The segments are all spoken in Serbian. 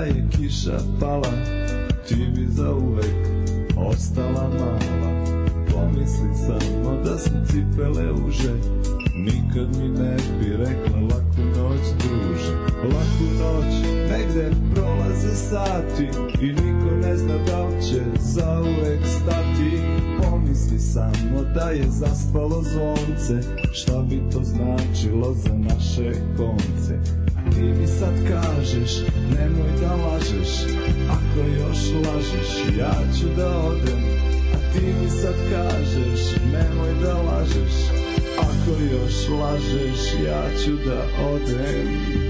da je kiša pala Ti bi zauvek ostala mala Pomisli samo da sam cipele uže Nikad mi ne bi rekla laku noć druže Laku noć, negde prolaze sati I niko ne zna da li će zauvek stati Pomisli samo da je zaspalo zvonce Šta bi to značilo za naše konce Ti mi sad kažeš, nemoj da lažeš Ako još lažeš, ja ću da odem A ti mi sad kažeš, nemoj da lažeš Ako još lažeš, ja ću da odem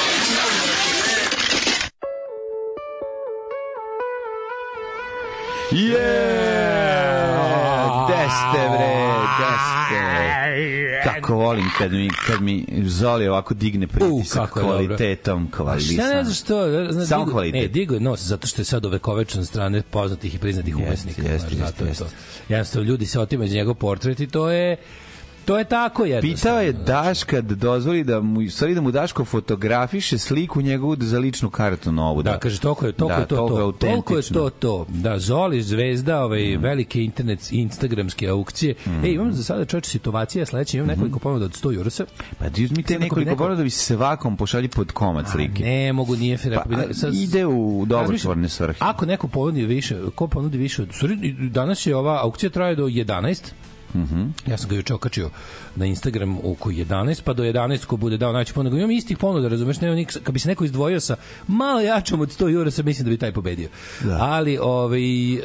Yeah! Gde ste, bre? Gde ste? Kako volim kad mi, kad mi Zoli ovako digne pritisak uh, kvalitetom. Kvalitetom. Šta ne znaš što? Zna, Samo digo, kvalitet. Ne, digo je nos, zato što je sad ovekovečan strane poznatih i priznatih umetnika. Jeste, jeste, jeste. Jednostavno, ljudi se otimaju za njegov portret i to je To je tako je. Pitao je Daška da dozvoli da mu stvari da mu Daško fotografiše sliku njegovu za ličnu kartu novu. Da, da kaže toliko je toliko da, je to to. Toliko je to to. Da Zoli zvezda ovaj mm. velike internet instagramske aukcije. Mm. Ej, imam za sada čoveče situacija sledeća, imam mm-hmm. nekoliko ponuda od 100 €. Pa ti uzmi te nekoliko neko... ponuda da bi se svakom pošalji pod komad slike. Ne, mogu nije fer. Pa, a, sad, ide u dobrotvorne svrhe. Ako neko ponudi više, ko ponudi više od... Danas je ova aukcija traje do 11. Mm Ja sam ga juče okačio na Instagram oko 11, pa do 11 ko bude dao najveći ponudu. Imam istih ponuda, razumeš, nema nik, kad bi se neko izdvojio sa malo jačom od 100 jura, sam mislim da bi taj pobedio. Da. Ali ovaj, e,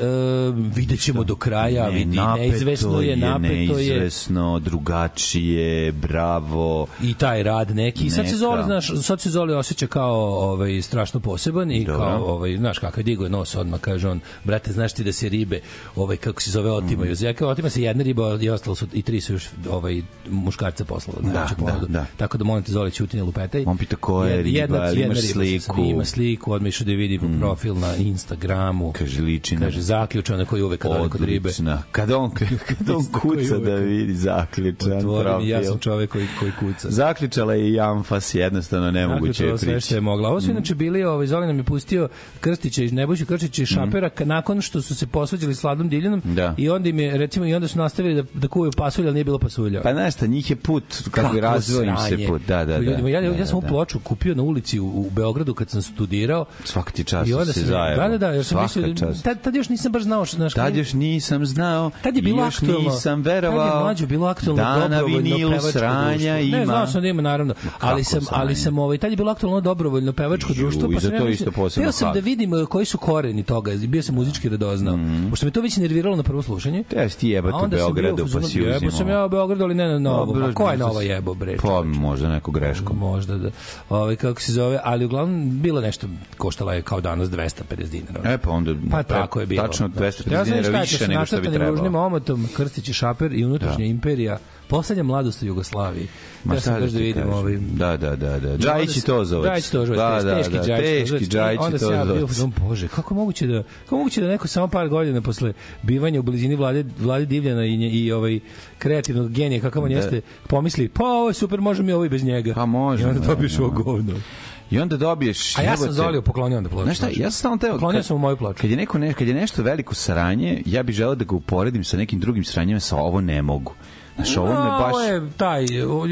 vidjet ćemo da. do kraja, ne, vidi, neizvesno je, napeto je. Neizvesno, drugačije, bravo. I taj rad neki. Neka. Sad se zove, znaš, sad se zove osjeća kao ovaj, strašno poseban i Dobro. kao, ovaj, znaš, kakav digo je nos odmah, kaže on, brate, znaš ti da se ribe, ovaj, kako se zove, otimaju. Mm. Ja kao, otima se jedna riba, ostalo, i ostalo su, i tri su još ovaj, muškarca poslala na znači, da, ponudu. Da, da. Tako da molim te Zoli Ćutin lupetaj. On pita ko je riba, jedna, jedna riba, sliku. Ima sliku, odmah išu da vidi mm. profil na Instagramu. Kaže ličina. Kaže zaključana koji uvek kad kod ribe. Kada on, kada on kuca da vidi zaključan Otvorim, profil. Ja sam čovek koji, koji kuca. Zaključala je i Amfas, jednostavno nemoguće je priče. sve što je mogla. Ovo su mm. inače bili, ovaj, Zoli nam je pustio Krstića iz Nebojša Krstića i mhm. Šapera, mm. nakon što su se posvađali s Vladom Diljanom da. i onda im je, recimo, i onda su nastavili da da kuvaju pasulja, ali nije bilo pasulja. Pa znaš šta, njih je put, kako, kako razvoj im se put. Da, da, pa da. Ljudima, ja, ja, da, ja sam da, da. ploču kupio na ulici u, u Beogradu kad sam studirao. Svaka ti čast se zajedno. Da, da, da, jer sam mislio, tad, tad još nisam baš znao. što Znaš, tad još nisam znao, tad je bilo još aktualno, nisam verovao. Tad je mlađo bilo aktualno Dana vinilu sranja ima. Ne, znao sam da ima, naravno. Ali sam, ali sam, ovaj, tad je bilo aktualno dobrovoljno pevačko društvo. Pa sam, to isto posebno. Teo sam da vidim eh, koji su koreni toga. Bio sam muzički radoznao. Mhm. Pošto me to već nerviralo na prvo slušanje. Te ti jebate Beograd. Beogradu, pa si uzimao. Jebo sam ja u Beogradu, ali ne na Novo. Pa ko je Novo jebo, bre? Pa možda neko greško. Možda da. Ove, ovaj, kako se zove, ali uglavnom bilo nešto, koštala je kao danas 250 dinara. E pa onda, pa tako je bilo. Tačno 250 da. dinara više nego što bi trebalo. Ja sam šta ćeš nacrtanim ružnim omotom, i šaper i unutrašnja da. imperija poslednja mladost u Jugoslaviji. Ma šta da, da vidim ovaj... Da, da, da, da. Džajić i Tozovac. Džajić Tozovac, da, da, teški da, da teški Džajić Tozovac. Onda sam ja bio, znam, bože, kako moguće da, kako moguće da neko samo par godina posle bivanja u blizini vlade, vlade Divljana i, i ovaj kreativnog genija, kakav on da. jeste, pomisli, pa ovo je super, možemo i ovo i bez njega. Pa može. I onda dobiješ da, ovo govno. I onda dobiješ... A ja sam Zoliju poklonio onda ploču. Znaš šta, ja sam samo teo... Poklonio sam u moju ploču. Kad je, neko ne, kad je nešto veliko sranje, ja bih želeo da ga uporedim sa nekim drugim sranjima, sa ovo ne mogu. Znaš, ovo me baš... Ovo je taj,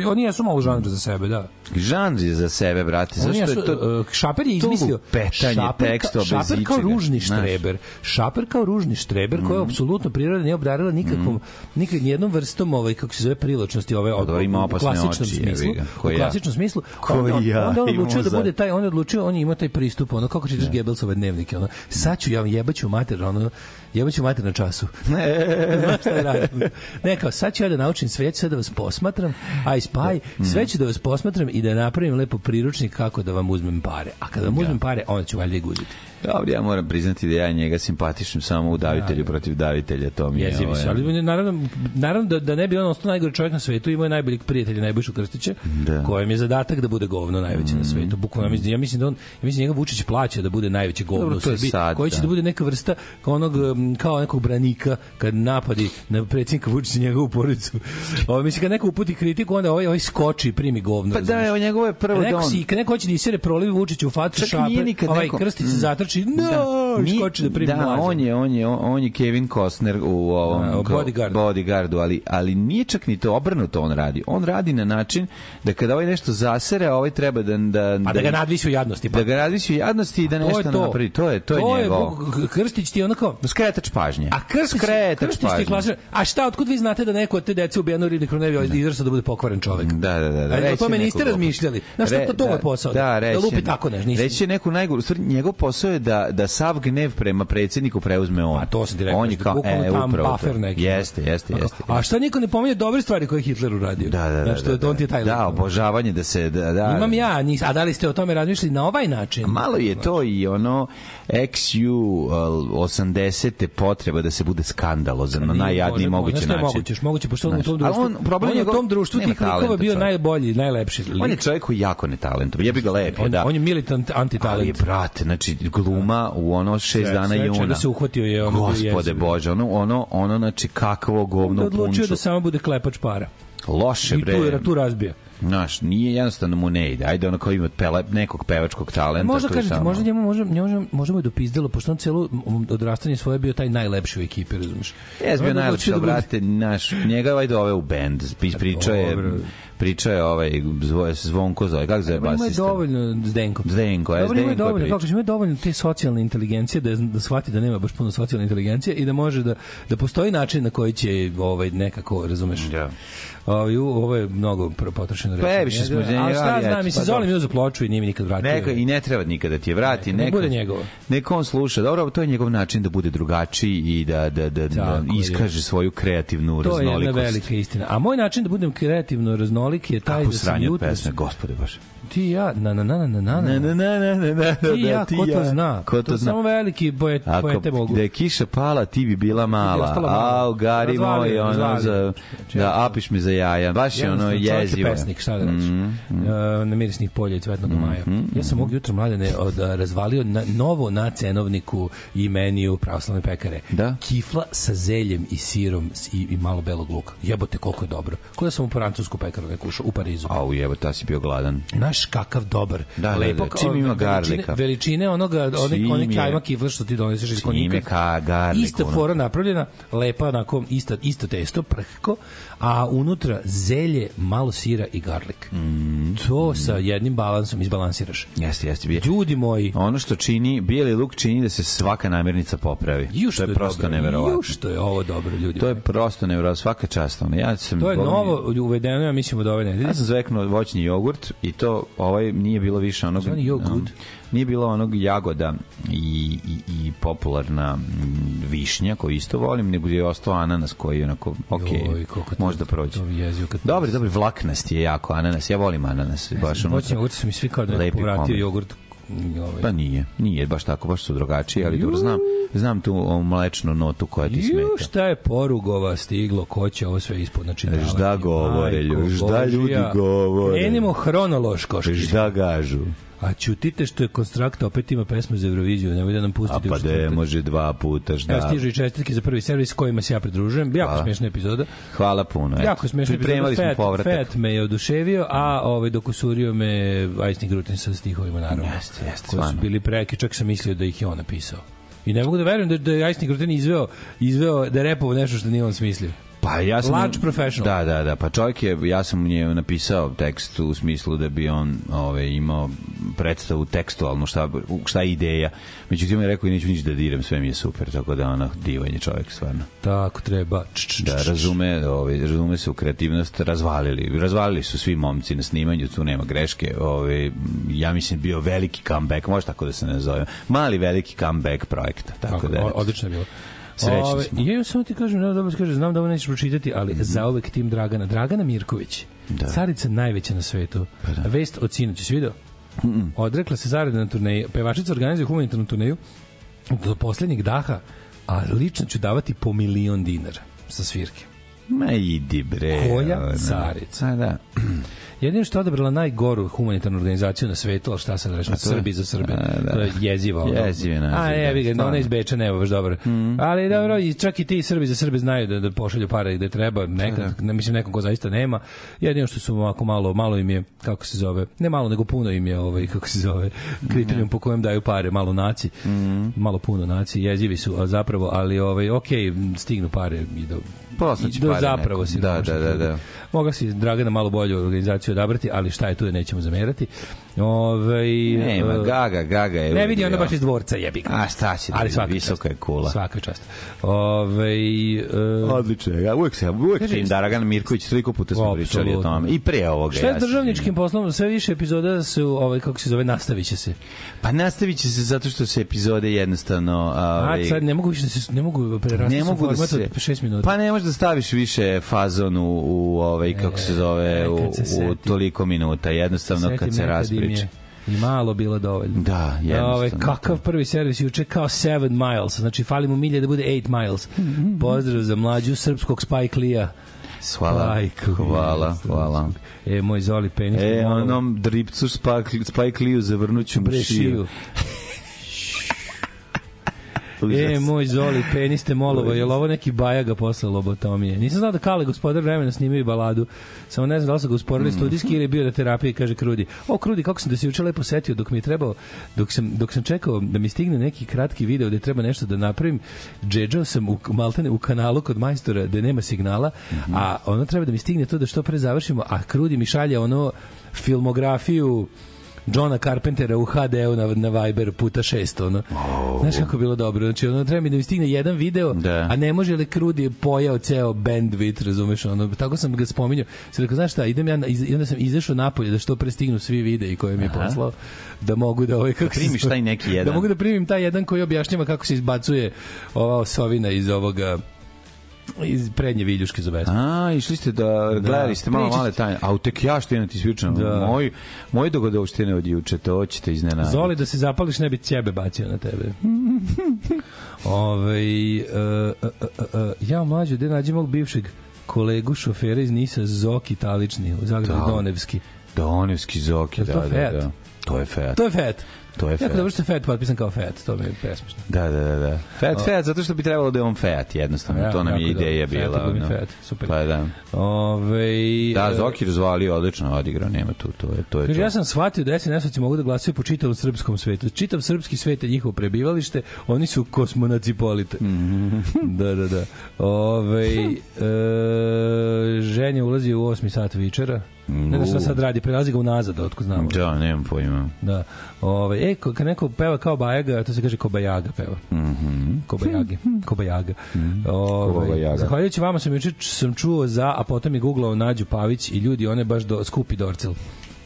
oni jesu malo žanr za sebe, da. Žanr za sebe, brate. Zašto jesu, e, je to... Šaper je izmislio... petanje šaper, teksta bez Šaper kao ružni štreber. Znaš. Šaper kao ružni štreber, mm. koja je apsolutno priroda nije obdarila nikakvom, mm. nikak, jednom vrstom, ovaj, kako se zove, privlačnosti, ovaj, pa od, ima u klasičnom oči, smislu. Koja? U klasičnom smislu. Koja? On, on, onda on odlučio da bude taj, on je odlučio, on je taj pristup, ono, kako čitaš da. Gebelsove dnevnike, ono, sad ću ja jebaću mater, ono, jebaću mater na času. Ne, znam šta da radim? Ne, kao, sad ću ja da naučim sve, ću sad da vas posmatram, a i spaj, da. sve ću da mm. vas posmatram i da napravim lepo priručnik kako da vam uzmem pare. A kada vam da. uzmem pare, onda ću valjda i guziti. Dobro, da, ja moram priznati da ja njega simpatišem samo u davitelju da, protiv davitelja, to mi je. Jezi ovaj... ali naravno, naravno da, da ne bi on ostao najgori čovjek na svetu, imao je najboljih prijatelja Nebojšu Krstića, da. kojem je zadatak da bude govno najveće mm. na svetu. Bukvalno ja mislim da on ja mislim da njega Vučić plaća da bude najveće govno Dobro, u Srbiji, sad, koji će da. da bude neka vrsta onog kao nekog branika kad napadi na predsednika Vučića njegovu porodicu. Ovo ovaj, mislim kad neko uputi kritiku, onda ovaj ovaj skoči i primi govno. Pa da, je, njegovo je prvo da on. Neko si, kad neko hoće da isere prolivi Vučiću u facu šape, ovaj neko... Krstić se mm. zatrči skoči, znači, no, da, skoči da primi Da, on je, on je, on je Kevin Costner u ovom A, da, bodyguardu. bodyguardu, ali, ali nije čak ni to obrnuto on radi. On radi na način da kada ovaj nešto zasere, ovaj treba da... da pa da, ga nadvisi u jadnosti. Pa. Da ga nadvisi u jadnosti i da nešto to napravi. To je, to, to je njegovo. Je, Krstić ti je onako... Skretač pažnje. A Krstić, Skretač Krstić pažnje. klasir. A šta, otkud vi znate da neko od te dece u Bjanoru ili Kronevi ovaj da. da bude pokvaren čovek? Da, da, da. da. Reći o tome niste razmišljali. Znaš, šta to, to da, posao? Da, da reći, da lupi tako nešto. Reći je neku najgoru. Njegov posao je da, da sav gnev prema predsjedniku preuzme on. A to se direktno. On je kao, e, upravo. Buffer neki. Da. Jeste, jeste, jeste. A šta niko ne pominje dobre stvari koje Hitler uradio? Da, da, da. Znači, da, da, on ti je taj da, da obožavanje da se... Da, da, Imam ja, nis, a da li ste o tome razmišljali na ovaj način? Malo je to i ono XU 80. te potreba da se bude skandalozan na najjadniji mogući način. možeš, moguće, pošto on u tom društvu, on, problem on je u tom društvu tih likova bio najbolji, najlepši. On je čovjek koji jako netalentovan. Ja bih ga lepo, da. On je militant antitalentovan. Ali, brate, znači, glu Duma u ono 6 dana juna. Sve, da se uhvatio je ono Gospode Bože, ono, ono, ono znači kakvo govno punču. Onda odlučio da samo bude klepač para. Loše, bre. I tu, je, da, tu razbija. Naš, nije jednostavno mu ne ide. Ajde, ono kao ima pele, nekog pevačkog talenta. E, možda kažete, samo... možda njemu, možda, možda, možda mu je dopizdelo, pošto on celo odrastanje svoje bio taj najlepši u ekipi, razumiješ? Jes bio najlepši, da brate, naš, njega ovaj dove u bend, pa pričao je priča je ovaj zvoje se Zvonko zove kako zove basista. Ima dovoljno Zdenko. Zdenko, e, je Zdenko. je dovoljno, kako ima dovoljno te socijalne inteligencije da da shvati da nema baš puno socijalne inteligencije i da može da da postoji način na koji će ovaj nekako, razumeš. Ja. Da. Yeah. Ovaj ovo je mnogo potrošeno reče. Previše smo za njega. Šta znam, se pa Zoli mi uzeo ploču i nije mi nikad vratio. Neka i ne treba nikada da ti je vrati, neka. Ne bude njegovo. Neka on sluša. Dobro, to je njegov način da bude drugačiji i da da da, da iskaže svoju kreativnu raznolikost. To je jedna velika istina. A moj način da budem kreativno raznolik je taj Kako da sam jutros... pesme, gospode baš ti ja, na na na na na na. Ne, ne, ne, ne, ne, ne, ti i ja, ko to zna? Ko to zna? Samo veliki boje, pojete mogu. Da je kiša pala, ti bi bila mala. Au, gari moj, ono, za, da, znači, apiš mi za jaja. Baš je ono jezivo. Je pesnik, šta da reći. Mhm, mhm. Na mirisnih polja i cvetnog mhm, maja. Ja sam ovog jutra mladene od, razvalio na, novo na cenovniku i meniju pravoslavne pekare. Da? Kifla sa zeljem i sirom i, i malo belog luka. Jebote, koliko je dobro. Kako da sam u francusku pekaru neku ušao u Parizu. Au, jebote, ta si bio gladan. Naš kakav dobar. Da, lepo, da, da. ima garlika. Veličine onoga, onih onih kajma kifla što ti doneseš iz konjika. ka garlik. Ista fora napravljena, lepa, onako, isto, isto testo, prhko, a unutra zelje, malo sira i garlik. Mm. To sa jednim balansom izbalansiraš. Jeste, jeste. Bije. Ljudi moji. Ono što čini, bijeli luk čini da se svaka namirnica popravi. Juš to je, je prosto neverovatno. Juš što je ovo dobro, ljudi. To je prosto neverovatno, svaka čast. Ja sam to je novo uvedeno, ja mislim, od ove nedelje. Ja sam zveknuo voćni jogurt i to ovaj nije bilo više onog Zvani da, Nije bilo onog jagoda i, i, i popularna višnja koju isto volim, nego je ostao ananas koji je onako, ok, Joj, možda prođe. Dobri, dobro, vlaknast je jako ananas, ja volim ananas. Ne baš znam, ono, voćni jogurt su mi svi kao da je povratio jogurt Ovaj. Pa nije, nije baš tako, baš su drugačiji, ali dobro znam, znam tu mlečnu notu koja ti Ju, smeta. šta je porugova stiglo, ko će ovo sve ispod načitavati? Žda govore, Majko, žda ljudi govore. Krenimo hronološko. Žda gažu. A ćutite što je Konstrakta opet ima pesmu za Euroviziju, nemoj da nam pustite. A pa da može dva puta, šta? Ja stižu i čestitke za prvi servis kojima se ja pridružujem. Jako Hvala. smešna epizoda. Hvala puno. Eto. Jako smešna epizoda. fat, povratak. Fet me je oduševio, a ovaj, dok usurio me Ajsni Grutin sa stihovima, naravno. Jeste, jeste. Koji su bili preki, čak sam mislio da ih je on napisao. I ne mogu da verujem da, da je Ajsni Grutin izveo, izveo da je repovo nešto što nije on smislio. Pa ja sam... Large professional. Da, da, da. Pa čovjek je, ja sam mu je napisao tekst u smislu da bi on ove, imao predstavu tekstualno šta, šta je ideja. Međutim, je rekao i neću ništa da diram, sve mi je super. Tako da, ono, divan je čovjek, stvarno. Tako treba. Č, č, č, da, razume, ove, razume se u kreativnost, razvalili. Razvalili su svi momci na snimanju, tu nema greške. Ove, ja mislim, bio veliki comeback, može tako da se nazove. Mali veliki comeback projekta. Tako, tako da, odlično je bilo. Srećni smo. Ja još samo ti kažem, ne, dobro kaže, znam da ovo nećeš pročitati, ali mm -hmm. zauvek tim Dragana. Dragana Mirković, da. carica najveća na svetu. Pa da. Vest od sinoć, si video? Mm -mm. Odrekla se zarade na turneju. Pevačica organizuje humanitarnu turneju do poslednjeg daha, a lično ću davati po milion dinara sa svirke. Ma idi bre. Koja carica. A, pa da. Jedino što je odabrala najgoru humanitarnu organizaciju na svetu, al šta sad rečemo, Srbi za Srbe. A, da. To je jezivo. Jezivo naziv. A da, evi ga, da, ona iz Beča nema baš dobro. Mm. Ali dobro, i čak i ti Srbi za Srbe znaju da, da pošalju pare gde treba, nekad, da. da. mislim nekom ko zaista nema. Jedino što su ovako malo, malo im je, kako se zove, ne malo nego puno im je, ovaj, kako se zove, mhm. kriterijum mm. po kojem daju pare, malo naci, mm. malo puno naci, jezivi su, a zapravo, ali ovaj, okej, stignu pare i do Poslaći do pare zapravo nekom. si da, da, da, da. da. Moga si Dragana malo bolju organizaciju odabrati, ali šta je tu, je da nećemo zamerati. Ove, ovaj, Nema, e, Gaga, Gaga je... Ne vidi ona baš iz dvorca, jebi ga. A šta će, da ali svaka visoka je kula. Svaka čast. Ove, ovaj, uh, Odlično, ja uvek se, uvek kaži, tim Dragan Mirković, toliko puta smo pričali o tome. I pre ovoga. Šta je s državničkim poslom? Sve više epizoda su, ovaj, kako se zove, nastaviće se. Pa nastaviće se zato što se epizode jednostavno... Ovaj, A, sad ne mogu više da se, ne mogu prerasti ne mogu da se, 6 minuta. Pa ne možeš da staviš više fazon u, u ovaj, ovaj, e, kako se zove, e, u, u toliko minuta, jednostavno kad se raspriče. I malo bilo dovoljno. Da, da ovaj, jednostavno. Ove, kakav prvi servis juče kao 7 miles. Znači, fali mu milje da bude 8 miles. Pozdrav za mlađu srpskog Spike Lee-a. Hvala, Spike, hvala, znači. hvala. E, moj Zoli penis. E, onom dripcu Spike, Spike Lee-u zavrnuću mu šiju. E, moj Zoli, peniste molova, je li ovo neki bajaga posle lobotomije? Nisam znao da Kale gospodar vremena snimaju baladu, samo ne znam da li su ga usporili mm. studijski ili bio na terapiji, kaže Krudi. O, Krudi, kako sam da se juče lepo setio dok mi je trebao, dok sam, dok sam čekao da mi stigne neki kratki video da treba nešto da napravim, džedžao sam u, maltene u kanalu kod majstora da nema signala, mm -hmm. a ono treba da mi stigne to da što pre završimo, a Krudi mi šalje ono filmografiju Johna Carpentera u HD-u na, na Viber puta 6 ono. Oh. Znaš kako je bilo dobro? Znači, ono, treba mi da mi stigne jedan video, da. a ne može li krudi pojao ceo bandwidth, razumeš, ono. Tako sam ga spominjao. Sam rekao, znaš šta, idem ja, iz, i onda sam izašao napolje da što pre stignu svi videi koje mi je poslao, da mogu da ovaj da kako da primiš taj neki jedan. Da mogu da primim taj jedan koji objašnjava kako se izbacuje ova osovina iz ovoga iz prednje viljuške za vespu. A, išli ste da, da. gledali ste malo male tajne. A u tek ja što ti svičam. Da. Moj, moj dogodovštine od juče, to hoćete iznenaditi. Zoli da se zapališ, ne bi cjebe bacio na tebe. Ove, uh, uh, uh, ja mlađo, gde nađem mog bivšeg kolegu šofera iz Nisa, Zoki Talični, u Zagradu da. Donevski. Donevski Zoki, da, da, da. To je fet. To je fet. To je Jako fet. dobro što potpisan kao Fet, to mi je presmišno. Da, da, da. da. Fet, o... fet, zato što bi trebalo da je on fet, jednostavno. Ja, to nam je ideja dobro. bila. Fet, no. fet, super. Pa da. Ove, da, e, Zokir zvali, odlično odigrao, nema tu, to je to. Je Kaže, to. ja sam shvatio da SNS-ovci mogu da glasaju po čitavom srpskom svetu. Čitav srpski svet je njihovo prebivalište, oni su kosmonacipolite. Mm -hmm. da, da, da. Ove, e, ženja ulazi u 8 sat večera. Ne da šta sad radi, prelazi ga unazad, otko znamo. Da, nemam pojma. Da. Ove, e, kad neko peva kao Bajaga, to se kaže Kobajaga peva. Mm -hmm. Kobajage. Kobajaga. Mm -hmm. Ove, Kobajaga. Zahvaljujući vama sam juče sam čuo za, a potom je googlao Nađu Pavić i ljudi, one baš do, skupi Dorcel. Mm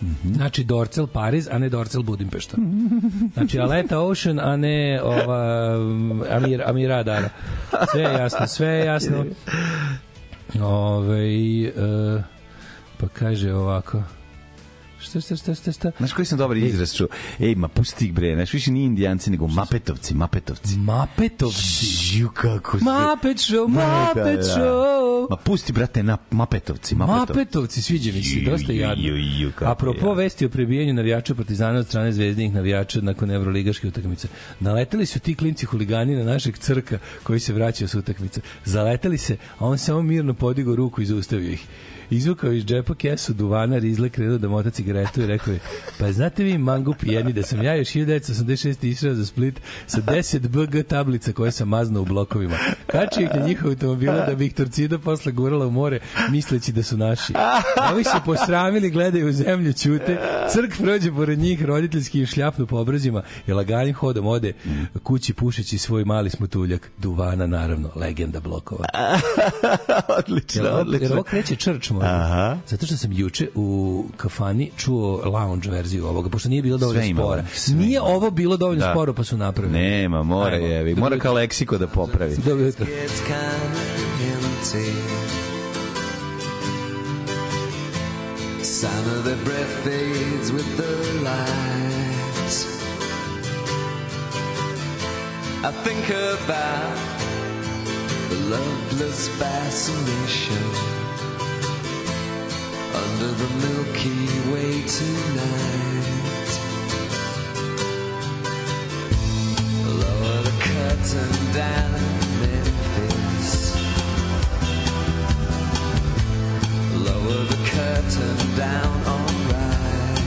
-hmm. Znači Dorcel Pariz, a ne Dorcel Budimpešta. Znači Aleta Ocean, a ne ova, Amir, Amira Dara. Sve je jasno, sve je jasno. Ove, e, Pa kaže ovako. Šta, šta, šta, šta, šta? Znaš koji sam dobar izraz čuo? Ej, ma pusti ih bre, znaš, više ni indijanci, nego mapetovci, mapetovci. Mapetovci? Žiju kako se... Mapet show, mapet da, da. show. Ma pusti, brate, na mapetovci, mapetovci. Mapetovci, sviđa mi se, dosta jadno. Ju, ju, ju, Apropo vesti o prebijanju navijača partizana od strane zvezdinih navijača nakon evroligaške utakmice. Naletali su ti klinci huligani na našeg crka koji se vraćao s utakmice. Zaletali se, a on samo mirno podigao ruku i zaustavio ih izvukao iz džepa kesu duvana, rizle krenuo da mota cigaretu i rekao je, pa znate vi mangu jedni, da sam ja još 1986 išao za Split sa 10 BG tablica koje sam maznao u blokovima. Kači ih na njih automobila da bi ih Torcida posle gurala u more, misleći da su naši. Ovi se posramili, gledaju u zemlju, ćute, crk prođe pored njih, roditeljski šljapnu po obrazima i laganim hodom ode kući pušeći svoj mali smutuljak, duvana naravno, legenda blokova. odlično, odlično. Jer ovo kreće črč moram. Aha. Zato što sam juče u kafani čuo lounge verziju ovoga, pošto nije bilo dovoljno spora. Nije ovo bilo dovoljno da. sporo, pa su napravili. Nema, mora Ajmo. je. Mora kao leksiko da popravi. Dobro jutro. of the breath fades with the lights. I think about the loveless fascination. under the Milky Way tonight. Lower the curtain down Memphis. Lower the curtain down alright.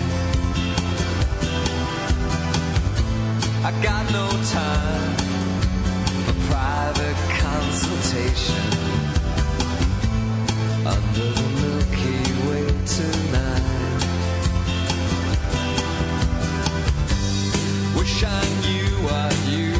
I got no time for private consultation under the Milky tonight. Wish I knew what you.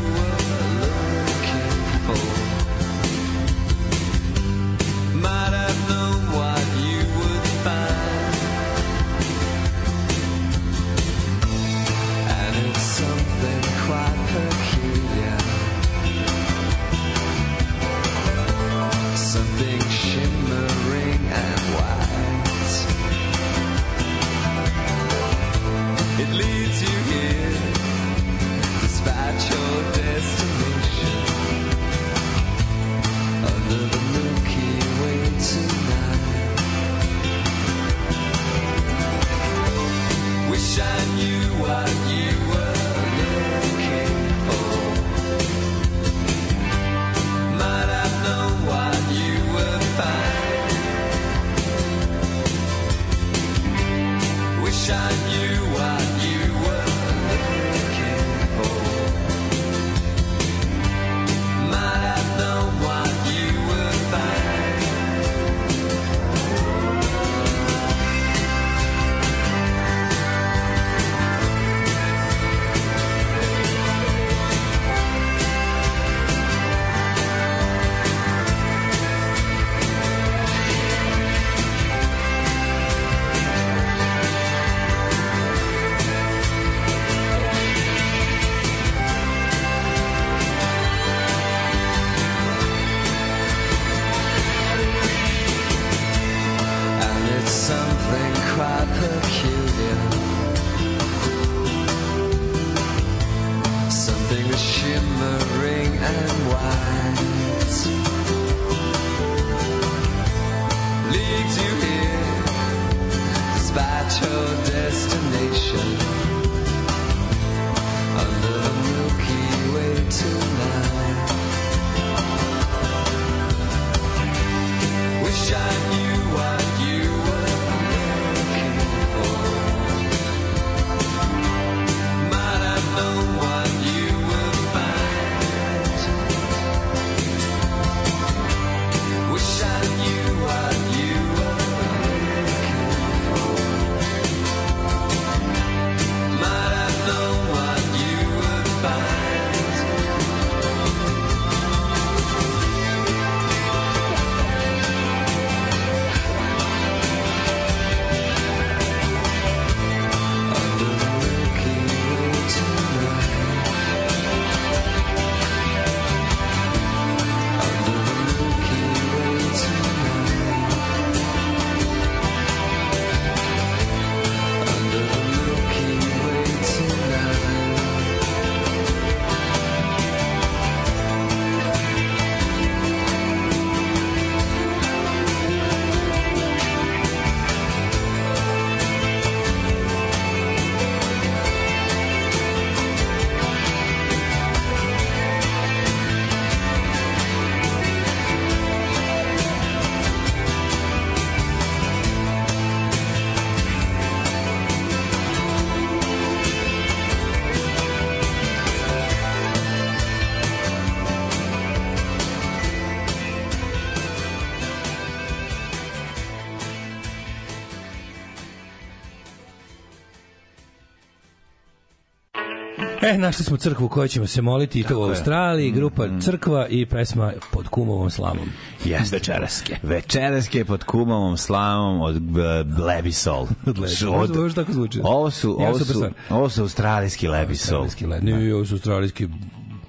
E, našli smo crkvu u kojoj ćemo se moliti i to u Australiji, mm, grupa mm. Crkva i pesma Pod kumovom slamom. Jeste. Večeraske. Večeraske pod kumovom slamom od e, Lebisol. od Lebisol. Ovo tako zvuči. Ovo su, ovo su, ovo su australijski Lebisol. Australijski Lebisol. Ne, da. ovo su australijski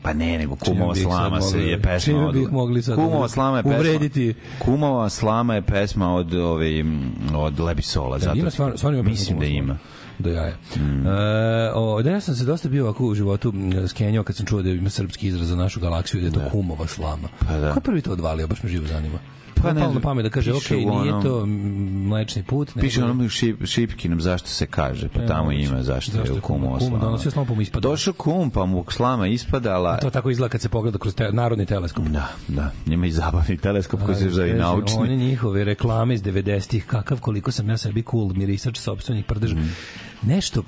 Pa ne, nego Kumova slama se je pesma od... mogli sad Kumova slama je pesma, uvrediti? Kumova slama je pesma od, ove, od Lebisola. Da, zato, ima stvarno, stvarno ima Mislim da ima. Slama do jaja. Mm. E, o, da ja sam se dosta bio ovako u životu skenjao kad sam čuo da ima srpski izraz za našu galaksiju, da je to da. kumova slama. Pa da. Ko prvi to odvalio, baš me živo zanima pa ne, palo pamet da kaže ok, onom, nije to mlečni put. Ne, Piše onom šip, Šipkinom zašto se kaže, pa e, tamo znači, ima zašto, zašto je kum oslama. Donosio slama pa mu ispada. Došao kum pa mu slama ispadala. A to tako izgleda kad se pogleda kroz te, narodni teleskop. Da, da, njima i zabavni teleskop koji se zove naučni. Oni njihove reklame iz 90-ih, kakav koliko sam ja sebi cool mirisač sopstvenih prdeža. Mm nešto,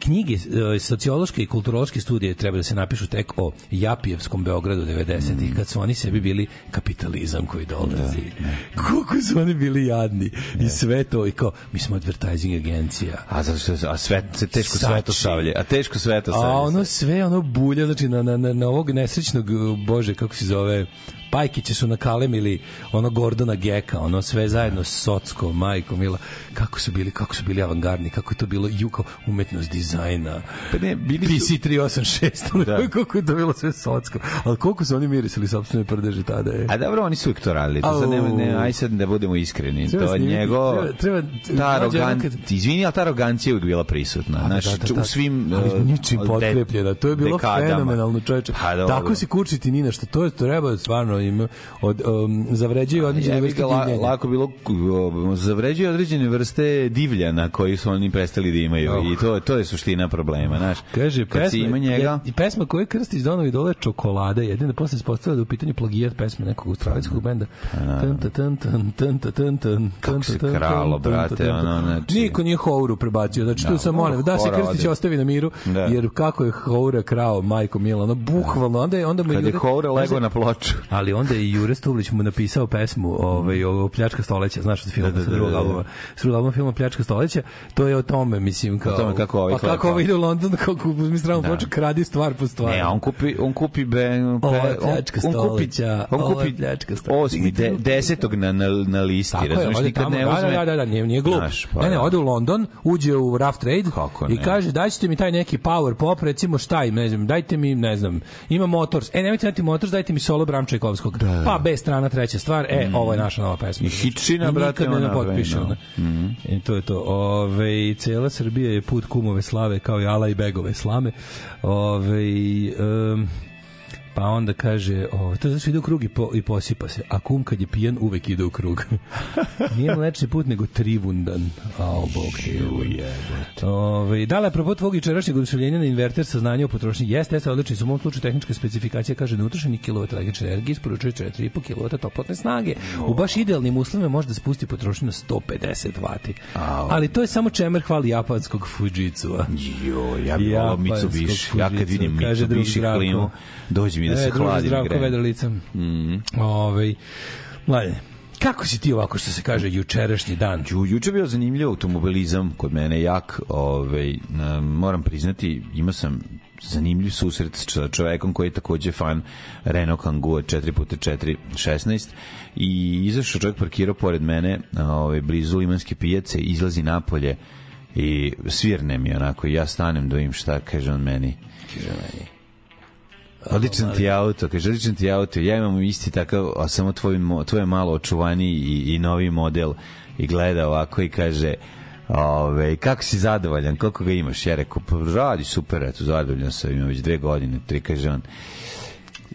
knjige, e, sociološke i kulturološke studije treba da se napišu tek o Japijevskom Beogradu 90-ih, mm. kad su oni sebi bili kapitalizam koji dolazi. Da, da. Kako su oni bili jadni da. i sve to, i kao, mi smo advertising agencija. A, zato, a sve, teško Sači. sve to stavlje, a teško sve to stavlje. A ono sve, ono bulja, znači na, na, na ovog nesrećnog, e, bože, kako se zove, Pajkići su na kalem ili ono Gordona Geka, ono sve zajedno s Socko, Majko, Mila. Kako su bili, kako su bili avangardni, kako je to bilo juko umetnost dizajna. Pa ne, bili PC su... 386, da. koliko je to bilo sve Socko. Ali koliko su oni mirisali sopstvene prdeže tada je. A dobro, oni su ektorali, to sad nema, ne, aj sad da budemo iskreni. Treba to je njegov... Treba, treba, ta arogan... kad... Izvini, ali ta arogancija je uvijek bila prisutna. A, da, Znaš, da, da, da, u svim... Ali e, ničim potkrepljena. To je bilo dekadama. fenomenalno, čoveče. Pa Tako se kurčiti na što to je to treba stvarno ono im od um, zavređuju određene vrste la, lako bilo um, zavređuju određene vrste divljana koji su oni prestali da imaju oh. i to to je suština problema, znaš. Kaže pesma, njega. I pesma koju Krstić donao i dole čokolada, jedina posle se da u pitanju plagijat pesme nekog australijskog pa benda. Tan tan tan tan tan tan Kako se kralo, brate, ono, znači... Niko nije Houru prebacio, znači tu da. sam molim, da se Krstić ostavi na miru, da. jer kako je Houra krao, majko Milano, bukvalno, onda onda mu je Houra lego na ploču. Ali ali onda je Jure Stuvlić mu napisao pesmu ovaj, o Pljačka stoleća, znaš od filma da, da, da, da, drugog albuma, s drugog albuma filma Pljačka stoleća, to je o tome, mislim, kao... O tome kako ovaj pa kako ovaj ide u London, kako uzmi stranu da. ploču, kradi stvar po stvari. Ne, on kupi, on kupi be, ova Pljačka on, stoleća, on kupi, on kupi Pljačka stoleća. Osmi, de, desetog na, na, na listi, Tako razumiješ, je, nikad tamo, ne uzme... Da, da, da, da, nije, nije glup. Naš, pa, ne, ne, ode u London, uđe u Rough Trade kako i kaže, dajte mi taj neki power pop, recimo šta im, ne znam, dajte mi, ne znam, ima Motors, e, nemojte dati Motors, dajte mi solo Bram Čajkovski Jablonskog. Da, da. Pa B strana treća stvar. E, mm. ovo je naša nova pesma. I hitčina, brate, ona ne potpiše. No. Mm. Mm-hmm. I e, to je to. Ove, cela Srbija je put kumove slave kao i ala i begove slame. Ove, um, Pa onda kaže, o, to znači ide u krug i, po, i posipa se, a kum kad je pijan uvek ide u krug. Nije mlečni put, nego trivundan. A, oh, bog te Ove, da, ali propos tvog jučerašnjeg oduševljenja na inverter saznanja o potrošnji, jeste, jeste odlični su u mom slučaju tehnička specifikacija kaže da utrošeni kilovat električne energije isporučuje 4,5 kilovata toplotne snage. U baš idealnim uslovima može da spusti potrošnju na 150 vati. Ali to je samo čemer hvali japanskog Fujitsu. Jo, ja bih volao Mitsubishi. Ja kad vidim Mitsubishi klimu, dođe mislim i da e, se e, hladim. Zdravko vedro licam. Mm -hmm. Ove, ovaj, mladen, Kako si ti ovako što se kaže jučerašnji dan? Ju, juče bio zanimljiv automobilizam kod mene jak, ovaj moram priznati, imao sam zanimljiv susret sa čovekom koji je takođe fan Renault Kangoo 4x4 16 i izašao čovjek parkirao pored mene ovaj, blizu Limanske pijace izlazi napolje i svirne mi onako i ja stanem do da im šta kaže on meni kaže meni Odličan ti auto, kaže, odličan ti auto. Ja imam isti takav, a samo tvoj, tvoje malo očuvani i, i novi model. I gleda ovako i kaže, Ove, kako si zadovoljan, koliko ga imaš? Ja rekao, pa radi super, eto, zadovoljan sam, imam već dve godine, tri, kaže on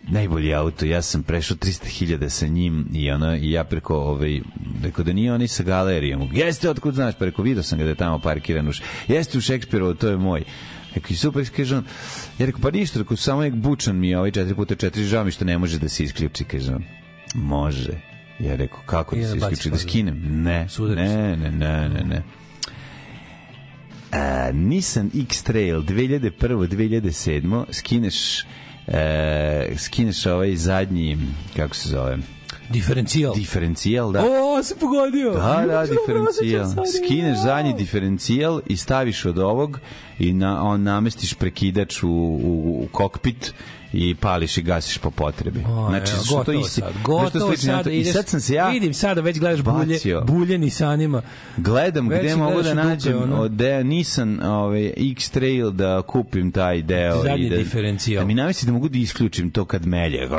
najbolji auto, ja sam prešao 300.000 sa njim i ona i ja preko ovaj rekao da nije oni sa galerijom. Jeste otkud znaš, preko pa video sam ga da je tamo parkiran už. Jeste u Šekspirovu, to je moj. Rekao, i super, kaže Ja rekao, pa ništa, rekao, samo nek bučan mi je ovaj 4x4, žao mi što ne može da se isključi, kaže on. Može. Ja rekao, kako da se da isključi, da skinem? Ne, ne, ne, ne, ne, ne. A, Nissan X-Trail 2001-2007 skineš e, skineš ovaj zadnji kako se zove Diferencijal. Diferencijal, da. O, se pogodio. Da, da, da diferencijal. Skineš zadnji diferencijal i staviš od ovog i na, on namestiš prekidač u, u, u kokpit i pališ i gasiš po potrebi. O, znači, evo, gotovo to isti, sad. Gotovo sad, to, I sad sam se ja vidim sada već gledaš bulje, bulje Nisanima. Gledam već gde mogu da nađem dupe, ono. da Nissan ovaj, X-Trail da kupim taj deo. Zadnji i da, diferencijal. Da mi namisli da mogu da isključim to kad melje.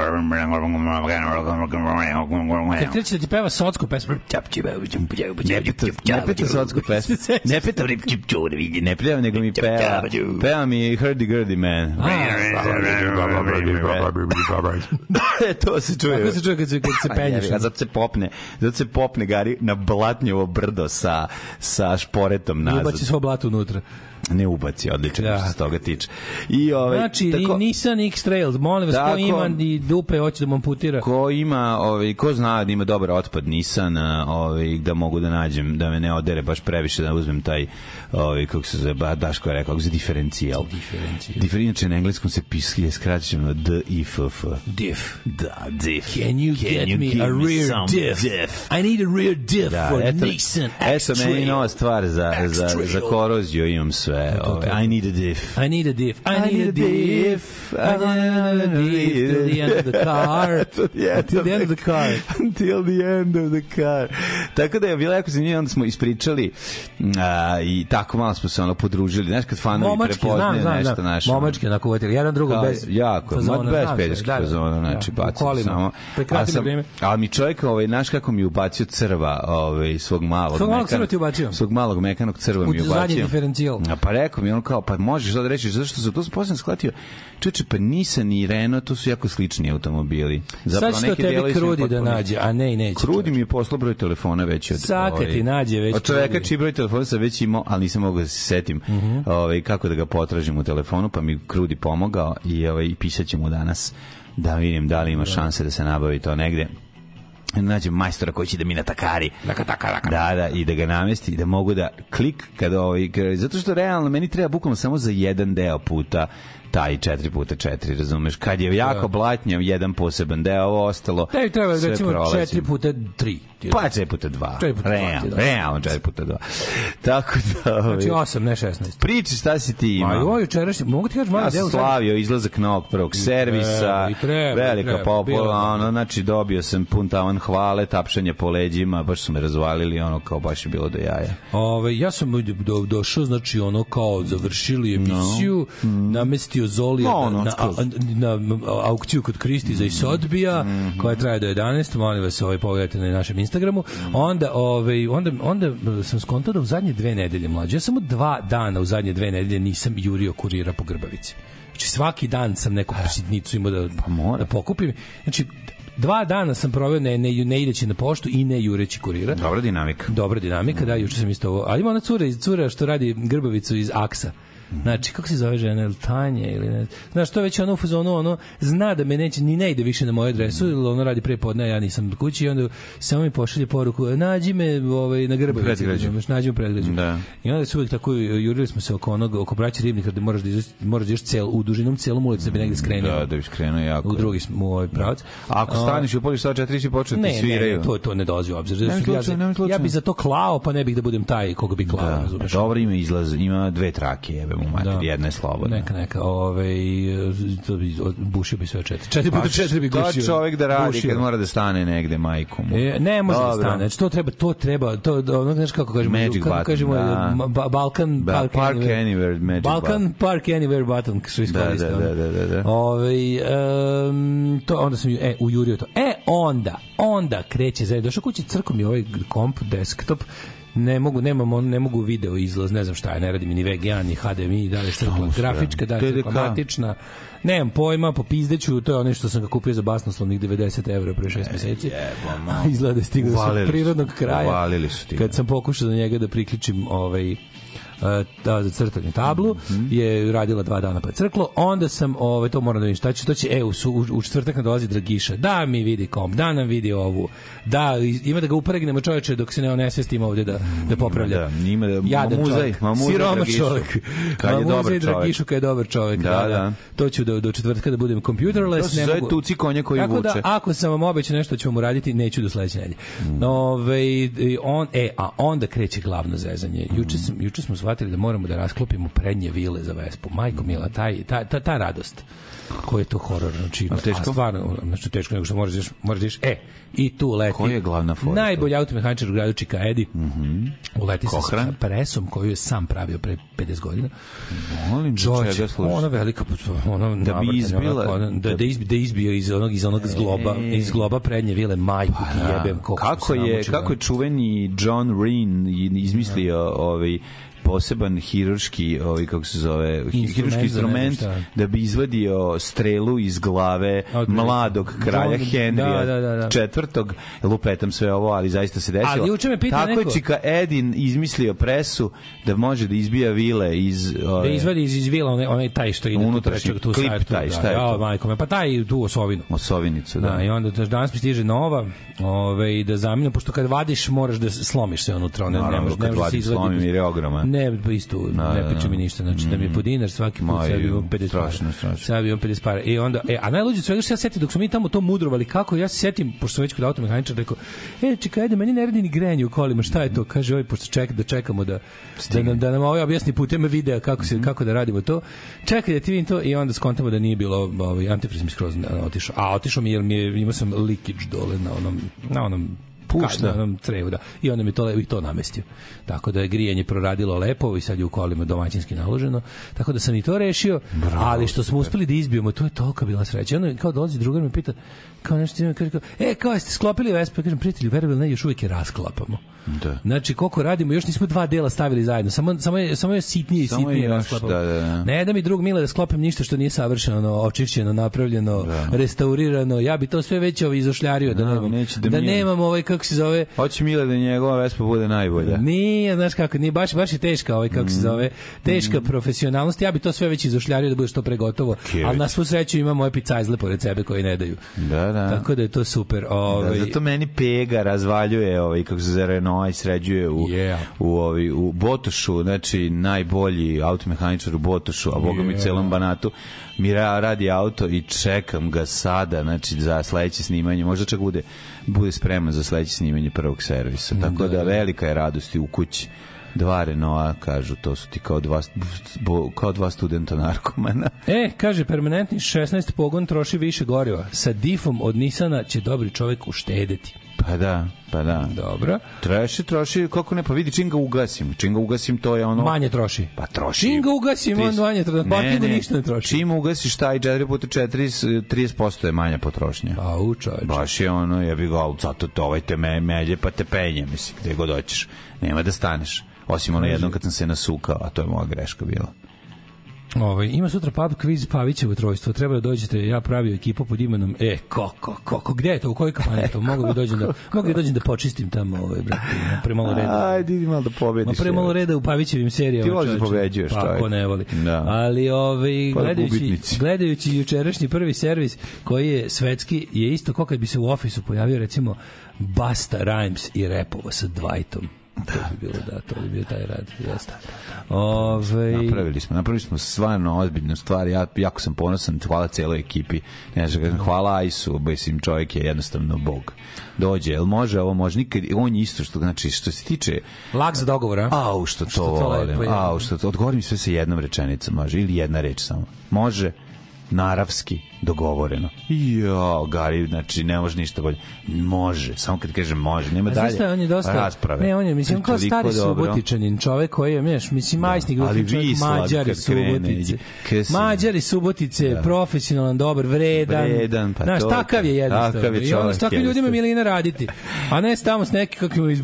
Kad treći da ti peva socku pesmu. Ne peta, ne peta socku pesmu. Ne vidi. ne peva, nego mi peva. Peva mi Hurdy Gurdy Man. Ah to se čuje. Kako se čuje kad se, kad se penješ? A zato se popne, zato se popne Gari na blatnjevo brdo sa, sa šporetom nazad. I ubaci svo blato unutra ne ubaci, odlično da. što se toga tiče. I ovaj znači tako, Nissan X-Trail, molim vas tako, ko ima i dupe hoće da mu amputira. Ko ima, ovaj ko zna da ima dobar otpad Nissan, ovaj da mogu da nađem da me ne odere baš previše da uzmem taj ovaj kako se zove Daško je rekao, kako se diferencijal. Diferencijal. Diferencijal na engleskom se piše skraćeno D I F F. Diff. Da, diff. Can you Can get you me a rear diff? diff? I need a rear diff da, for eto, Nissan X-Trail. Eto meni nova stvar za, za, za koroziju imam sve. Ove, I need a diff. I need a diff. I, I need, a diff. I need a diff. Till the end of the car. Till the end of the car. Until the end of the car. Tako da je bilo jako zanimljivo, onda smo ispričali mm, a, i tako malo smo se ono podružili. Znaš, kad fanovi Momački, prepoznaju znam, znam, nešto naše. Momačke, onako uvetili. Jedan drugom bez Jako, fazona, bez peljeških da, da, fazona, da, znači, da, bacio samo. A, sam, a mi čovjek, ovaj, naš kako mi ubacio crva ovaj, svog malog. Svog malog crva ti ubacio? Svog malog mekanog crva mi ubacio. U zadnji diferencijal pa rekao mi on kao, pa možeš sad reći, zašto se to posle sklatio Čeče, pa Nissan i Renault, to su jako slični automobili. Zapravo, sad što neke tebi krudi da nađe, a ne i neće. Krudi mi je poslao broj telefona već od... Sad ovaj, ti nađe već. Od čoveka čiji broj telefona sam već imao, ali nisam mogao da se setim mm -hmm. ovaj, kako da ga potražim u telefonu, pa mi krudi pomogao i, ovaj, i pisat danas da vidim da li ima da. šanse da se nabavi to negde nađem majstora koji će da mi natakari. Naka, taka, naka. Da, da, i da ga namesti, da mogu da klik kada ovaj, zato što realno meni treba bukvalno samo za jedan deo puta taj 4x4, razumeš? Kad je jako da. blatnjav, jedan poseban deo, ovo ostalo, Tebi treba, recimo, prolazi. 4 puta 3. Pa 4 puta 2. 4 puta 2. Realno, da. realno 4 puta 2. Tako da... znači 8, ne 16. Priči šta si ti imao. Ma joj, jučerašnji, mogu ti kažem, malo ja deo... slavio sad... izlazak novog prvog servisa, treba, treba, velika treba, popola, da. ono, znači dobio sam pun tavan hvale, tapšanje po leđima, baš su me razvalili, ono, kao baš je bilo do jaja. Ove, ja sam do, došao, znači, ono, kao završili emisiju, no. mm. namestio Zolija no, ono, na, na, na aukciju kod Kristi za Isodbija, mm -hmm. koja traje do 11, molim vas, ovaj, pogledajte na našem Instagramu. Mm. Onda, ovaj, onda, onda sam skontao da u zadnje dve nedelje, mlađe, ja samo dva dana u zadnje dve nedelje nisam jurio kurira po Grbavici. Znači, svaki dan sam neku eh. sitnicu imao da, pa mora. da pokupim. Znači, dva dana sam proveo ne, ne, ne ideći na poštu i ne jureći kurira. Dobra dinamika. Dobra dinamika, da, juče sam isto ovo. Ali ima ona cura, iz, cura što radi Grbavicu iz Aksa. Znači, kako se zove žena, ili Tanja, ili ne. Znaš, to već ono u fazonu, ono, zna da me neće, ni ne ide više na moju adresu, mm. ili ono radi pre podne, ja nisam kući, i onda samo mi pošalje poruku, nađi me ovaj, na grbu. Predgrađu. Nađi me predgrađu. Da. I onda se uvek tako, jurili smo se oko onog, oko braća Ribnika, gde da moraš da ideš, moraš da ideš cel, u dužinom celom ulicu, da bi negde skrenuo. Da, da bi skrenuo jako. U drugi smo, u ovaj pravac. A ako staniš i polju sada četiri, si početi ne, sviraju. Ne, to, to ne dolazi u obzir. Ne, znači, slučaj, ja, ja bi za to klao, pa ne bih da budem taj koga bi klao. Da, dobro, ima izlaz, ima dve trake, jebe jebem da u mater, da. jedna je slobodna. Neka, neka, ove, ovaj, to bi, bušio bi sve četiri. Četiri puta pa četiri bi gušio. To čovek da radi bušio. kad mora da stane negde majkom. E, ne, može da Dobro. da stane. Znači, to treba, to treba, to, da, ono, znaš kako kažemo, magic kako button, kažemo, da. ba, Balkan, ba, park, park anywhere, anywhere magic Balkan, button. park anywhere button, su iskoristili. Da, da, da, da, da. Ove, ovaj, um, to, onda sam, e, ujurio to. E, onda, onda kreće, zajedno, došao kući, crkom je ovaj komp, desktop, ne mogu nemam ne mogu video izlaz ne znam šta je ne radi mi ni VGA ni HDMI da li crkla grafička da li crkla nemam pojma popizdeću to je ono što sam ga kupio za basnoslovnih 90 € pre 6 e, meseci izgleda da stigao sa prirodnog kraja uvalili su ti kad sam pokušao da njega da priključim ovaj ta, da, za crtanje tablu, mm -hmm. je radila dva dana pa je crklo, onda sam, ovaj, to moram da vidim šta će, to će, e, u, u, u četvrtak dolazi Dragiša, da mi vidi kom, da nam vidi ovu, da, ima da ga upregnemo čoveče dok se ne onesvestimo ovde da, da mm, popravlja. Da, ima da, Jadan muzej, čovjek, ma muzej siroma čovjek. Kad je dobar čovjek. Dragišu kad je dobar čovjek, da, da, da. da. To ću do, do četvrtka da budem computerless. To se zove tuci konja koji vuče. Tako da, ako sam vam obećao nešto ću vam uraditi, neću do sledeće nedelje. Mm. Ove, on, e, a onda kreće glavno zezanje. Juče, sam, juče smo shvatili da moramo da rasklopimo prednje vile za Vespu. Majko mila, taj, ta, ta, ta radost. Ko je to horor? Znači, a, teško? a stvarno, znači teško nego što moraš, da moraš diš, da e, i tu leti. Koji je glavna fora? Najbolji automehaničar u gradu Čika Edi. Mm -hmm. Uleti se sa presom koju je sam pravio pre 50 godina. Molim, da čega služi? Ona velika, ona da bi izbila. Ona, da, da, izbi, da izbio iz onog, iz onog zgloba, e. iz zgloba prednje vile, majku pa, ti da. jebem. Kako je, kako je čuveni John Reen izmislio ovaj poseban hirurški, ovaj kako se zove, hirurški instrument da bi izvadio strelu iz glave Od, da, mladog da. kralja Henrija da, da, da, da. četvrtog. Lupetam sve ovo, ali zaista se desilo. Ali juče me pita Tako neko. Tako je Čika Edin izmislio presu da može da izbija vile iz da ove, da izvadi iz iz vila onaj, onaj taj što ide unutrašnji tu, tu klip taj, šta da, je to? majko me, pa taj tu osovinu. Osovinicu, da. da i onda danas mi stiže nova, ovaj da zamenu pošto kad vadiš moraš da slomiš sve unutra, ne, ne možeš ne možeš da se izvadi. Slomi mi je ogroman ne, pa isto, na, da, ne da, priča da. mi ništa, znači mm. da mi je mm. po dinar svaki put, Maju, sad imam 50 strašno, para. Sad imam 50 para. E, onda, e, a najluđe svega što ja setim, dok smo mi tamo to mudrovali, kako ja se setim, pošto sam već kod automehaničara, rekao, e, čekaj, ajde, meni ne radi ni grejanje u kolima, šta je to? Kaže, oj, pošto ček, da čekamo da, da, nam, da nam ovaj objasni putem videa kako, se, mm kako da radimo to. Čekaj da ti vidim to i onda skontamo da nije bilo ovaj, antifriz mi skroz otišao. A otišao mi jer mi je, imao sam likić dole na onom, na onom pušta. nam na, da. I onda mi to, i to namestio. Tako da je grijanje proradilo lepo i sad je u kolima domaćinski naloženo. Tako da sam i to rešio. Bravo, ali što smo uspeli da izbijemo, to je tolika bila sreća. Onda kao dolazi drugar me pita, kao nešto ima, kaže, kao, e, kao jeste sklopili vespa, kažem, prijatelju, verujem ne, još uvijek je rasklapamo. Da. Znači, koliko radimo, još nismo dva dela stavili zajedno, samo, samo, je, samo je sitnije i sitnije da još, rasklapamo. Da, da, da. Ne da mi drug mile da sklopim ništa što nije savršeno, očišćeno, napravljeno, da. restaurirano, ja bi to sve već ovaj izošljario, da, da, nemam, da, da nemam ovaj, kako se zove... Hoće mile da njegova vespa bude najbolja. Nije, znaš kako, nije, baš, baš je teška, ovaj, kako mm. se zove, teška mm. profesionalnost, ja bi to sve već izošljario da bude što pregotovo, okay, ali na svu sreću imamo moje pizza izle pored sebe koji ne daju. Da, da, da. Tako da je to super. Da, ovaj... Da, zato meni Pega razvaljuje, ovaj, kako se zove Renault sređuje u, yeah. u, ovaj, u Botošu, znači najbolji automehaničar u Botošu, a boga yeah. mi celom Banatu. Mi radi auto i čekam ga sada, znači za sledeće snimanje, možda čak bude, bude spreman za sledeće snimanje prvog servisa. Tako da, da, da. velika je radost i u kući dva Renoa, kažu, to su ti kao dva, kao dva studenta narkomana. E, kaže, permanentni 16 pogon troši više goriva. Sa difom od Nisana će dobri čovek uštedeti. Pa da, pa da. Dobro. Troši, troši, koliko ne, pa vidi, čim ga ugasim. Čim ga ugasim, to je ono... Manje troši. Pa troši. Čim ga ugasim, on manje troši. Pa ti ne. ništa ne troši. Čim ugasiš taj 4 puta 4, 30% je manja potrošnja. A u čoveče. Baš je ono, ja bih ga, zato to ovaj te me, melje, pa te penje, mislim, gde god hoćeš. Nema da staneš osim ono jednom kad sam se nasukao, a to je moja greška bila. Ovaj ima sutra pub kviz Pavićevo trojstvo. Treba da dođete, ja pravio ekipu pod imenom E Koko, Koko. Gde je to? U kojoj kafani to? Mogu bi da dođem da mogu bi da dođem da počistim tamo, ovaj brate. Premalo reda. Ajde, idi malo da pobediš. Ma premalo reda u Pavićevim serijama. Ti voliš da pobeđuješ, pa, ko ne voli. Da. Ali ovaj pa, gledajući gledajući jučerašnji prvi servis koji je svetski je isto kao kad bi se u ofisu pojavio recimo Basta Rhymes i repovo sa Dwightom. Da. To bi bilo, da, to bi bio taj rad. Jeste. Ove... Napravili smo, napravili smo stvarno ozbiljnu stvar. Ja jako sam ponosan, hvala celoj ekipi. Ne znam, hvala Ajsu, mislim, čovjek je jednostavno bog. Dođe, el može ovo, može nikad, on je isto, što, znači, što se tiče... lag za dogovor, a? Au, što to, što to volim, lepo, au, što to, odgovorim sve sa jednom rečenicom, može, ili jedna reč samo. Može, naravski, dogovoreno. Jo, Gari, znači ne može ništa bolje. Može, samo kad kaže može, nema dalje. Znači on je dosta rasprave. Ne, on je mislim kao stari subotičanin, čovjek koji je, znaš, mislim da, majsnik, da, ali čovjek, mađari subotice. Mađari subotice, da. profesionalan, dobar, vredan. Vredan, pa znaš, to. takav je jednostavno. Takav je čovjek, I ono s takvim ljudima Milina raditi. A ne stamo s nekim kakvim iz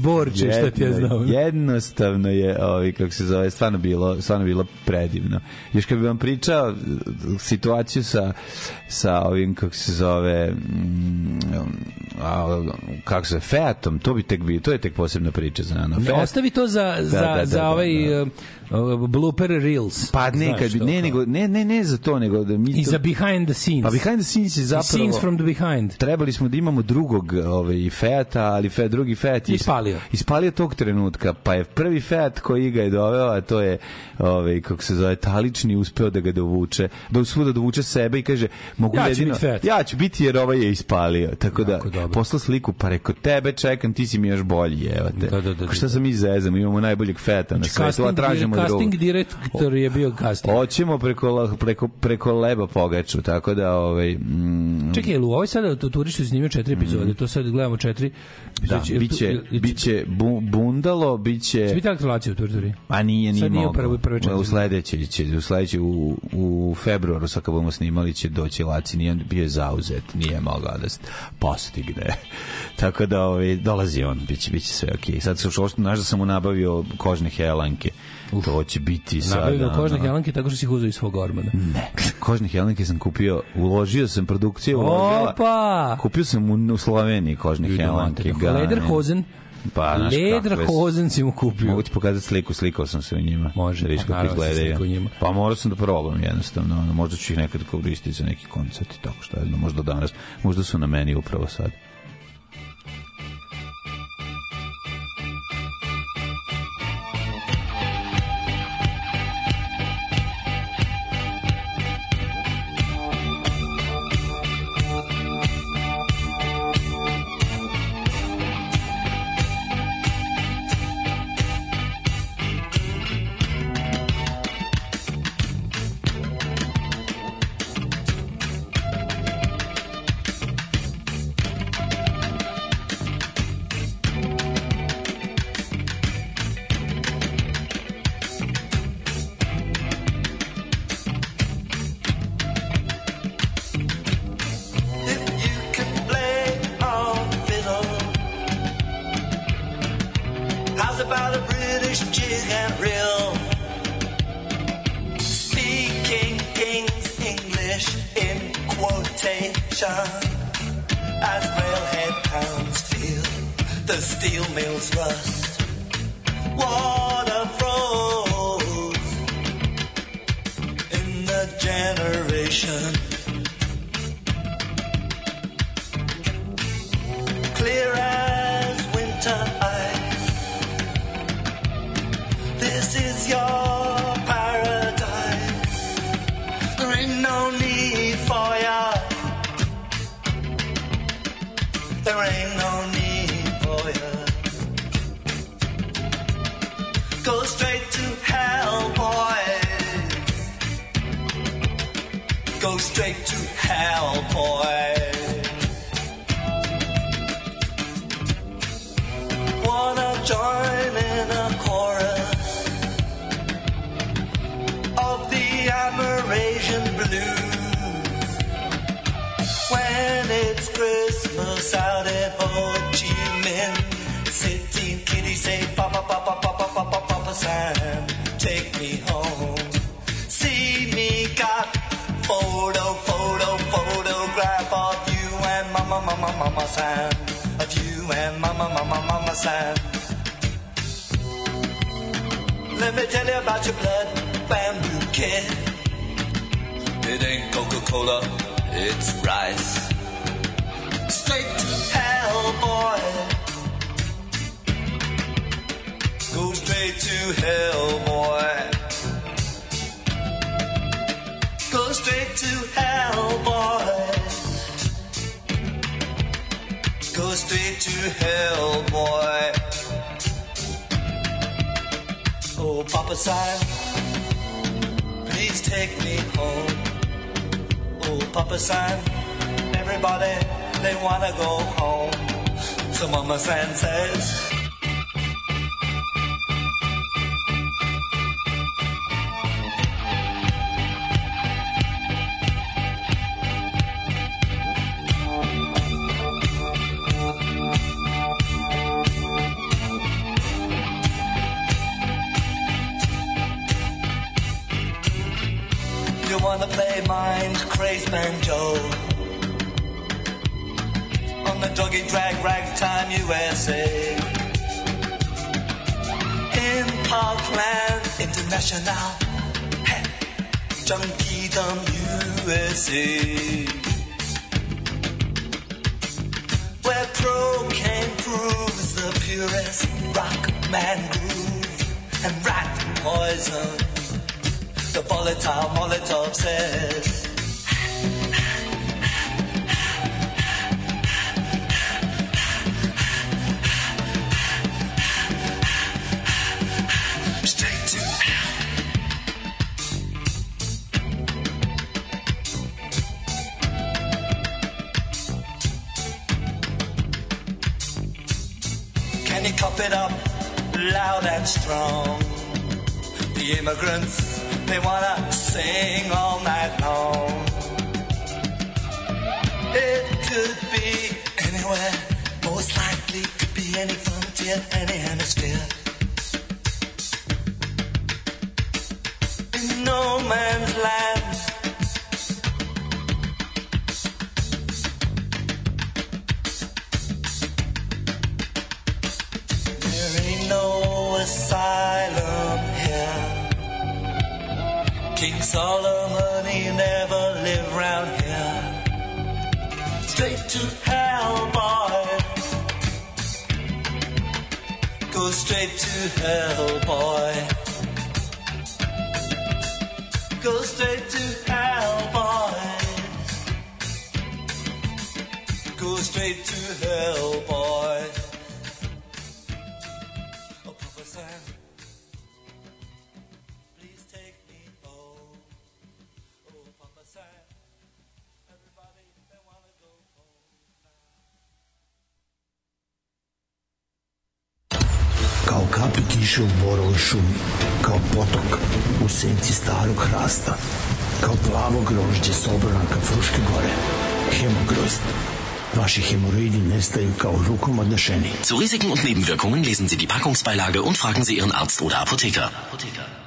što ti ja znam. Jednostavno je, ovi, kako se zove, stvarno bilo, stvarno bilo predivno. Još kad bih vam pričao situaciju sa sa ovim, kako se zove, mm, a, kako se zove, Fiatom, to bi tek bio, to je tek posebna priča za Nano Fiat. Ostavi to za, da, za, da, da, za da, ovaj... da eh, uh, blooper reels. Pa ne, kad, ne, nego, ne, ne, ne za to, nego da mi I to... za behind the scenes. Pa behind the scenes je zapravo... The scenes from the behind. Trebali smo da imamo drugog ovaj, Fiata, ali fe, drugi Fiat je ispalio. Ispalio tog trenutka, pa je prvi Fiat koji ga je doveo, a to je, ovaj, kako se zove, talični, uspeo da ga dovuče, da usvuda da dovuče sebe i kaže, mogu ja jedino... Ja ću biti jer ovaj je ispalio. Tako da, da posla sliku, pa reko, tebe čekam, ti si mi još bolji, evo te. Da, da, da, da, šta da. sam mi zezam, imamo najboljeg Fiata na znači, svetu, a tražimo casting director je bio casting. Hoćemo preko, preko, preko leba pogaču, tako da... Ovaj, mm, Čekaj, u ovoj sada to turistu snimio četiri epizode, mm. to sad gledamo četiri. Da, znači, biće, biće, bundalo, biće... Će biti elektrolacija u Torturi? A nije, nije mogo. Prvi, prvi četiri. U sledeće, će, u, sledeće u, u februaru, sa kad budemo snimali, će doći Laci, nije bio zauzet, nije mogao da postigne. tako da ovaj, dolazi on, biće, biće sve okej. Okay. Sad, što, naš da sam mu nabavio kožne helanke Uf. To će biti sada. Nabavio da, kožne helanke tako što si ih uzeo iz svog ormana. Ne. Kožne helanke sam kupio, uložio sam produkciju. Uložila, Opa! Kupio sam u, Sloveniji kožne Vidim, helanke. Lederhosen. Pa, naš si mu kupio. Mogu ti pokazati sliku, slikao sam se u njima. Može, pa, da viš kako njima. Pa morao sam da probam jednostavno. Možda ću ih nekad koristiti za neki koncert i tako što. Možda danas, možda su na meni upravo sad. spin, Annie, and a spin. In no man's land. There ain't no asylum here. King Solomon, he never lived round here. Straight to hell, boy. Go straight to hell, boy. Go straight to hell, boy. Išu u borovoj šumi, kao potok u senci starog hrasta, kao plavo grožđe s obranaka Fruške gore, hemogrozd. Ваши Hämorrhoiden nestaju kao rukom odnešeni. Zu Risiken und Nebenwirkungen lesen Sie die Packungsbeilage und fragen Sie Ihren Arzt oder Apotheker. Apotheker.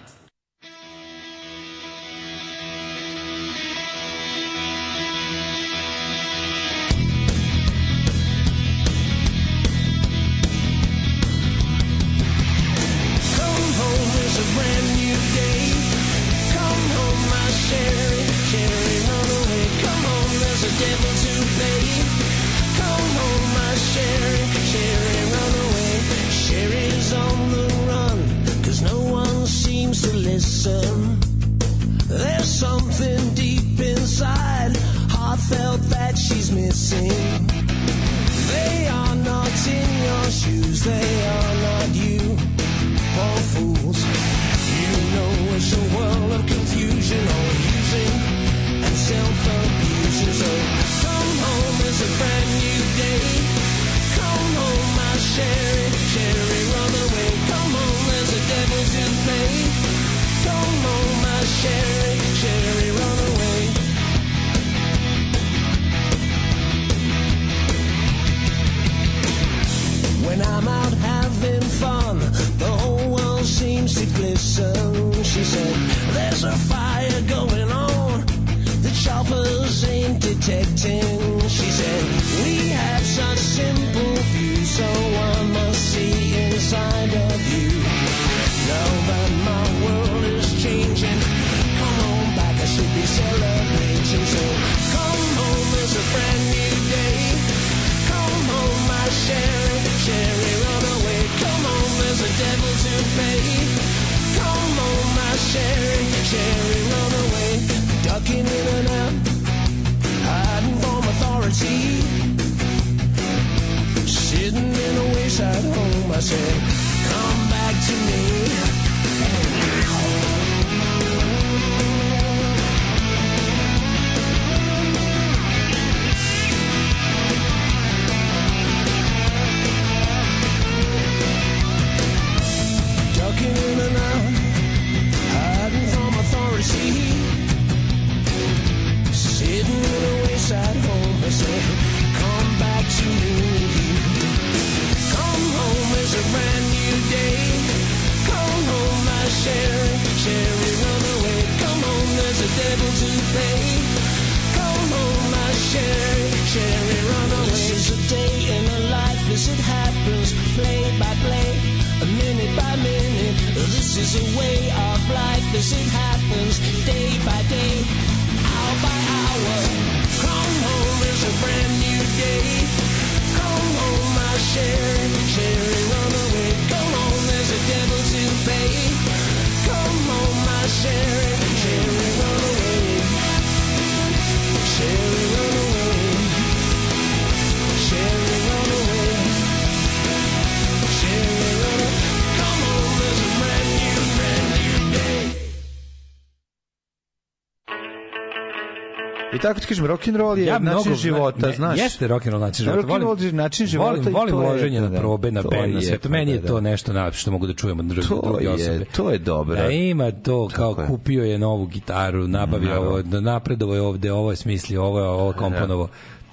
I tako ti kažem, rock and roll je ja način mnogo, života, ne, znaš. Jeste rock and roll način života. Rock and roll je način života. Volim, volim loženje na da. probe, na bend, na sve. meni je to da. nešto na što mogu da čujem od druge, druge osobe. To je to je dobro. Da ima to kao kupio je novu gitaru, nabavio ovo, napredovo je ovde, ovo je smislio, ovo je ovo komponovo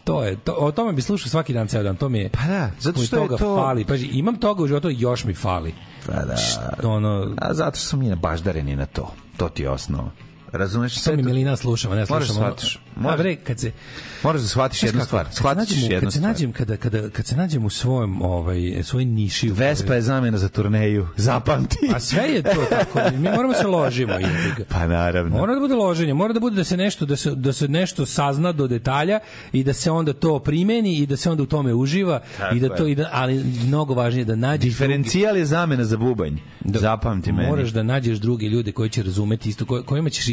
to je to, o tome bi slušao svaki dan ceo dan to mi je pa da zato što toga je to fali Paži, imam toga u životu još mi fali pa da što ono a zato što sam i na baždareni na to to ti je osnova razumeš sve to mi Milina slušamo ne slušamo moraš shvatiš Moraš, bre, kad se moraš da shvatiš jednu kako, stvar, shvatiš nađem, jednu kad se nađem kada kada kad se nađem u svom ovaj svoj niši. Vespa je zamena za turneju, zapamti. A sve je to tako, mi moramo se ložimo i Pa naravno. Mora da bude loženje, mora da bude da se nešto da se da se nešto sazna do detalja i da se onda to primeni i da se onda u tome uživa tako i da to i da, ali mnogo važnije da nađeš diferencijal je zamena za bubanj. Da, zapamti meni. Moraš da nađeš druge ljude koji će razumeti isto kojima ćeš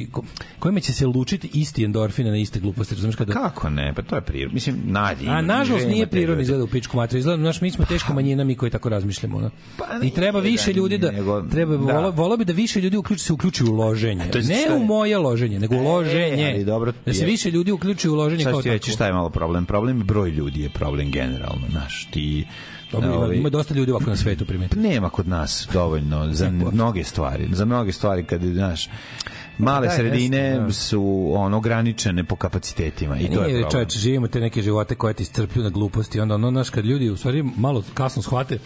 kojima će se lučiti isti endorfine na isti čiste gluposti, razumeš kada Kako ne? Pa to je prirodno. Mislim nađi. A nažalost nije da prirodno izgleda u pičku mater. Izgleda, znaš, mi smo pa teško manjina mi koji tako razmišljamo, Pa, I treba više ljudi da treba da. volao bi da više ljudi uključi se uključi u loženje. Ne u moje loženje, nego u e, loženje. Ali dobro. Da se više ljudi uključi u loženje kao tako. Šta je malo problem? Problem broj ljudi je problem generalno, znaš. Ti Dobro, ima, ima dosta ljudi ovako na svetu primeti. Nema kod nas dovoljno za mnoge stvari. Za mnoge stvari kad, znaš, male da, sredine jeste, da. su ono ograničene po kapacitetima i e, to je problem. Čovječe, živimo te neke živote koje ti strplju na gluposti, onda ono, naš kad ljudi u stvari malo kasno shvate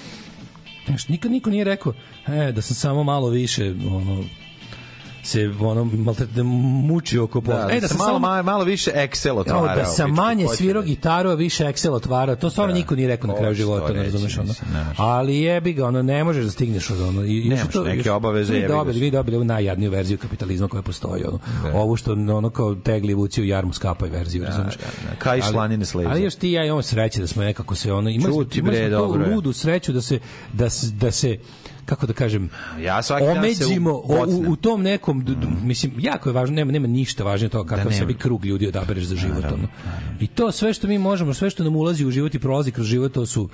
Znaš, nikad niko nije rekao e, da sam samo malo više ono, se ono maltretno da muči oko da, da, e, da sam malo, malo, malo više Excel otvarao. Ja, da sam manje svirao da- gitaru, a više Excel otvarao. To stvarno da, niko nije rekao na kraju pa života, ne razumeš ono. Ali jebi ga, ono, ne možeš da stigneš od ono. I, Nemaš to, neke obaveze. Vi dobili, vi dobili ovu najjadniju verziju kapitalizma koja postoji. Ono. Da. Ovo što ono kao tegli vuci u jarmu skapaj verziju, da, razumeš. Da, da, da. Kaj šlanine sleže. Ali još ti ja imamo sreće da smo nekako se ono... Imali, Čuti bre, dobro. ludu sreću da se, da, se, da se kako da kažem, ja omeđimo u, u, u, tom nekom, mm. mislim, jako je važno, nema, nema ništa važnije toga da kakav da sebi krug ljudi odabereš za život. Naravno, naravno. I to sve što mi možemo, sve što nam ulazi u život i prolazi kroz život, to su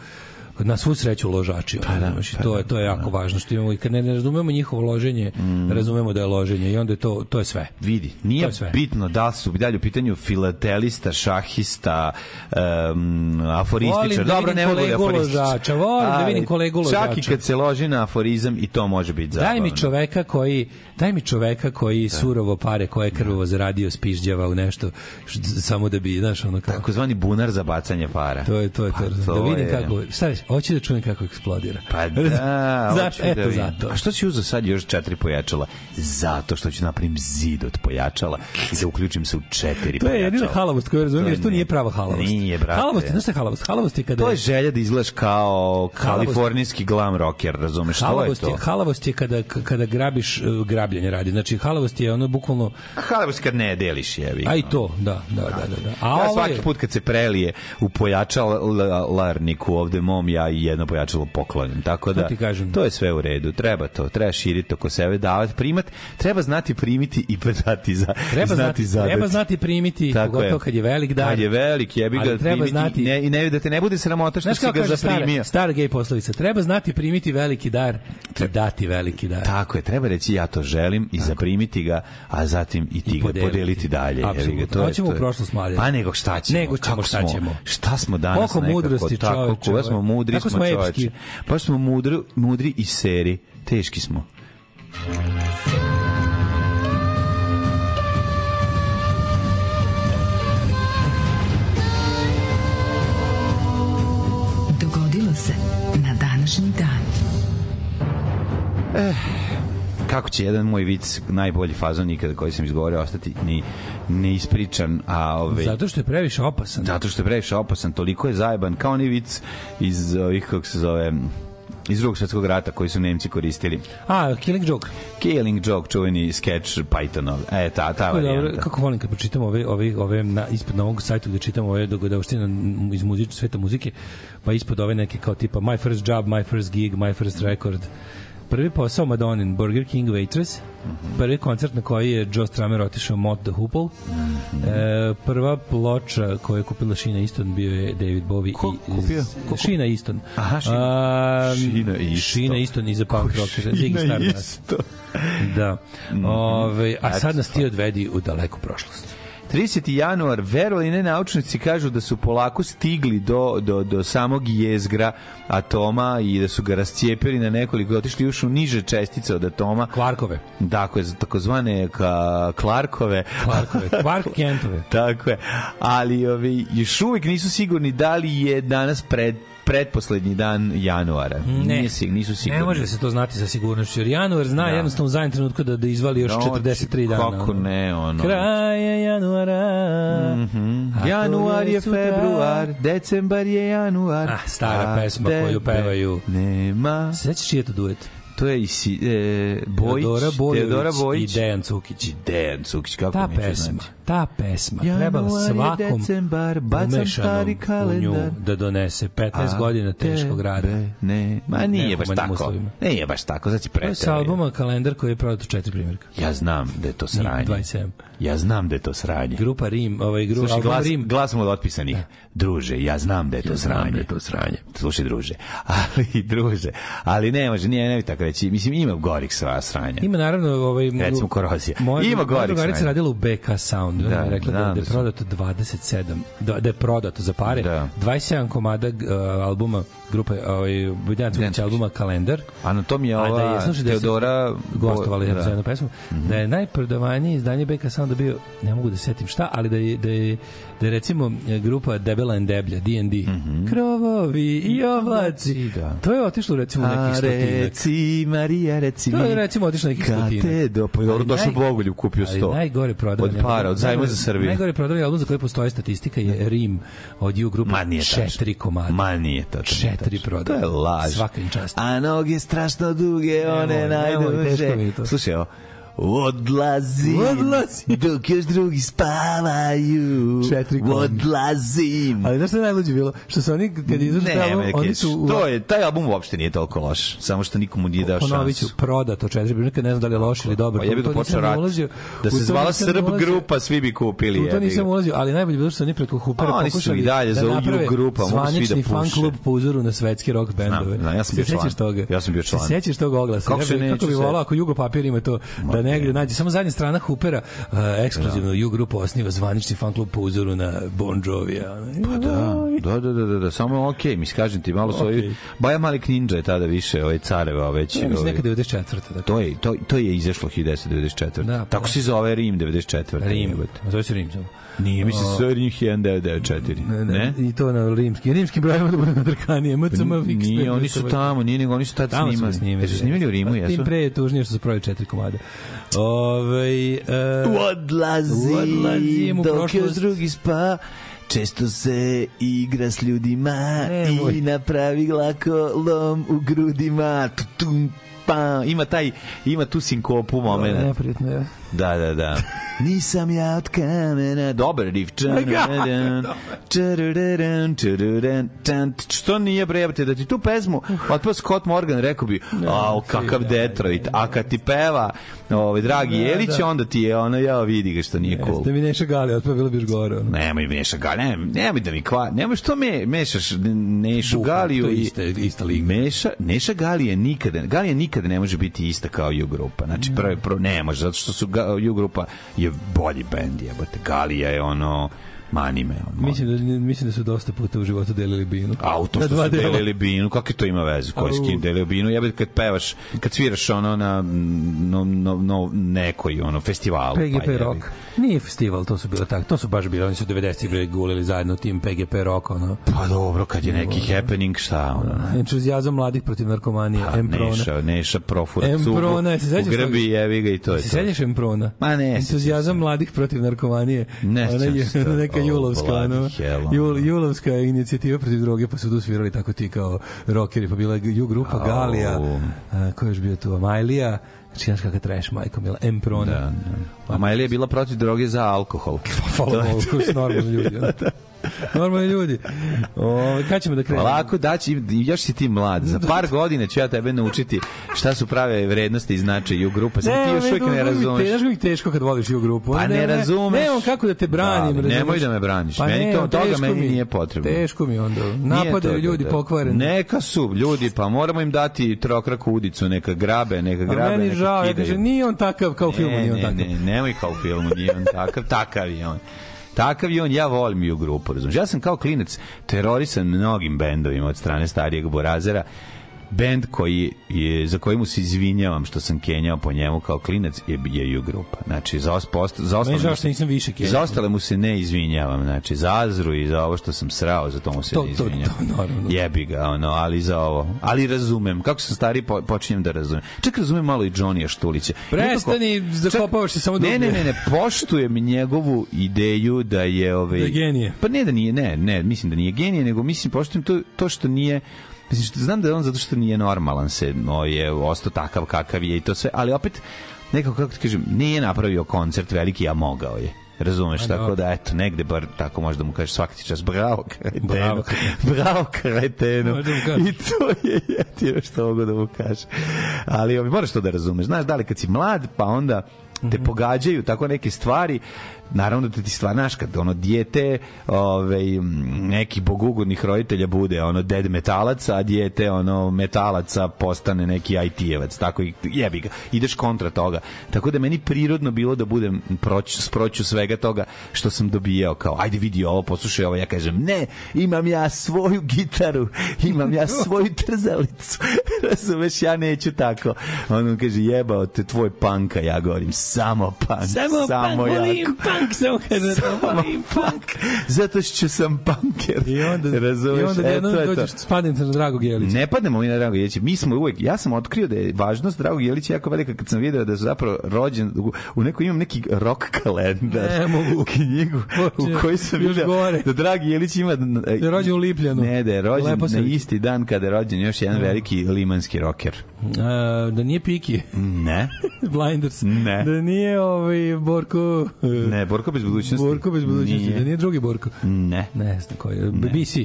na svu sreću ložači. Pa, da, pa, to, da, je, to je pa jako da. važno što imamo i kad ne, ne razumemo njihovo loženje, mm. razumemo da je loženje i onda je to, to je sve. Vidi, nije sve. bitno da su dalje u pitanju filatelista, šahista, um, aforističar. Da Dobro, ne mogu da aforističar. Volim da vidim kolegu ložača. Čak i kad se loži na aforizam i to može biti zabavno. Daj mi čoveka koji, daj mi čoveka koji da. surovo pare koje je krvovo da. zaradio spižđava u nešto samo da bi, znaš, ono kao... Takozvani bunar za bacanje para. To je, to je, pa to. Pa, to da vidim je. kako... Šta reći? hoću da čujem kako eksplodira. Pa da, zato, da eto da zato. A što si uzao sad još četiri pojačala? Zato što ću da napravim zid od pojačala i da uključim se u četiri pojačala. To je jedina halavost koju razumijem, jer to nije prava halavost. Nije, brate. Halavost, znaš šta je halavost? Halavost je kada... To je želja da izgledaš kao kalifornijski glam rocker, razumeš? Halavost je, halavost je kada, kada grabiš, e, grabljanje radi. Znači, halavost je ono bukvalno... Halavost kad ne deliš, jevi. A i to, da, da, da. da, da. A ja svaki put kad se prelije u pojačalarniku ovde mom, ja ja i jedno pojačalo poklonim. Tako da, to, kažem. to je sve u redu. Treba to. Treba širiti oko sebe, davati, primat. Treba znati primiti i predati za, treba znati, zadati. Treba znati primiti, Tako pogotovo je. kad je velik dar. Kad je velik, jebi ga treba primiti. Znati, I ne, i ne, da te ne bude sramota što si ga zaprimio. Stara, stara gej poslovica. Treba znati primiti veliki dar i dati veliki dar. Tako je. Treba reći ja to želim i Tako. zaprimiti ga, a zatim i ti I podeliti. ga podeliti dalje. Apsolutno. To, to u prošlost mladen. Pa nego šta ćemo? Nego ćemo, šta ćemo? Šta smo danas Oko mudrosti, nekako, čovječe, tako, koga smo mudri ovaj mudri Tako smo, smo čoveče. Baš pa smo mudri, mudri i seri. Teški smo. Dogodilo se na današnji dan. Eh, kako će jedan moj vic, najbolji fazon ikada koji sam izgovorio, ostati ni ne ispričan a ove... Ovaj, Zato što je previše opasan. Zato što je previše opasan, toliko je zajeban, kao ni vic iz ovih, kako se zove, iz drugog svetskog rata koji su Nemci koristili. A, Killing Joke. Killing Joke, čuveni skeč Pythonov. E, ta, ta kako varijanta. Dobro, kako volim kad pročitam ove, ove, ove na, ispod na ovog sajtu gde čitam ove dogodovštine iz muzič, sveta muzike, pa ispod ove neke kao tipa My First Job, My First Gig, My First Record. Mm Prvi posao Madonna in Burger King Waitress. Mm -hmm. Prvi koncert na koji je Joe Stramer otišao Mott the Hoople. Mm -hmm. e, prva ploča koju je kupila Šina Easton bio je David Bowie. Ko i, kupio? Ko, Šina Easton. Aha, Šina, A, Šina Easton. Šina Easton iza punk rocker. Šina Easton. Da. Mm -hmm. Ove, a sad nas ti odvedi u daleku prošlost. 30. januar, verovali ne naučnici kažu da su polako stigli do, do, do samog jezgra atoma i da su ga rascijepili na nekoliko, otišli još u niže čestice od atoma. Klarkove. Dakle, takozvane ka, Klarkove. Klarkove, Klarkentove. Tako je. Ali ovi, još uvek nisu sigurni da li je danas pred pretposlednji dan januara. Ne, Nije, sig, nisu sigurni. Ne može se to znati sa sigurnošću, jer januar zna da. jednostavno u zadnjem trenutku da, da izvali još no, da, 43 dana. Kako ne, ono. Kraj je januara. Mm -hmm. Januar je sutra. februar, decembar je januar. Ah, stara pesma koju pevaju. Nema. Sećaš je to duet? to je i si, e, Bojić, Teodora Bojović, Teodora Bojić i Dejan Cukić. I Dejan Cukić, kako ta mi pesma, znači. Ta pesma ja, trebala svakom decembar, umešanom u nju da donese 15 A, godina teškog rada. Ne, ma nije baš tako. Uslovima. Nije baš tako, znači pretere. To je sa albuma kalendar koji je prodato četiri primjerka. Ja znam da je to sranje. 27. Ja znam da je to sranje. Grupa Rim, ovaj grupa Slušaj, glas, Rim. Glas mu od otpisanih. Da. Druže, ja znam da je to ja sranje. Znam da je to sranje. Slušaj, druže. Ali, druže, ali ne može, nije, ne bi tako reći, mislim ima gorih sva sranja. Ima naravno ovaj recimo korozija. Moja, ima gorih. Drugarica radila u BK Sound, da, je rekla da, da, da je prodato 27 da, da je prodato za pare da. 27 komada uh, albuma grupe ovaj Budensković albuma Kalendar. A na tom je da ova da je, slušaj, da Teodora gostovala da. za jednu pesmu. Mm -hmm. Da je najprodavanije izdanje BK Sounda bio, ne mogu da setim šta, ali da je, da je, da je recimo grupa Debela and Deblja, D&D. Mm -hmm. Krovovi i oblaci. Da. To je otišlo recimo nekih stotinak ti Marija, reci mi. Da, to je recimo otišla nekih stotina. Katedo, pa je došao Bogolju, kupio 100. Ali najgore prodavanje. Od para, od zajma za Srbiju. Najgore prodavanje album za koji postoji statistika je Rim od U grupa. Ma nije Četiri komada. Ma nije tačno. Četiri prodaje. To je laž. Svaka im čast. A noge strašno duge, one najduže. Slušaj, evo, Odlazim, odlazim. dok još drugi spavaju. Četiri konji. Odlazim. Ali znaš što je najluđe bilo? Što su oni, kad izašu ne, album, ne, oni su... U... To je, taj album uopšte nije toliko loš. Samo što nikomu nije dao šansu. Ponoviću, proda to četiri biljnika, pa ne znam da li je loš ili dobro. Pa ja bih da počeo rat. Ulazio. Da se zvala Srb ulazio. grupa, svi bi kupili. U to nisam ulazio, ali najbolje bilo što su oni preko Hoopera pokušali... Oni su i dalje za da Uju grupa, mogu svi da puše. fan klub po uzoru na svetski rock bendove. Znam, ja sam bio član. Ja sam bio član. Se sećaš tog oglasa? Kako, se kako bi volao ako Jugo Papir ima to, da negde nađe. Samo zadnja strana Hoopera, uh, ekskluzivno da. U grupu osniva zvanični fan klub po uzoru na Bon Jovi. Pa da, da, da, da, da, da, samo okej, mi skažem ti malo okay. svoju... Baja Malik Ninja je tada više ovaj, careva već. Ja, da, mislim, neka 94. Dakle. To, je, to, to je izašlo 1994. Da, pa. Tako se zove Rim 94. Rim, zove se Rim samo. Nije, mislim su Sojerin 1994. Ne, ne, I to na rimski. Rimski broj da bude na drkanije. MCM pa fiksne. Nije, oni da su tamo, nije nego oni su tad tamo snimali. snimali. Jesu snimali u Rimu, pa jesu? Tim pre je tužnije što su pravili četiri komada. Ove, e, uh, odlazi, odlazi mu dok još drugi spa. Često se igra s ljudima Nemoj. i napravi lako lom u grudima. Tum, pa, ima taj, ima tu sinkopu moment. Neprijatno je. Da, da, da. Nisam ja od kamena. Dobar riff. Da, da. Što nije brejabate da ti tu pesmu otpao Scott Morgan, rekao bi, a kakav Detroit. A kad ti peva ovaj, Dragi da, Jelić, da. onda ti je ono, ja vidi ga što nije cool. Jeste mi Neša Gali, otpao bilo biš gore. Ono. Nemoj mi Neša Gali, nemoj, nemoj da mi kva... Nemoj što me mešaš Nešu Galiju. To je ista, ista liga. Meša, Neša Galija nikada, Galija nikada ne može biti ista kao i u grupa. Znači, prvo, prve, ne može, zato što su grupa je bolji bend, jebote. Galija je ono mani me. On, mislim, da, mislim da su dosta puta u životu delili binu. A u to što su dela. delili binu, kakve to ima veze? Koji s kim delio binu? Ja bih kad pevaš, kad sviraš ono na no, no, no, nekoj ono, festivalu. PGP pa Rock. Nije festival, to su bilo tako. To su baš bili, oni su 90-ih gulili zajedno tim PGP Rock. Ono. Pa dobro, kad je neki happening, šta ono? Entuzijazam mladih protiv narkomanije. Pa, Emprona. Neša, Neša profura Emprona, cugu, se sećaš? U grbi jevi ga i to je to. Se sećaš Emprona? Ma ne. Entuzijazam mladih protiv narkomanije. Ne, ne, ne, ne, neka julovska, ono, jul, julovska inicijativa protiv droge, pa su tu svirali tako ti kao rockeri, pa bila ju grupa oh. Galija, a, ko je još bio tu, Amajlija, Znači, znaš kakav trash, majko mila, Emprona. Da, da. Amajlija je bila protiv droge za alkohol. Hvala Bogu, normalni ljudi. da, da. da. Normalni ljudi. O, kad ćemo da krenemo? Lako, da će, još si ti mlad. Za par godina ću ja tebe naučiti šta su prave vrednosti i značaj u grupa. Sam ne, ti još uvijek ne razumeš. Teško je teško kad voliš u grupu. Pa ne, ne razumeš. Nemam kako da te branim. Da, nemoj da me braniš. Pa meni to, toga meni mi, nije potrebno. Teško mi onda. Napadaju ljudi da. pokvareni. Neka su ljudi, pa moramo im dati trokraku udicu, neka grabe, neka grabe, meni žao, kidaju. Kaže, nije on takav kao u filmu, nije on takav. Ne, nemoj kao u filmu, nije on takav. Takav je on. Takav je on, ja volim ju grupu, razumiješ? Ja sam kao klinac terorisan mnogim bendovima od strane starijeg Borazera bend koji je, za koji mu se izvinjavam što sam kenjao po njemu kao klinac je, je ju grupa. Znači, za, post, za, ostale, žao nisam više kenjao. za ostale mu se ne izvinjavam. Znači, za Azru i za ovo što sam srao, za to mu se to, ne izvinjavam. To, to, naravno. Jebi ga, ono, ali za ovo. Ali razumem. Kako sam stari, po, počinjem da razumem. Čak razumem malo i Johnija Štulića. Prestani, zakopavaš se samo ne, ne, ne, ne, poštujem njegovu ideju da je... Ovaj, da je genije. Pa ne da nije, ne, ne, mislim da nije genije, nego mislim poštujem to, to što nije Mislim, što znam da je on zato što nije normalan se, no je ostao takav kakav je i to sve, ali opet, nekako, kako ti kažem, nije napravio koncert veliki, a mogao je. Razumeš, tako da, eto, negde bar tako možda mu kažeš svaki čas, bravo kretenu, bravo, bravo kretenu. Da I to je jedino što mogu da mu kažeš. Ali moraš to da razumeš. Znaš, da li kad si mlad, pa onda te mhm. pogađaju tako neke stvari naravno da ti stvarnaš kad ono dijete ovaj neki bogugodnih roditelja bude ono ded metalac, a dijete ono metalaca postane neki IT-evac, tako i jebi ga. Ideš kontra toga. Tako da meni prirodno bilo da budem proć, sproću svega toga što sam dobijao kao ajde vidi ovo, poslušaj ovo, ja kažem ne, imam ja svoju gitaru, imam ja svoju trzalicu. Razumeš, ja neću tako. On kaže jebao te tvoj panka, ja govorim samo pank, samo, samo pank, jako. Volim, pank punk, samo kaže samo punk. Zato što sam punker. I onda, razumeš, i onda e, jedno dođeš, spadnete na Dragog Jelića. Ne padnemo mi na Dragog Jelića. Mi smo uvek, ja sam otkrio da je važnost Dragog Jelića jako velika kad sam video da je zapravo rođen, u, u nekoj imam neki rock kalendar. Ne mogu. Knjigu u kojoj sam video gore. da Dragi Jelić ima... Da je rođen u Lipljanu. Ne, da je rođen na isti dan kada je rođen još jedan da. veliki limanski rocker da nije Piki. Ne. Blinders. Ne. Da nije ovaj Borko... E, ne, Borko bez budućnosti. Borko bez budućnosti. Nije. Da nije drugi Borko. Ne. Ne znam koji. Ne. BC.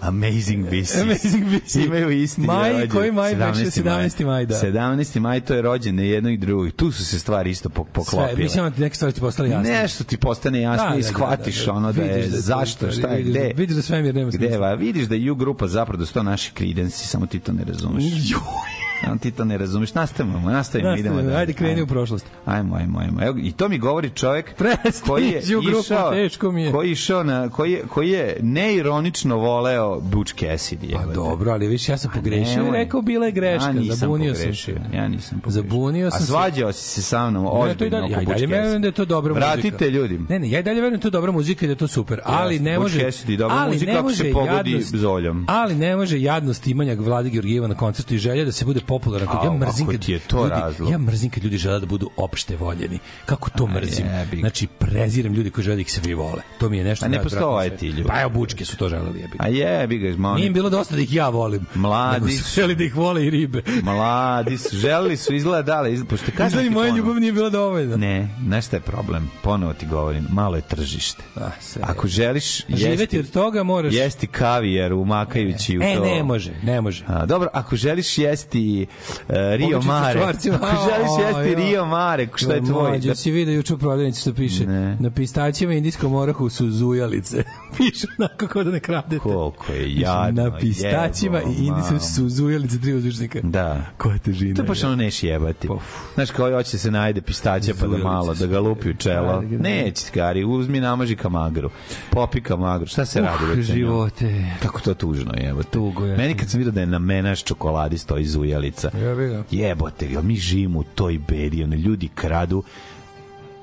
Amazing BC. Amazing BC. Imaju isti. Maj, rođen. koji maj? 17. 17. maj, da. 17. maj, to je rođen na jednog i drugog. Tu su se stvari isto poklopile. Sve, mislim da ti neke stvari ti postale jasne. Nešto ti postane jasno da, i da, da, da, shvatiš da, da, da, ono da je da, zašto, šta je, gde. Vidiš da svemir nema smisla. Gde, vidiš da je U grupa zapravo da su to naši kridensi, samo ti to ne razumeš. Joj! ti to ne razumeš. Nastavimo, nastavimo, idemo. Da, ajde, kreni u prošlost. Ajmo, ajmo, ajmo. Evo, I to mi govori čovjek Prestiž koji je išao, teško mi je. koji išao na, koji je, koji je neironično voleo Butch Cassidy. Pa dobro, ali više ja sam pogrešio i rekao bila je greška. Ja zabunio sam se. Ja nisam pogrešio. Zabunio sam se. A svađao si se sa mnom ozbiljno ja, ja i dalje verujem da je to dobra Vratite muzika. Vratite ljudima. Ne, ne, ja i dalje verujem da je to dobra muzika i da je to super. Ali ne može... Butch Cassidy, dobra muzika ako se pogodi zoljom. Ali ne može jadnost imanja Vlade Georgijeva na koncertu i želja da se bude popularan. A, ja mrzim kad je to ljudi, razlog. Ja mrzim kad ljudi žele da budu opšte voljeni. Kako to A, mrzim? Jebi. Znači prezirem ljude koji žele da ih svi vole. To mi je nešto A ne postoje ovaj ti ljudi. Pa je bučke su to želeli jebi. A je ga, mali. Nije bilo dosta da ih ja volim. Mladi su želeli da ih vole i ribe. Mladi su želeli su izgledali, pošto kažem ti moja ponovo. ljubav nije bila dovoljna. Ne, znaš je problem? Ponovo ti govorim, malo je tržište. A, da, sve. Ako želiš jesti, živeti od toga moraš jesti kavijer umakajući ne. u to. E, ne može, ne može. A, dobro, ako želiš jesti E, Rio Mare. Ako želiš jesti Rio Mare, što je tvoj? Mađo, da- si vidio juče u prodavnici što piše. Na pistaćima i indijskom orahu su zujalice. piše onako kao da ne kradete. Koliko je jadno. Na pistaćima i indijskom su zujalice tri uzvičnika. Da. Koja težina. To je baš ono neš jebati. Znaš, kao hoće da se najde pistaća pa da malo, da ga lupi u čelo. Neće, Kari, uzmi namaži kamagru. Popi kamagru. Šta se radi? Uh, živote. Kako to tužno je. Tugo je. Meni kad sam vidio da je na menaš čokoladi stoji zujalica ulica. Jebote, jel mi živimo u toj bedi, one ljudi kradu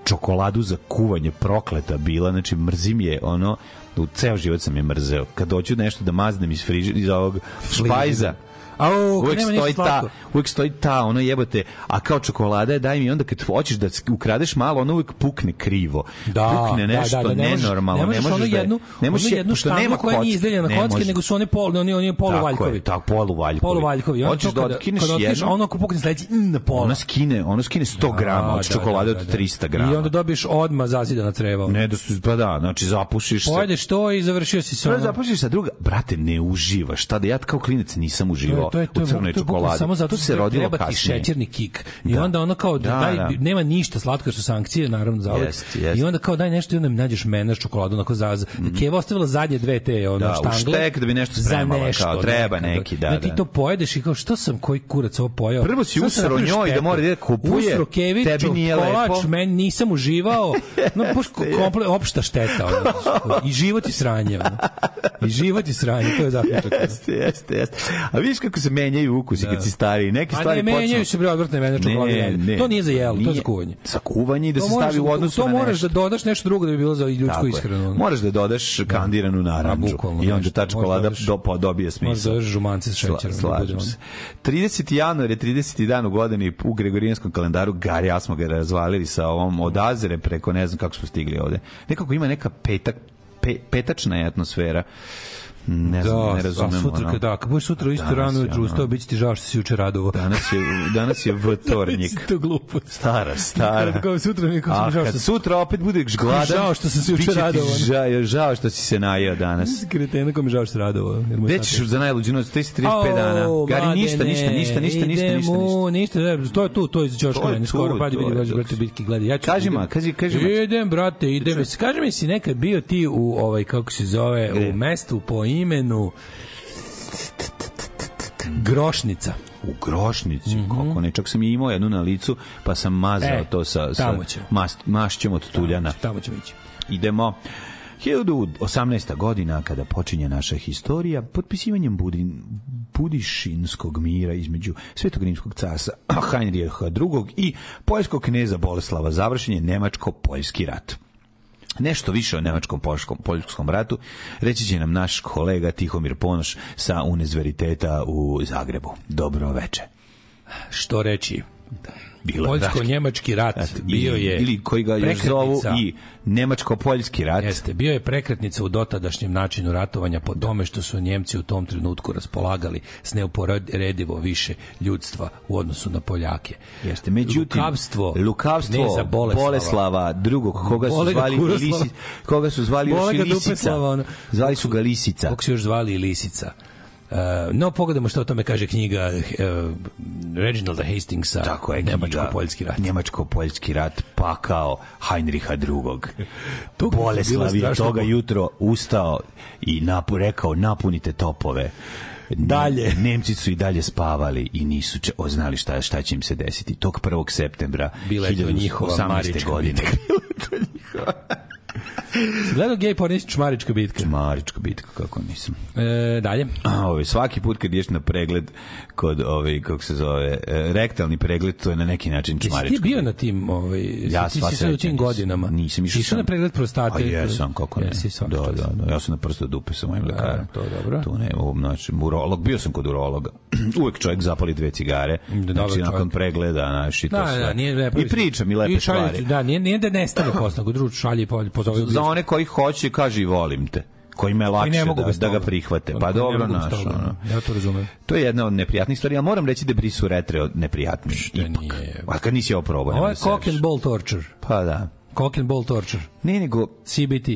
čokoladu za kuvanje prokleta bila, znači mrzim je ono, u ceo život sam je mrzeo. Kad doću nešto da maznem iz friži, iz ovog špajza, A o, uvek stoji ta, uvek stoji ta, ono jebote, a kao čokolada je, daj mi onda kad hoćeš da ukradeš malo, ono uvek pukne krivo. Da, pukne da, da, nešto da, da, da, nenormalno, ne možeš, ne možeš da jednu, ne možeš ono jednu štangu koja nije izdeljena na kocke, nego su one pol, oni oni poluvaljkovi. Tako je, tako poluvaljkovi. Poluvaljkovi. Hoćeš da otkineš jedno, ono ako pukne sledeći na pol. Ona skine, ona skine 100 g od čokolade od 300 g. I onda dobiješ odma zazidana creva. Ne, da su pa da, znači zapušiš se. Pojedeš to i završio si sve. Zapušiš sa druga, brate, ne uživaš. Šta da ja kao klinac nisam uživao to je, to u crnoj to je, čokoladi. Samo zato se rodilo kasnije. šećerni kik. I da. onda ono kao, da, daj, da. nema ništa slatko, su sankcije, naravno, za jest, jest. I onda kao daj nešto i onda mi nađeš mene čokoladu, onako za... Mm. Keva ostavila zadnje dve te ono, da, štangle. Da, štek da bi nešto spremala, nešto, kao, treba neki, da, da. ti to pojedeš i kao, što sam koji kurac ovo pojao? Prvo si usro njoj da mora da kupuje, usro kevič, tebi nije kolač, lepo. men, nisam uživao. No, baš komple, opšta šteta. Ono, I život je sranje. Ono. I život je sranje, to je zaključak. Jeste, jeste, jeste. A vidiš kako kako se menjaju ukusi da. kad si stari. Neke A stvari ne, menjaju se bre odvrtne mene čokolade. Ne, ne, to nije za jelo, nije, to je za kuvanje. Za kuvanje da to se stavi u da- odnosu na nešto. To moraš da dodaš nešto drugo da bi bilo za ljudsku ishranu. Moraš da dodaš da. kandiranu narandžu da, i onda znači, ta da čokolada do, dobije smisla. Možeš da dodaš žumanci s šećerom. Slažem se. 30. januar je 30. dan u godini u Gregorijanskom kalendaru. Gar, ja smo ga razvalili sa ovom od Azere preko ne znam kako smo stigli ovde. Nekako ima neka petak pe, petačna je atmosfera ne znam, da, ne razumem. Da, sutra, ono. da, kad budeš sutra isto rano ujutru ustao, biće ti žao što si juče radovo. Danas je, danas je vtornjik. to glupo. Stara, stara. Kad, kao sutra mi kao A, žao što... sutra opet budeš gladan, žao što si se juče radovo. Žao, žao što si se najao danas. Kretena kom žao što si radovo. Gde ćeš za najluđu noć, 35 dana. Gari, ništa, ništa, ništa, ništa, ništa, ništa. ništa, ništa, to je tu, to je iz Ćoška, meni skoro padi vidi, baš brate bitke gleda. Ja kaži ma, kaži, kaži ma. Idem brate, idem. Kaži mi si nekad bio ti u ovaj kako se zove, u mestu po imenu Grošnica u grošnici, mm -hmm. kako ne, čak sam je imao jednu na licu, pa sam mazao e, to sa, sa mas, mašćem od tuljana. Tamo ćemo ići. Idemo. 1018. godina, kada počinje naša historija, potpisivanjem Budin, Budišinskog mira između Svetog rimskog casa Heinricha II. i poljskog kneza Boleslava završen je Nemačko-Poljski rat. Nešto više o nemačkom poljskom, poljskom ratu reći će nam naš kolega Tihomir Ponoš sa Univerziteta u Zagrebu. Dobro veče. Što reći? Poljsko-njemački rat, rat bio je ili koji ga još zovu i nemačko-poljski rat. Jeste, bio je prekretnica u dotadašnjem načinu ratovanja po tome što su Njemci u tom trenutku raspolagali s neuporedivo više ljudstva u odnosu na Poljake. Jeste, međutim lukavstvo, lukavstvo Boleslava, Boleslava drugog koga su zvali Lisica, koga su zvali još Lisica. zvali su ga Lisica. Kako su još zvali Lisica. Uh, no, pogledamo što o tome kaže knjiga uh, Reginalda Hastingsa Tako je, Njemačko-Poljski rat. Njemačko-Poljski rat pakao Heinricha drugog. Boleslav je toga jutro ustao i napu, rekao napunite topove dalje. Nemci su i dalje spavali i nisu če, oznali šta, šta će im se desiti. Tog 1. septembra 1918. godine. Bila je to njihova Si gledao gej pornić Čmarička bitka? Čmarička bitka, kako nisam. E, dalje. A, ovaj, svaki put kad ideš na pregled kod, ovaj, kako se zove, e, rektalni pregled, to je na neki način Čmarička bitka. Jesi ti bio na tim, ovaj, ja ti si sad u tim godinama? Nisam išao. Išao na pregled prostate? A jesam, kako ne. Jesi sam, da, da, da, ja sam na prsto dupe sa mojim e, lekarom. to je dobro. Tu ne, znači, urolog, bio sam kod urologa. Uvek čovjek zapali dve cigare, da, znači, nakon pregleda, znači, to da, da sve. Da, nije, I pričam, i lepe stvari. Da, nije, nije da nestane posla, kod drugu šalje i za, za one koji hoće, kaže i volim te koji me lakše ne da- mogu da, da ga prihvate. Pa dobro, naš. Ono. Ja to razumem. To je jedna od neprijatnih stvari, a moram reći da brisu retre od neprijatnih. Ipak. Nije. A kad nisi ovo probao. Ovo je da cock and ball torture. Pa da. Cock and ball torture. Ne, nego... CBT.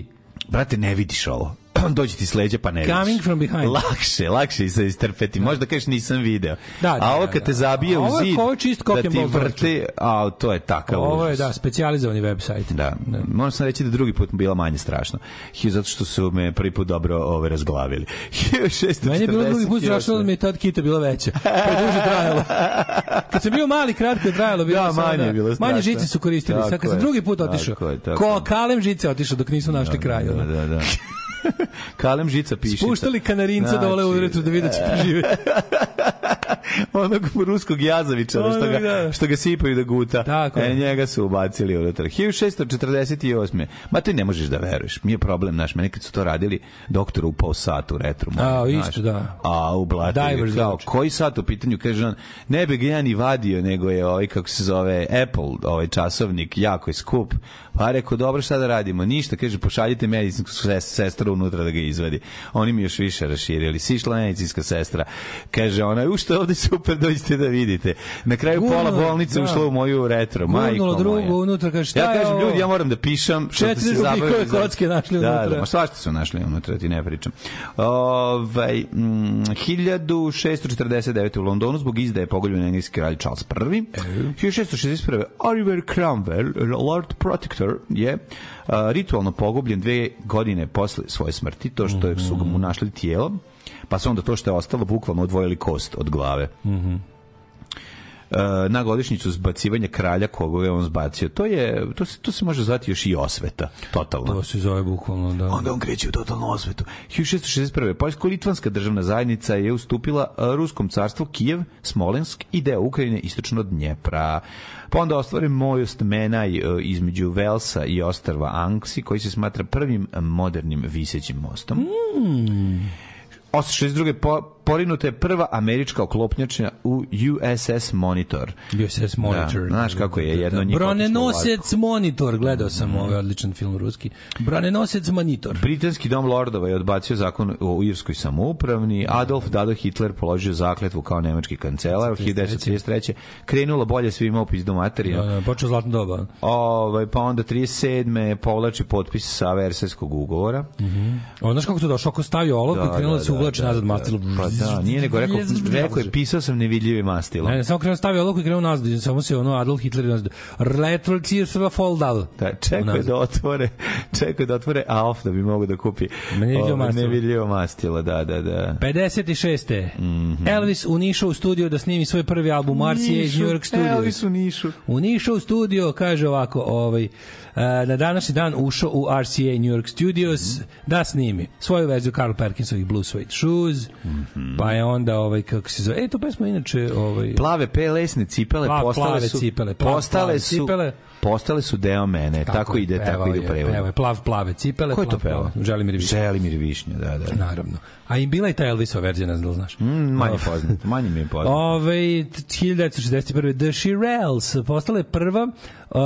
Brate, ne vidiš ovo. dođe ti sleđa pa ne vidiš. Coming from behind. Lakše, lakše se istrpeti. Da. Možda kažeš nisam video. Da, da, a ovo da, kad te da. zabije u zid, ovo je čist da ti vrte, a to je takav Ovo je, da, specijalizovani website. Da. da. Možda sam reći da drugi put bila manje strašno. Zato što su me prvi put dobro ove ovaj, razglavili. 640, Meni je bilo drugi put strašno da mi je tad kita bila veća. Preduže trajalo. Kad sam bio mali, kratko je trajalo. Bilo da, manje bilo strašno. Manje žice su koristili. Tako Sad kad sam drugi put otišao, ko kalem žice otišao dok nisu našli da, kraj. Da, da, da. Kalem žica piše. Spuštali kanarinca znači, dole u retro da vide da će e. preživeti. onog ruskog jazavičara što ga, da. što ga sipaju da guta. Tako. E, njega su ubacili unutra. 1648. Ma ti ne možeš da veruješ. Mi je problem naš. meni kad su to radili, doktor upao sat u retru. A, isto, da. A, u blatu. Divers kao, koji sat u pitanju? Kaže on, ne bi ga ja ni vadio, nego je ovaj, kako se zove, Apple, ovaj časovnik, jako je skup. Pa rekao, dobro, šta da radimo? Ništa, kaže, pošaljite medicinsku sestru unutra da ga izvadi. Oni mi još više raširili. Sišla medicinska sestra. Kaže, ona, ušto ovde super, dođite da vidite. Na kraju Gurno, pola bolnice da. ušlo u moju retro, Gurnulo majko moja. drugu, unutra kaže šta Ja kažem, ljudi, ja moram da pišam, što ste se zabavili. Četiri kocke našli da, da unutra. Da, ma svašta su našli unutra, da ti ne pričam. Ovaj, mm, 1649. u Londonu zbog izdaje pogoljen engleski kralj Charles I. E. 1661. Oliver Cromwell, Lord Protector, je uh, ritualno pogubljen dve godine posle svoje smrti, to što mhm. su ga mu našli tijelo pa su onda to što je ostalo bukvalno odvojili kost od glave. Mhm. Mm -hmm na godišnjicu zbacivanja kralja koga je on zbacio. To je to se to se može zvati još i osveta, totalno. To se zove bukvalno, da. Onda on kreće u totalnu osvetu. 1661. Poljsko-litvanska državna zajednica je ustupila e, ruskom carstvu Kijev, Smolensk i deo Ukrajine istočno od Dnjepra. Pa onda ostvaren Mojost Menaj e, između Velsa i ostrva Anksi, koji se smatra prvim modernim visećim mostom. Mm. 862. Po, porinuta je prva američka oklopnjača u USS Monitor. USS da, Monitor. Da, znaš kako je jedno da, Bronenosec Monitor, gledao sam mm. ovaj odličan film ruski. Bronenosec Monitor. Britanski dom lordova je odbacio zakon o irskoj samoupravni. Adolf Dado Hitler položio zakletvu kao nemački kancelar 1933. Krenulo bolje svima u pizdu materija. Da, da, počeo zlatno doba. Ovaj, pa onda 37. povlači potpis sa Versajskog ugovora. Mm -hmm. Onda kako to došlo? Ako stavio olovku da, i krenula da, da, se uvlači da, nazad da, mastil. Da, pa da, nije nego rekao, da rekao je, pisao sam nevidljivi mastilo. Ne, ne samo krenuo stavio olovku i krenuo nazad, samo se ono Adolf Hitler nazad. Retro Cirsla Foldal. Da, čekao da otvore, čekao da otvore Alf da bi mogu da kupi. Nevidljivo mastilo. Nevidljivo mastilo, da, da, da. 56. Mm -hmm. Elvis u Nišu u studiju da snimi svoj prvi album Marcije iz New York Studio. Elvis u Nišu. U Nišu u studio, kaže ovako, ovaj, E, na današnji dan ušao u RCA New York Studios mm -hmm. da snimi svoju verziju Carl Perkinsovih Blue Suede Shoes, mm -hmm. pa je onda ovaj kako se zove, e to pesma inače ovaj plave pelesne cipele pa, postale su cipele, plave, postale plave, su cipele postale su deo mene, tako, tako ide, tako ide prevod. Evo je plav plave cipele, Ko je to peva? Želimir Višnja. Želimir Višnja, da, da. Naravno. A im bila i ta Elvisova verzija, ne znam, da znaš. Mm, manje poznat, manje mi je poznat. Ove, 1961. The Shirelles postale prva Uh,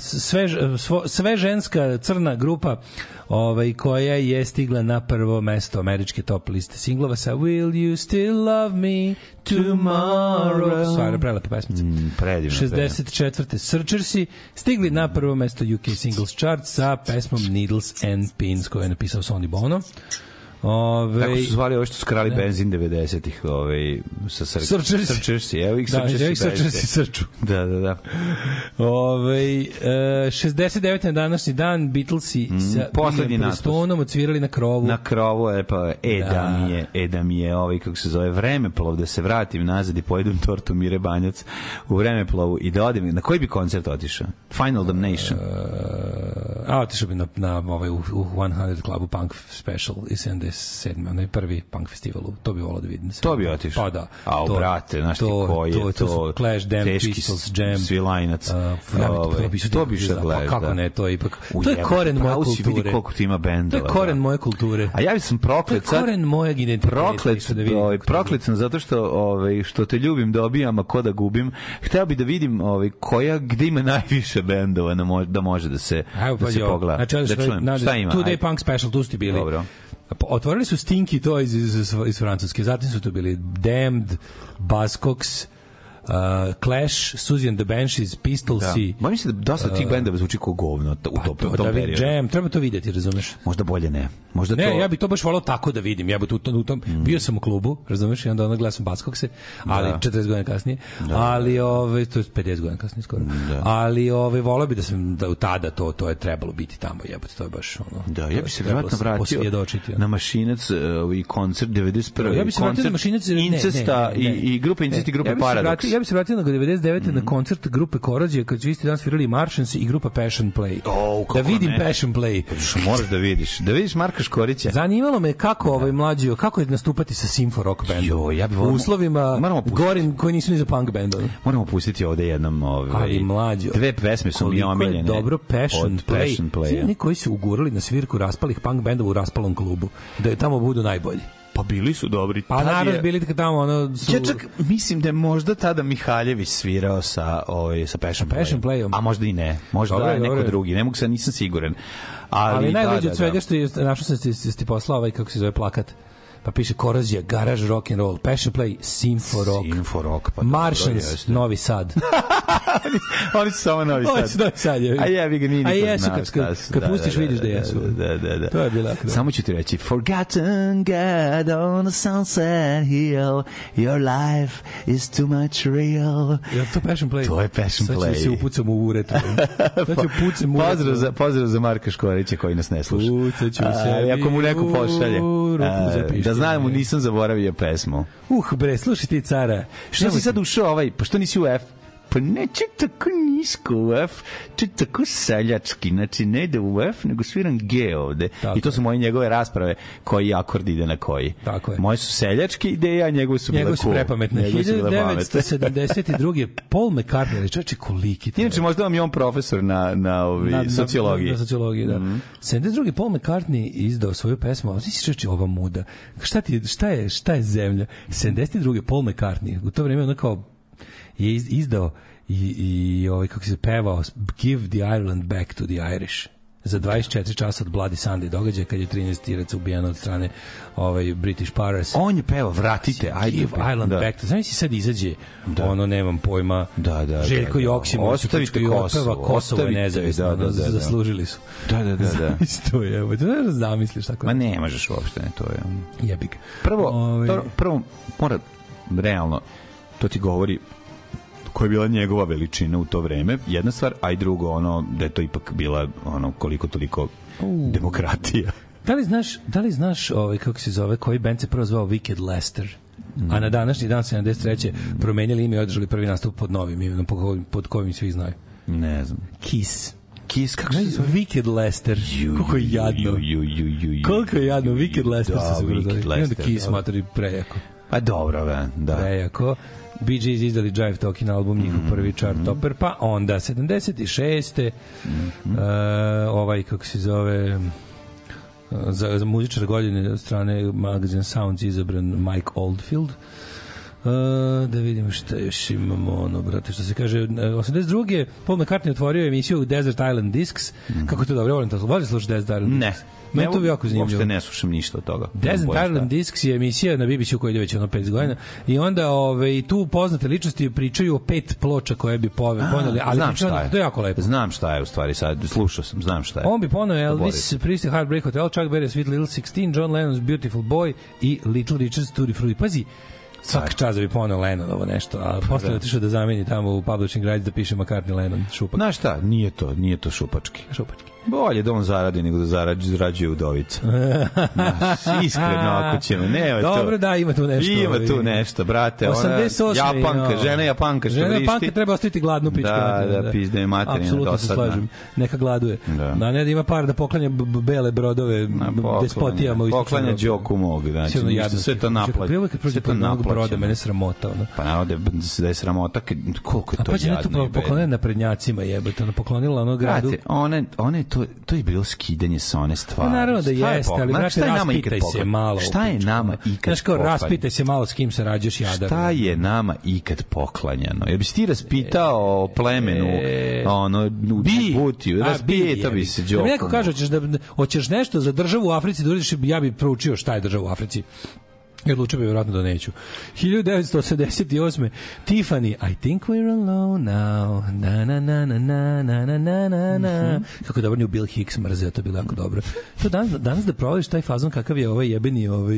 sve, svo, sve ženska crna grupa ovaj, koja je stigla na prvo mesto američke top liste singlova sa Will You Still Love Me Tomorrow. Stvarno prelepa pesmica. Mm, predivno. 64. Predivno. Searchersi stigli na prvo mesto UK Singles Chart sa pesmom Needles and Pins koju je napisao Sonny Bono. Ove, Kako su zvali ove što su krali ne. benzin 90-ih, ove, ovaj, sa srč... srčeš srčeš si, evo ih srčeš da, si, srčeš si srču. Da, da, da. Ove, e, 69. na današnji dan Beatlesi mm, sa Biljem Prestonom ocvirali na krovu. Na krovu, e, pa, e da. da mi je, e da mi je, ovaj, kako se zove, vremeplov, da se vratim nazad i pojedem tortu Mire Banjac u vremeplovu i da odem. Na koji bi koncert otišao? Final Damnation. Uh, a, otišao bi na, na ovaj, u, u 100 Clubu Punk Special i 70 97. onaj prvi punk festivalu. To bi volao da vidim. To bi otišao. Pa da. A, to, brate, znaš ti ko je to? To, to, to Clash, Damn, Pistols, Jam. Svilajnac. Uh, ove, ovaj, to bi to bi što pa gledaš. Pa kako da. ne, to je ipak. U to je koren moje kulture. Vidi koliko ti ima bendova. To je koren da. moje kulture. A ja sam proklet. To je koren moje identitete. Proklet, da ovaj, proklet sam zato što, ovaj, što te ljubim da obijam, a ko da gubim. Hteo bi da vidim ovaj, koja, gde ima najviše bendova na, da može da se, Evo, da se pogleda. Znači, da čujem, znači, šta ima? Today Punk Special, tu ste bili. Dobro. Pa, otvorili su Stinky to iz, iz, iz Francuske, zatim su to bili Damned, Buzzcocks, uh, Clash, Suzy and the Banshees, Pistols da. i... Ma mislim da dosta tih bendova zvuči kao govno u pa, to, to, tom da, periodu. Jam, treba to videti, razumeš? Možda bolje ne. Možda ne, to... ja bih to baš volao tako da vidim. Ja bih tu, u tom, mm. bio sam u klubu, razumeš, i onda onda gledam Baskokse, ali da. 40 godina kasnije, da. ali ove, ovaj, to je 50 godina kasnije skoro, mm, da. ali ove, ovaj, volao bih da sam da, tada to, to je trebalo biti tamo, jebote, to je baš ono... Da, ja bih se vratno vratio na Mašinac uh, eh, i ovaj, koncert 91. Da, ja bih se vratio na Mašinac... Incesta i, i grupa Incesta i grupa Paradox ja bih se vratio na 99. Mm -hmm. na mhm. koncert grupe Korođe, kad su isti dan svirali Martians i grupa Passion Play. Oh, da vidim ne. Passion Play. Pa, moraš da vidiš. Da vidiš Marka Škorića. Zanimalo me kako da. ovaj mlađi, kako je nastupati sa Simfo Rock bandom. Jo, ja bih volao. Uslovima moramo gorim koji nisu ni za punk bandove. Moramo pustiti ovde jednom ovaj Ali mlađi. Dve pesme su mi omiljene. Dobro Passion od Play. Passion Play. Svi koji su ugurali na svirku raspalih punk bendova u raspalom klubu, da je tamo budu najbolji. Pa bili su dobri. Pa naravno bili tamo ono su... Ja čak mislim da je možda tada Mihaljević svirao sa ovaj sa Passion, Passion Playom. A možda i ne. Možda dobre, je neko dobre. drugi. Ne mogu se nisam siguran. Ali, ali da, najluđe od da, svega da. što je našao se ti, ti poslao ovaj kako se zove plakat pa piše Korozija, Garage Rock and Roll, Passion Play, Sinfo Rock, Sinfo Rock pa Martians, Novi Sad. oni su samo Novi Sad. Oni su Novi Sad. Je. A ja bih ga nije nikad jesu, kad, kad, kad da, pustiš da, vidiš da, da jesu. Da, da, da, da. To je bila. Da. Samo ću ti reći, Forgotten God on a sunset hill, your life is too much real. Je to Passion Play? To je Passion Sad Play. Sad ću se upucam u uret. Sad ću pucam u Pozdrav za, pozdrav za Marka Škorića koji nas ne sluša. Pucat ću se. A, ako mu neko pošalje. A, da znam nisam zaboravio pesmu. Uh, bre, slušaj ti, cara. Što si sad ušao ovaj, pošto pa nisi u F? pa neću tako nisko u F, ću tako seljački, znači ne ide u F, nego sviram G ovde. Tako I to su moje njegove rasprave, koji akord ide na koji. Tako je. Moje su seljački ideje, a njegove su bile njegove su prepametne. Njegove su bile 1972. Paul McCartney, čoveče, koliki te... Inače, možda vam je on profesor na, na, ovi, na, sociologiji. Na, na sociologiji, da. Mm -hmm. 72. Paul McCartney izdao svoju pesmu, ali si čoveče, ova muda. Šta, ti, šta, je, šta je zemlja? 72. Paul McCartney, u to vreme ono kao je izdao i, i ovaj, kako se pevao Give the Ireland back to the Irish za 24 časa od Bloody Sunday događaja kad je 13 tiraca ubijeno od strane ovaj British Paras. On je pevao vratite ajde Give Ireland da. back. Znaš si sad izađe da. ono nemam pojma. Da, da, da Željko da, da. Joksimović ostavite Kosovo, opeva Kosovo je nezavisno. Da, da, da, da. Zaslužili su. Da, da, da, da. Isto je. Evo, da zamisliš tako. Ma ne možeš uopšte, ne, to je. Um. Jebik. Prvo, Ove... Ovaj prvo mora realno to ti govori koja je bila njegova veličina u to vreme, jedna stvar, a i drugo ono da je to ipak bila ono koliko toliko uh. demokratija. Da li znaš, da li znaš ovaj, kako se zove, koji band se prvo zvao Wicked Lester? Mm. A na današnji dan se na 73. promenili ime i održali prvi nastup pod novim imenom, pod kojim, pod kojim svi znaju. Ne znam. Kiss. Kiss, kako se zove? Wicked Lester. Koliko je jadno. Ju, ju, ju, ju, Koliko je jadno. Wicked Lester da, se zove. zove. Wicked Lester. I onda Kiss smatri prejako. Pa dobro, ve, da. Prejako. Bee Gees izdali Jive Talking album, njihov mhm. prvi chart mhm. topper, pa onda 76. Mm -hmm. uh, ovaj, kako se zove, za, za muzičar godine od strane magazin Sounds izabran Mike Oldfield. Uh, da vidimo šta još imamo ono, brate, što se kaže 82. E, Paul McCartney otvorio emisiju Desert Island Discs mm. kako to dobro, volim to, volim slušati Desert Island Discs ne Ne, to bi jako zanimljivo. Uopšte ne slušam ništa od toga. Dezen Island Discs je emisija na BBC u koja ide već ono 5 godina i onda ove, ovaj, tu poznate ličnosti pričaju o pet ploča koje bi pove, poneli, ali znam znači, šta je. to je jako lepo. Znam šta je u stvari, sad slušao sam, znam šta je. On bi poneo Elvis, Prisley Heartbreak Hotel, Chuck Berry's Sweet Little 16, John Lennon's Beautiful Boy i Little Richard's Tutti Frutti. Pazi, svaka čast da bi poneo Lennon ovo nešto, a posle da. otišao da zameni tamo u Publishing Rights da piše McCartney Lennon šupak. Znaš šta, nije to, nije to šupački. Šupački. Bolje da on zaradi nego da zarađuje, zarađuje udovica. Znaš, iskreno, ako ćemo. Ne, Dobro, to. da, ima tu nešto. Ima ovaj, tu nešto, brate. 88. Ona, Japanka, no. žena Japanka što žena vrišti. Japanka treba ostaviti gladnu pičku. Da, da, da, pizda je materina Apsolutno se slažem. Neka gladuje. Da. da ne da ima par da poklanja bele brodove Na, poklanja, despotijama. Poklanja Đoku mog, da, znači. znači sve, jadno, sve to naplaća. Prvo kad prođe pod mnogo broda, mene sramota. Ono. Pa navode da je sramota, koliko je to jadno. A pa će ne tu poklonena na prednjacima jebate, ona poklonila ono gradu. Znate, one, one je to, to je bilo skidanje sa one stvari. Pa naravno da šta jeste, je ali znači, šta je nama ikad se malo. Šta je nama ikad Znaš kao, raspitaj se malo s kim se rađaš, jadar. Šta je nama ikad poklanjano? Jel bi si ti raspitao o e, plemenu, e, ono, u Džibutiju, raspije, to bi se džokom. Da mi neko kaže, hoćeš, da, hoćeš nešto za državu u Africi da uradiš, ja bi proučio šta je država u Africi. I odlučio bi vjerojatno da neću. 1988. Tiffany, I think we're alone now. Na na na na na na na na na Mm -hmm. Kako dobro nju Bill Hicks mrzeo, to je bilo jako dobro. To dan, danas da provališ taj fazon kakav je ovaj jebeni ovaj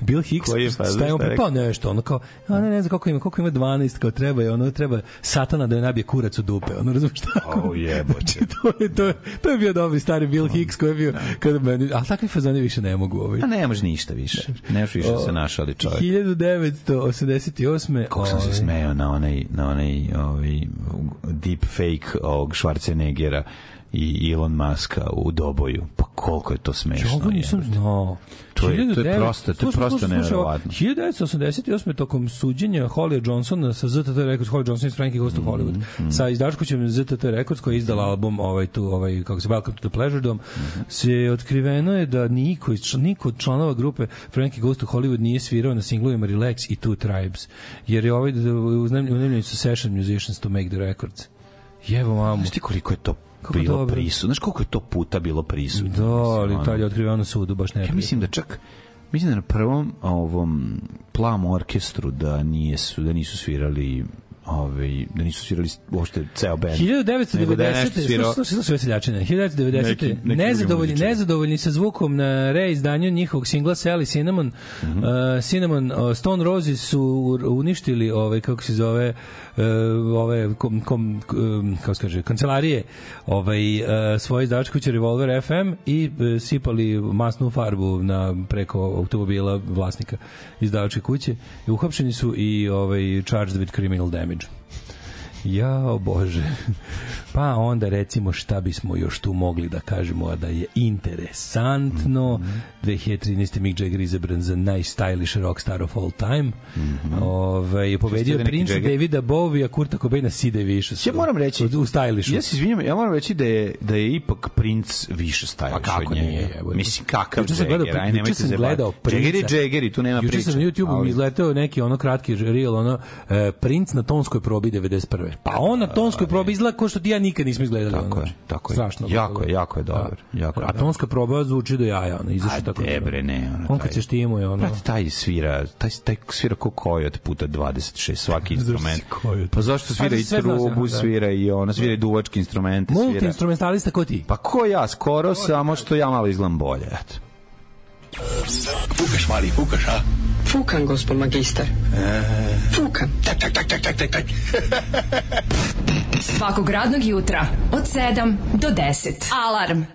Bill Hicks. Koji je fazon? Stajem, pa, pa nešto, ono kao, ona ne znam koliko ima, koliko ima 12, kao treba je, ono treba satana da je nabije kurac u dupe, ono razumiješ šta? O oh, jebote. Znači, to, je, to, je, to je bio dobri stari Bill Hicks koji je bio, da. kada meni, ali takvi fazoni više ne mogu. Ovaj. A ne može ništa više. Ne može više se našali čovjek. 1988. Kako sam se ovaj, smejao na onaj, na onaj ovaj, deep fake ovog Schwarzeneggera i Elon Muska u Doboju. Pa koliko je to smešno. Čoga nisam znao. To je, to je prosto, to je prosto nevjerovatno. 1988. tokom suđenja Holly Johnsona sa ZTT Records, Holly Johnson iz Frankie Ghost of Hollywood, mm, mm. sa izdačkoćem ZTT Records koji je izdala album ovaj tu, ovaj, kako se Welcome to the Pleasure Dome, mm. se otkriveno je da niko, niko od članova grupe Frankie Ghost of Hollywood nije svirao na singlovima Relax i Two Tribes, jer je ovaj uznemljeni su session musicians to make the records. Jevo mamu. Znaš ti koliko je to Kako bilo dobro. prisutno. Znaš koliko je to puta bilo prisutno? Da, ali ono... Italija otkriva na sudu, baš ne. Ja mislim da čak mislim da na prvom ovom plavom orkestru da nije da nisu svirali ovaj da nisu svirali uopšte ceo bend. 1990. Da svirao... slušaj, slušaj veseljačine. 1990. Neki, neki nezadovoljni, nezadovoljni sa zvukom na reizdanju njihovog singla Sally Cinnamon. Mm -hmm. uh, Cinnamon uh, Stone Roses su uništili ovaj kako se zove E, ove kom, kom, kako se kaže, kancelarije ovaj, e, svoje izdavačke kuće Revolver FM i e, sipali masnu farbu na preko automobila vlasnika izdavačke kuće. i Uhapšeni su i ovaj, charged with criminal damage. Jao bože. Pa onda recimo šta bismo još tu mogli da kažemo, a da je interesantno. Mm -hmm. 2013. Mick Jagger izabran za najstylish rock star of all time. Mm -hmm. Ove, ovaj, pobedio da Prince Jagger? Davida Bovija, Kurta Cobaina, Side više. Ja moram reći, u stylishu. Ja se izvinjam, ja moram reći da je, da je ipak princ više stylish pa kako od Nije, je, Mislim, kakav juče Jagger, gledao, aj nemojte se gledao Jagger je Jagger i tu nema priče. Juče sam na YouTube ali... izleteo neki ono kratki reel, ono, uh, e, Prince na tonskoj probi 91. Pa on na tonskoj probi izgleda ko što ti ja nikad nismo izgledali. Tako je, znači, tako je. Strašno. Jako je, jako je da. dobar. Jako je a tonska proba zvuči do jaja, ono, izašao tako. Debre, ne, ono. On kad se štimo je ono. Brate, taj svira, taj taj svira ko kojot puta 26 svaki instrument. pa zašto da. svira i trubu, svira i ona, da. svira i duvački instrumente, svira. Multi instrumentalista ko ti? Pa ko ja, skoro samo što ja malo izgledam bolje, eto. Fukaš, mali, fukaš, a? Fukan, gospod magister. E. Fukan. Tak, tak, tak, tak, tak, tak, tak. Svakog radnog jutra od 7 do 10. Alarm. Alarm.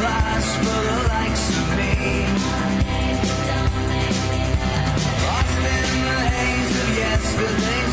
class for the likes of me. Lost in the haze of yesterday.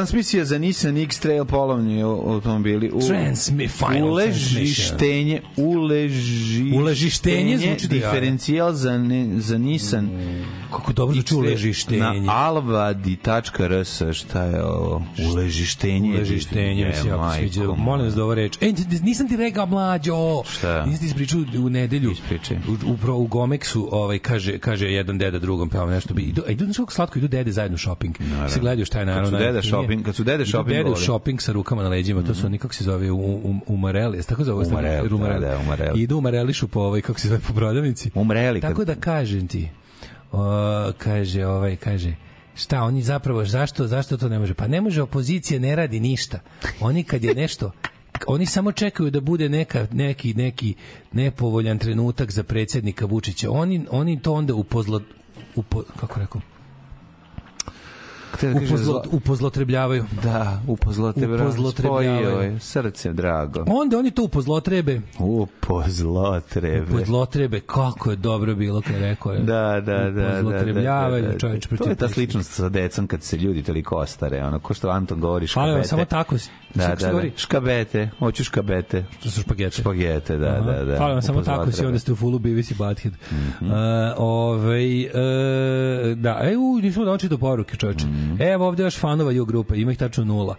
transmisija za Nissan X-Trail polovni automobili. U, Transmi, final uležištenje, uležištenje, uležištenje zvuči da diferencijal za, ne, za Nissan mm. Kako dobro zvuči da uležištenje. Na alvadi.rs, šta je ovo? Uležištenje. Uležištenje, mi se jako sviđa. Molim vas da ovo reč. E, nisam ti rekao, mlađo. Šta? Nisam ti ispričao u nedelju. Ispričaj. Upravo u Gomeksu, ovaj, kaže, kaže jedan deda drugom, pa nešto bi... Idu, idu, znaš slatko, idu dede zajedno shopping. Naravno. Se gledaju šta je naravno. Kad su dede shopping, kad su dede shopping Dede shopping sa rukama na leđima, to su oni, kako se zove, u, u, Mareli, jesi tako zove? Umareli, da, da, umareli. Idu umarelišu po, ovaj, kako se zove, po prodavnici. Mareli. Tako da kažem ti, o, kaže, ovaj, kaže, šta oni zapravo zašto zašto to ne može pa ne može opozicija ne radi ništa oni kad je nešto oni samo čekaju da bude neka, neki neki nepovoljan trenutak za predsjednika Vučića oni oni to onda upozla upo, kako rekao Da upozlo, upozlotrebljavaju. Da, upozlotrebljavaju. upozlotrebljavaju. Srce drago. Onda oni to upozlotrebe. Upozlotrebe. Upozlotrebe, kako je dobro bilo kad rekao je. Da, da, da. Upozlotrebljavaju, da, da, da, čoveč. Da. To je ta sličnost sa decom kad se ljudi toliko ostare, ono, ko što Anton govori pa škabete. Ali samo tako, da, da, da, škabete, hoću škabete. Što su špagete. Špagete, da, Aha. da, da. Hvala pa vam, samo tako si, onda ste u fulu bivi si Badhead. Mm -hmm. uh, ove, ovaj, uh, da, e, u, nismo da očito poruke, čoveče. Mm Mhm. Evo ovde još fanova ju grupe, ima ih tačno nula.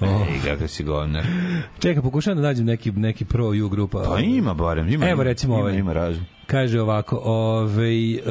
Oh. Ej, kako si govnar. Čekaj, pokušavam da nađem neki, neki pro ju grupa. Pa ima barem, ima. Evo recimo ima, ovaj. Ima, ima razum. Kaže ovako, ovaj, uh,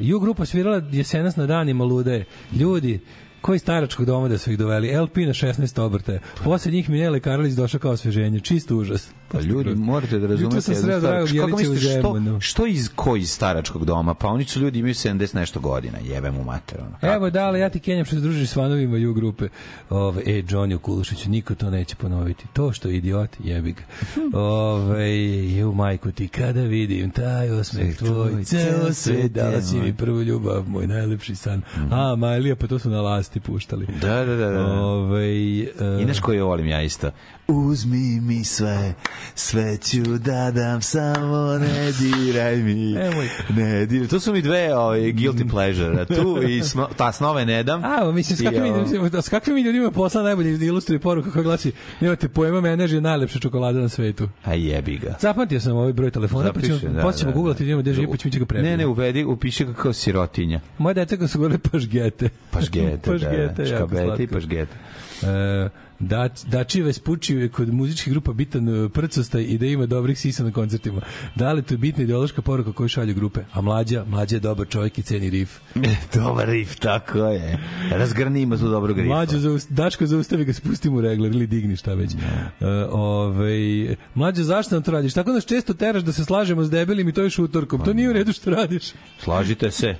ju grupa svirala jesenas na danima lude. Ljudi, koji staračkog doma da su ih doveli? LP na 16 obrte. Posle njih Minele Karlić došao kao osveženje. Čist užas. Pa ljudi, morate da razumete jednu da stvar. Kako mislite, što, što iz koji staračkog doma? Pa oni su ljudi imaju 70 nešto godina. Jebe mu mater. Ono. Kako Evo, dale, ja ti Kenjam što se družiš s fanovima ju grupe. Ove, e, Johnny Kulušiću, niko to neće ponoviti. To što je idiot, jebi ga. Hm. Ove, ju majku ti, kada vidim taj osmeh tvoj, ceo svet, dala si mi prvu ljubav, moj najlepši san. Mhm. A, Malija, pa to su na last ste puštali. Da, da, da. da. Ove, ovaj, uh... Inaš koju volim ja isto? Uzmi mi sve, sve ću da dam, samo ne diraj mi. ne diraj. To su mi dve ove, ovaj, guilty pleasure. Tu i sno, ta snove ne dam. A, mislim, s kakvim, i, s kakvim ljudima posla najbolje ilustruje poruka koja glasi nemate pojma, menež je najlepša čokolada na svetu. A jebi ga. Zapamtio sam ovaj broj telefona, Zapiše, pa ćemo, da, posle ćemo da, googlati da, gde živi, pa ćemo ga prebrati. Ne, ne, uvedi, upiši ga kao sirotinja. Moje dete ga su govorile pažgete. Pažgete, pažgete da pašgete. Da, da, Škabete da, i pašgete. E, da, Dači Vespučiju je kod muzičkih grupa bitan e, prcosta i da ima dobrih sisa na koncertima. Da li to je bitna ideološka poruka koju šalju grupe? A mlađa, mlađa je dobar čovjek i ceni rif. dobar rif, tako je. Razgrnimo tu dobrog rifa. Mlađa, zaust, Dačko zaustavi ga, spusti mu regler ili digni šta već. E, ove, ovaj, mlađa, zašto nam to radiš? Tako nas često teraš da se slažemo s debelim i to još utorkom. To pa nije u redu što radiš. Slažite se.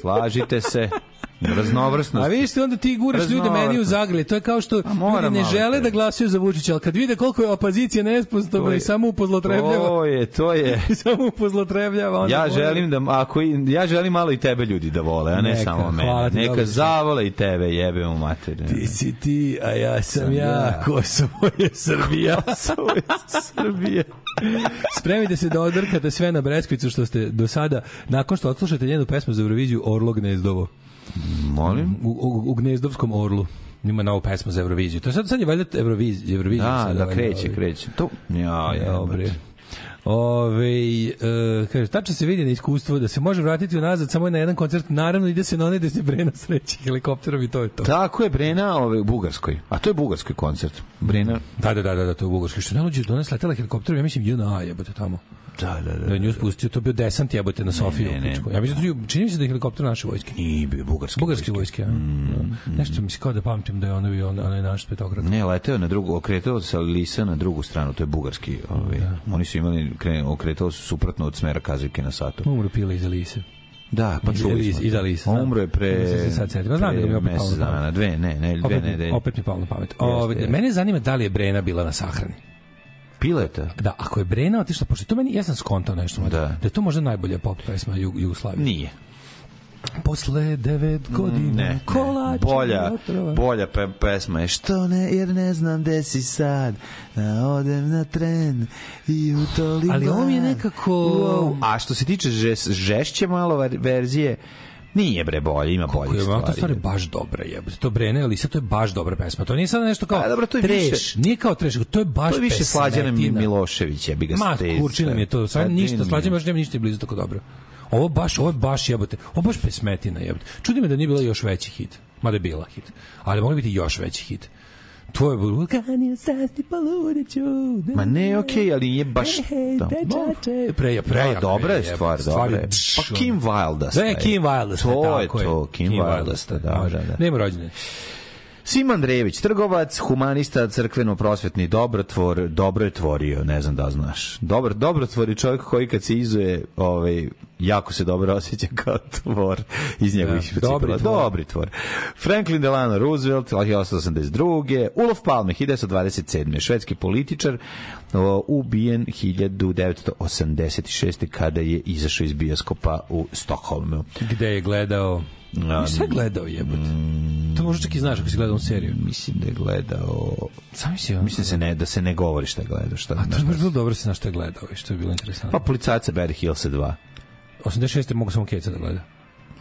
Slažite se. Raznovrsnost. A vidiš onda ti guraš ljude meni u zagrlje. To je kao što ljudi ne žele da glasaju za Vučića, al kad vide koliko je opozicija nesposobna i samo upozlotrebljava. To je, to je. I samo upozlotrebljava. Ja vole. želim da ako ja želim malo i tebe ljudi da vole, a ne Neka, samo mene. Neka dobro. zavole i tebe, jebemo mater. Ti si ti, a ja sam, sam ja. ja. Kosovo je Srbija. Srbija. Spremite se da odrkate sve na Breskvicu što ste do sada, nakon što odslušate njenu pesmu za Euroviziju Orlo Gnezdovo. Molim? U, u, u Gnezdovskom orlu ima novu pesmu za Euroviziju. To sad, sad je valjda Eurovizija. Eurovizija da, da, kreće, ovaj. kreće. To, ja, ja, Dobre. Ove, e, kaže, tačno se vidi na iskustvu da se može vratiti unazad samo na jedan koncert. Naravno, ide se na onaj gde se Brena sreći helikopterom i to je to. Tako je Brena ove, u Bugarskoj. A to je Bugarskoj koncert. Brena... Da, da, da, da, da to je u Bugarskoj. Što ne luđe, do nas helikopterom, ja mislim, juna, jebate tamo. Da, da, da. Da nju da. spustio, to bio desant jebote na Sofiju. Ne, ne, ne. Ja mislim, da čini mi se da je helikopter naše vojske. I bio bugarske, bugarske vojske, vojske da. mm, da. Mm, Nešto mm. mi se kao da pamtim da je ono bio onaj naš petokrat. Ne, leteo na drugu, okretao se Lisa na drugu stranu, to je bugarski. Ovaj. Da. Oni su imali, okretao su suprotno od smera kazuke na satu. Umro pila iza Lise. Da, pa čuli smo. Iza Lisa. Umro je pre... Se sad setim. Pa znam da mi opet palo na pamet. Dve, ne, ne, dve opet, nedelje. Opet mi palo na pamet. Ove, ovaj, mene zanima da li je Brena bila na sahrani. Pileta. Da, ako je Brena otišla, pošto to meni, ja sam skontao nešto, da. da je to možda najbolja pop pesma Jug, Jugoslavije. Nije. Posle devet mm, godina ne, kolač ne. bolja, bolja pe, pesma je Što ne, jer ne znam gde si sad da Odem na tren I u toliko Ali on je nekako wow. A što se tiče žes, žešće malo verzije Nije bre bolje, ima bolje stvari. Kako je, stvar baš dobra, jebote. To Brene Elisa, to je baš dobra pesma. To nije sad nešto kao A, pa, dobro, to je treš, više, nije kao treš, to je baš pesma. To je više Slađana Milošević, jebi ga Ma, kurčina mi je to, sad ništa, Slađana baš nema ništa blizu tako dobro. Ovo baš, ovo baš jebote, ovo baš pesmetina jebote. Čudi me da nije bila još veći hit, mada je bila hit, ali mogli biti još veći hit To je bilo... Kanija sasti poludeću. Pa Ma ne, okej, okay, ali nije baš... Da. Preja, preja, preja, dobra je stvar, dobra je. Pa Kim Wilda. Ne, Kim Wilda. To je to, Kim Wilda, da, da, da. Nema rođene. Siman Drević, trgovac, humanista, crkveno-prosvetni dobrotvor, dobro je tvorio, ne znam da znaš. Dobar, dobrotvor je čovjek koji kad se izuje, ovaj, jako se dobro osjeća kao tvor iz njegovih ja, da, dobri, tvor. dobri tvor. Franklin Delano Roosevelt, 1882. Ulof Palme, 1927. Švedski političar, ubijen 1986. kada je izašao iz bioskopa u Stokholmu. Gde je gledao Um, Sve gledao jebote. Mm, to možda čak i znaš ako si gledao seriju. Mislim da je gledao... Sam si on... Mislim da se ne, da se ne govori šta je gledao. Šta, A to je bilo dobro da se na šta je gledao i što je bilo interesantno. Pa policajaca Bear Hills 2. 86. mogu samo Keca da gleda.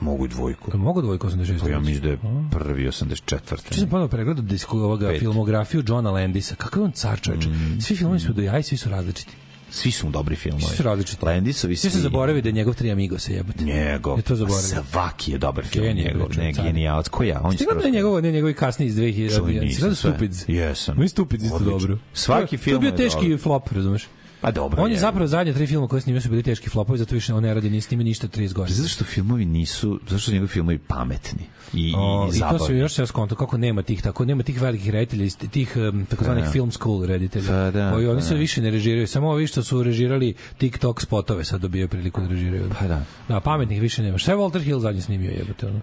Mogu i dvojku. Jel mogu dvojku 86? Pa ja mislim da je prvi 84. Čisto ponovno pregledao disku ovoga Pet. filmografiju Johna Landisa. Kakav on car čoveče. Mm. Svi filmovi su do jaja, svi su različiti. Svi su dobri filmovi. Svi su različiti. Lendisovi svi. Svi se zaboravi da je njegov Tri Amigos se jebote. Njegov. Je to zaboravio. Svaki je dobar film Genije, njegov. Ne, genijalac. Ko ja? On je da skoro... Ne, njegov, ne, njegovi kasni iz 2000. Sve da Stupids. Jesam. Mi Stupids isto dobro. Svaki film je dobar. To je bio teški flop, razumeš? Pa dobro. On je, je zapravo zadnje tri filma koje snimio su bili teški flopovi, zato više on ne radi ni snime ništa 30 godina. Pa zato što filmovi nisu, zašto što njegovi filmovi pametni i o, i, i to se još se skonto kako nema tih tako nema tih velikih reditelja iz tih um, takozvanih da. film school reditelja. Da, da, koji oni pa se da. više ne režiraju, samo ovi što su režirali TikTok spotove sad dobio priliku da režiraju. Pa da. Da, pametnih više nema. Šta Walter Hill zadnje snimio jebote ono?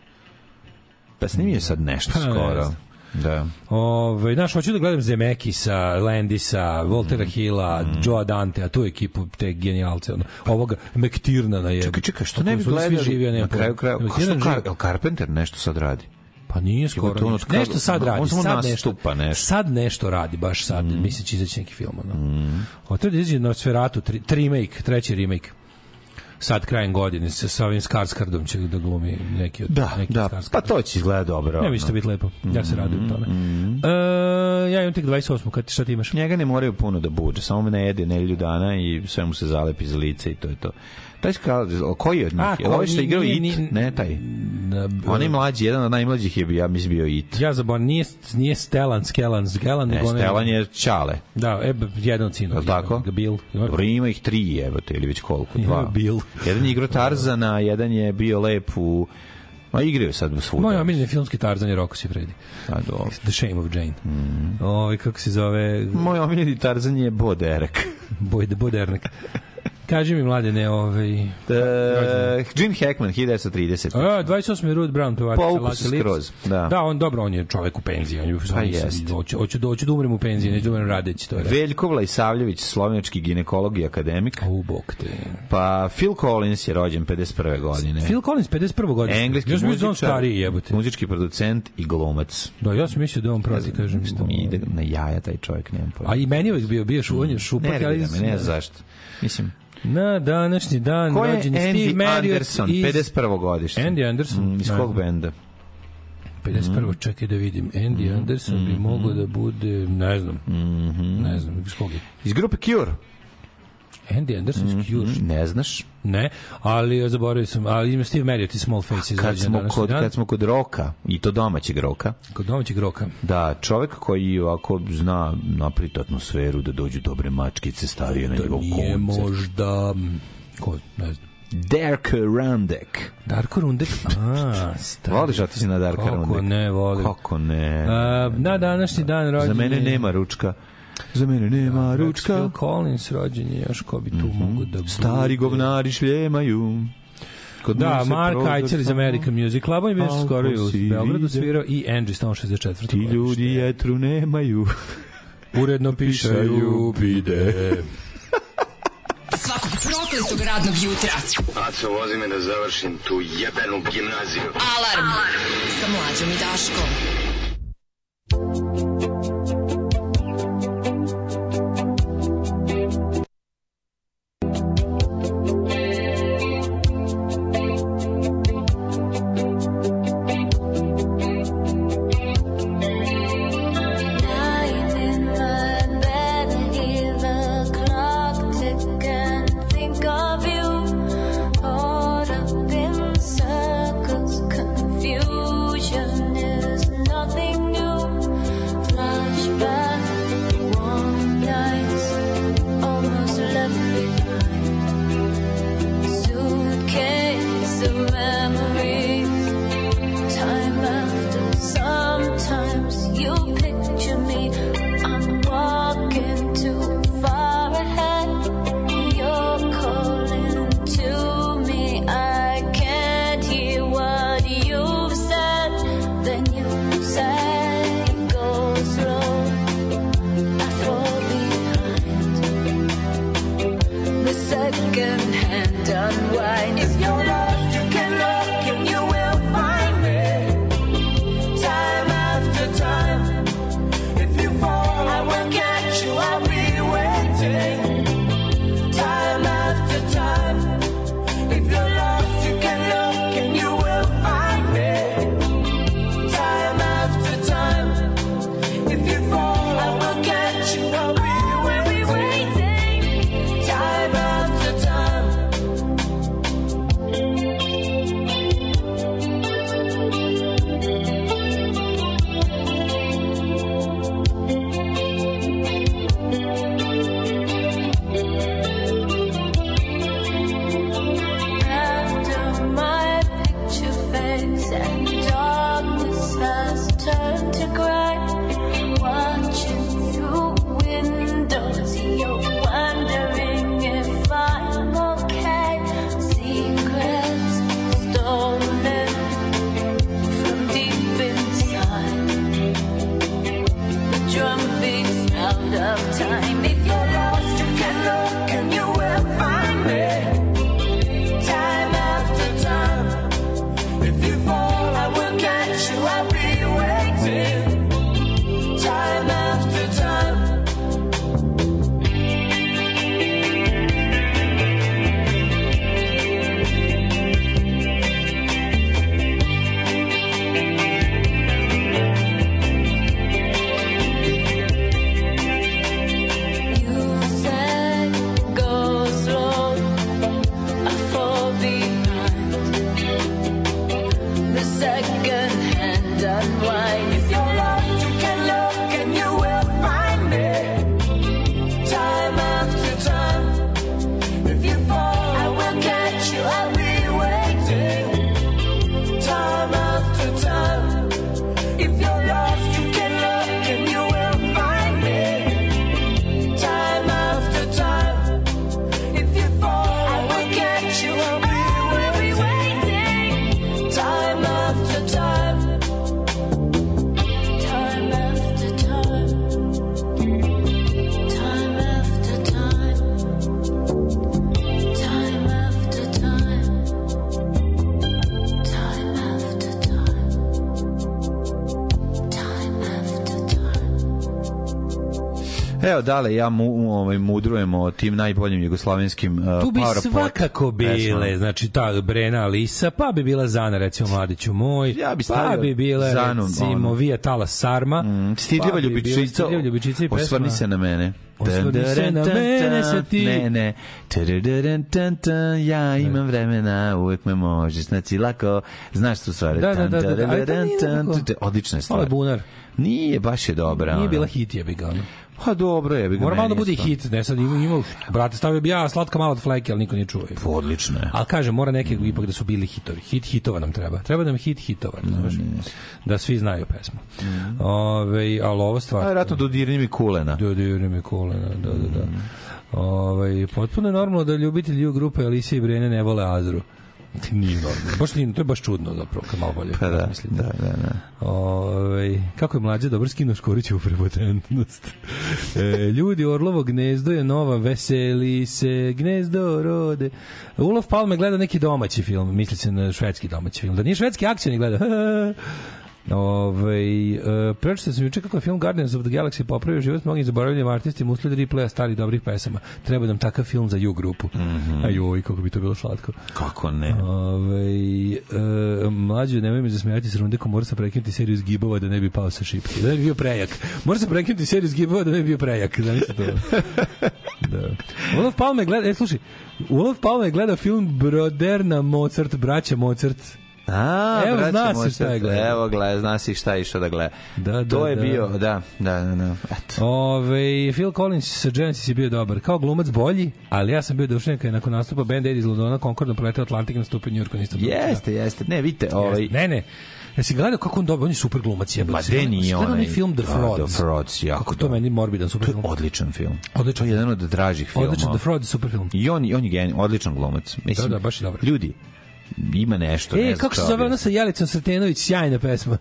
Pa snimio je sad nešto pa, skoro. Ne Da. Ove, znaš, hoću da gledam Zemekisa, Landisa, Voltera mm. Hilla, mm. Joe Dante, a tu ekipu te genijalce, ono, ovoga Mektirna na je. Čekaj, čekaj, što ne bi gledali živio, na kraju kraja? Što Kar, Carpenter nešto sad radi? Pa nije skoro. Ono, nešto sad radi. On samo sad nastupa nešto, nešto. Sad nešto radi, baš sad. Mm. Misleći da izaći neki film. Ono. Mm. Otredi da izađe na Sferatu, tri, remake, treći remake sad krajem godine sa, sa ovim Skarskardom će da glumi neki od da, neki da. Skarsgard. Pa to će izgleda dobro. Ne, mislim da biti lepo. Ja se radujem mm -hmm. tome. Mm -hmm. e, ja imam tek 28. Kad, šta ti imaš? Njega ne moraju puno da buđe, samo me ne jede nedelju dana i sve mu se zalepi za lice i to je to. Taj Scarlett, koji od njih? A, ko, ovaj što igrao It, nije, ne taj. on je mlađi, jedan od najmlađih je, bio, ja mislim, bio It. Ja zaboravim, nije, nije Stelan, Skelan, Skelan. Ne, Stelan je Čale. Da, e, jedan od sinova. Tako? Bil. Dobro, ima ih tri jebote, ili već koliko, dva. Bil. Jedan je igrao Tarzana, jedan je bio lep u... Ma igraju sad u svuda. Moj omiljeni da filmski Tarzan je Rocco Siffredi. A do. The Shame of Jane. Mm -hmm. Ovi, ovaj, kako se zove... Moj omiljeni Tarzan je Bo Derek. Bo, Bo Derek. Kaži mi, mladene, ovaj... Uh, e, Jim Hackman, 1930. A, 28. Rod Brown, pevač. Poukus skroz, da. Da, on, dobro, on je čovek u penziji. On je, pa jest. Hoću, hoću, hoću da umrem u penziji, neću da umrem radeći, to je. Veljko Vlajsavljević, slovenački ginekolog i akademik. U, bok te. Pa, Phil Collins je rođen 51. godine. Phil Collins, 51. godine. Engleski Još da muzičar, stariji, jebote. muzički producent i glumac. Da, ja sam mislio da on prazi, ja, kažem. Što mi ide na jaja taj čovjek, nemam pojma. A i meni je bio, bio šuvanje, šupak, ne, ali... Ne, ne, ne, zašto. Mislim, Na današnji dan Ko rođen je Andy Steve Marriott Anderson, iz... 51. godište. Andy Anderson? Mm, iz kog benda? 51. Mm. čekaj da vidim. Andy mm. Anderson mm. bi mm-hmm. mogao da bude, ne znam, mm -hmm. ne znam, iz kog je? Iz grupe Cure. Andy Anderson mm, Cure. Ne znaš? Ne, ali zaboravio sam, ali ima Steve Marriott i Small Faces. A kad smo, kod, kad smo kod roka, i to domaćeg roka. Kod domaćeg roka. Da, čovek koji ovako zna napriti atmosferu da dođu dobre mačkice, stavio na da njegov koncert. nije možda... Mm, ko, ne znam. Darko Rundek. Darko Rundek? Da, A, stari. Voliš otići na Darko Rundek? Kako ne, volim. Kako ne? A, na današnji dan rođenje... Za mene nema ručka. Za mene nema da, ručka. Collins rođen je još ko bi tu mm -hmm. mogu da... Bude. Stari govnari šljemaju. Kod da, Mark Ajcer iz American Music Club, on je bio skoro i u Beogradu svirao i Angie Stone 64. Ti ljudi jetru nemaju. Uredno pišaju bide. Svakog prokletog radnog jutra. Aco, vozi me da završim tu jebenu gimnaziju. Alarm, Alarm. sa mlađom i Daškom. Dale ja mu, ovaj, mudrujemo o tim najboljim jugoslovenskim uh, Tu bi svakako bile, pesma. znači ta Brena Lisa, pa bi bila Zana recimo Mladiću moj, ja bi pa bi bila Zanu, recimo ono. Vija Tala Sarma, mm, pa Stidljiva pa ljubičica, Stidljiva ljubičica i pesma. Osvrni se na mene. Osvrni se na mene sa ti. Ne, ne. Ja imam vremena, uvek me možeš. Znači, lako, znaš tu stvari. Da, da, da. da, da, da da, Odlična je stvar. Ovo je bunar. Nije, baš je dobra. Nije bila hit, jebi ga. Ono. Pa dobro je, bi Mora malo da bude hit, ne sad imao, ima. Brate, stavio bi ja slatka malo od fleke, al niko nije čuo. Pa odlično je. Al kažem, mora neki ipak da su bili hitovi. Hit hitova nam treba. Treba da nam hit hitova, mm. razumeš? Mm, yes. Da svi znaju pesmu. Mm. Ove, al ovo stvar. Aj, ratno dodirni mi kulena. Dodirni mi kulena, da, da, da. Mm. Ovaj, potpuno je normalno da ljubitelji U grupe Alise i Brene ne vole Azru. Nije normalno. Baš nije, to je baš čudno zapravo, kad malo bolje pa da, mislite. Da, da, da. Ove, ovaj, kako je mlađe dobro skinuo Škorića u prepotentnost. e, ljudi, Orlovo gnezdo je nova, veseli se, gnezdo rode. Ulof Palme gleda neki domaći film, misli se na švedski domaći film. Da nije švedski akcijni gleda. Ovaj e, pročitao sam juče kako je film Guardians of the Galaxy popravio život mnogim zaboravljenim artistima usled replaya starih dobrih pesama. Treba nam takav film za ju grupu. Mm -hmm. Ajoj, kako bi to bilo slatko. Kako ne? Ovaj e, mlađe, nemoj me zasmejati s rundekom, mora se prekinuti seriju zgibova da ne bi pao sa šipke. Da ne bi bio prejak. Mora se prekinuti seriju zgibova da ne bi bio prejak. Da to. da. Olaf Palme gleda, e, slušaj, Olaf Palme gleda film Broderna Mozart, braća Mozart A, evo, braće, zna se šta je gleda. Evo, gleda, zna se šta je išao da gleda. Da, da, to je da. bio, da, da, da. da. Eto. Ove, Phil Collins sa Genesis je bio dobar. Kao glumac bolji, ali ja sam bio dušen kada je nakon nastupa Band Aid iz Londona konkordno preletao Atlantik na stupu New Yorku. Nisam jeste, da. jeste. Ne, vidite, ovaj... Jeste. Ne, ne. Ja si gledao kako on dobro, on je super glumac. Je, Ma de nije on. Gledao film The Frauds. The Frauds, jako kako to meni morbidan super film. To je odličan film. Odličan. To je jedan od dražih filmova. Odličan, The Fraud, super film. I on, on je genij, odličan glumac. Da, Mislim, da, da, baš je dobro. Ljudi, ima nešto. E, ne kako se zove ona sa Jelicom Sretenović, sjajna pesma.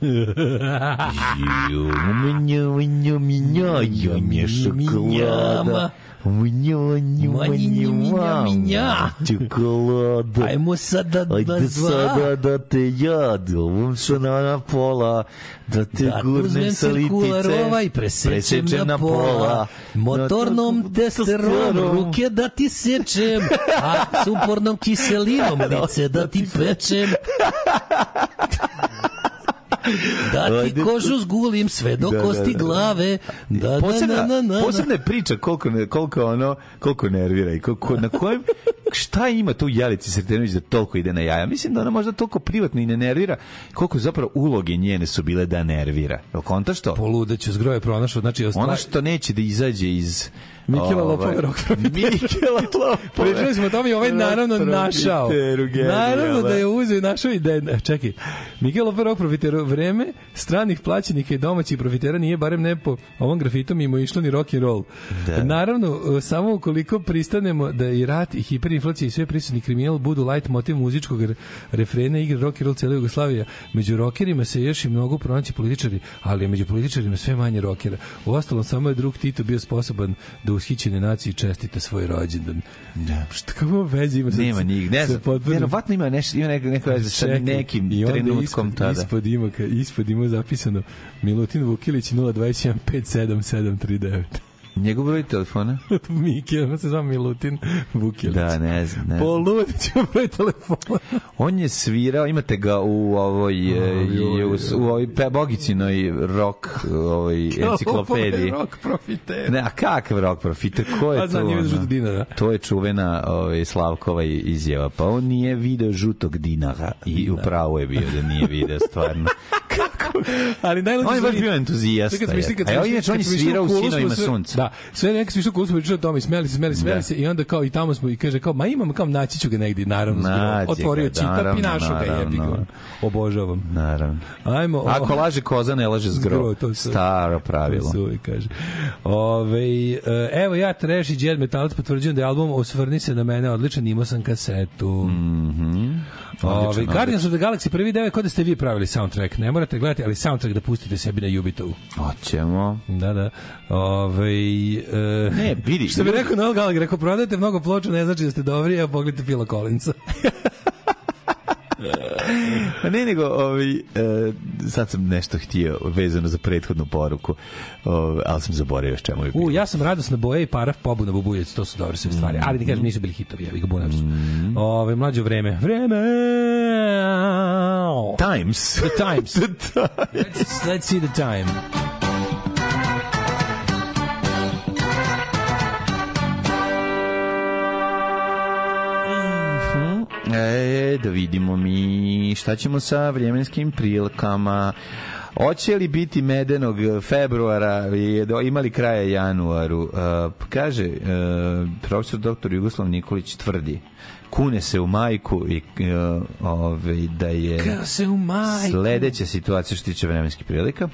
Ju, minjo, minjo, minjo, minjo, minjo, minjo, Мня, нюма, нюма, меня. Чоколад. Ajmo sad da Ajde da sada da te ja, ovom se na, na pola, da te da, gurnem sa litice. Ovaj, presečem, presečem na pola. pola. Motornom na, testerom, ruke da ti sečem, a supornom kiselinom lice da ti kožu zgulim sve do da, da, kosti da, da, glave. Da, da posebna, na, na, na, posebna je priča koliko, koliko, ono, koliko nervira i koliko, na kojem šta ima tu Jelici Sretenović da toliko ide na jaja? Mislim da ona možda toliko privatno i ne nervira, koliko zapravo uloge njene su bile da nervira. Jel konta što? Poludeću, zgroje pronašao. Znači, ostra... Ona što neće da izađe iz Mikela ovaj, Lopove Rockfrog. Mikela Lopove. Pričali smo o tome i ovaj naravno našao. Naravno da je uzeo i našao i da je... Čekaj, Mikela Lopove Rock vreme stranih plaćenika i domaćih profitera nije barem ne po ovom grafitom i mu išlo ni rock and roll. Da. Naravno, e, samo ukoliko pristanemo da i rat i hiperinflacija i sve prisutni kriminal budu light motiv muzičkog refrena igre rock and roll cele Jugoslavije, među rokerima se još i mnogo pronaći političari, ali među političarima sve manje rokera. Uostalom, samo je drug Tito bio sposoban da ushićene nacije čestite svoj rođendan. Da. Šta kako veze ima? Nema njih, ne znam. Verovatno ima nešto, ima neka neka veze sa nekim i trenutkom ispod, tada. Ispod ima, ka ispod ima zapisano Milutin Vukilić 021 57739. Njegov broj telefona? Miki, on se zove Milutin Vukilić. Da, ne znam. Ne znam. Poludit ću broj telefona. on je svirao, imate ga u ovoj, oh, u, u, u ovoj pe, bogicinoj rock ovoj enciklopediji. rock profiter. Ne, a kakav rock profiter? Ko je to? A znam, dinara. To je čuvena ovaj, Slavkova izjava. Pa on nije video žutog dinara. I upravo je bio da nije video, stvarno. Kako? Ali najluđe... On je baš bio entuzijasta. Kad smisli, kad smisli, a on je svirao u Sinovima sunca. Da, da, sve neki su išli kursu pričali o tome, smeli se, smeli, smeli da. se i onda kao i tamo smo i kaže kao, ma imam kao naći ću ga negdje, naravno. Nađe otvorio da, ga, naravno, i našo ga jebi Obožavam. Naravno. Ajmo. O... Ako laže koza, ne laže zgro. zgro to su, Staro pravilo. To su, kaže. Ove, e, evo ja treši Đed Metalac potvrđujem da je album Osvrni se na mene odličan, imao sam kasetu. Mhm. Mm Ove, Guardians of the Galaxy prvi deo je kod da ste vi pravili soundtrack. Ne morate gledati, ali soundtrack da pustite sebi na Jubitovu. Hoćemo. Da, da. Ove, Ovaj, ne, vidi. Što bi rekao Noel Gallagher, ako prodajete mnogo ploča, ne znači da ste dobri, a pogledajte Pila Collinsa. Pa ne, nego, ovaj, sad sam nešto htio vezano za prethodnu poruku, ovaj, ali sam zaboravio s čemu je bilo. U, ja sam radost na boje i paraf pobu na bubujec, to su dobre sve stvari, mm. ali ti kažem, nisu bili hitovi, ja bih ga bunar su. Ove, mlađo vreme. Vreme! Times. The Times. the times. Let's, let's see the time. E, da vidimo mi šta ćemo sa vremenskim prilikama. Hoće li biti medenog februara i imali kraja januaru? Uh, kaže, uh, profesor doktor Jugoslav Nikolić tvrdi kune se u majku i uh, e, ove, ovaj, da je sledeća situacija što tiče vremenskih prilika.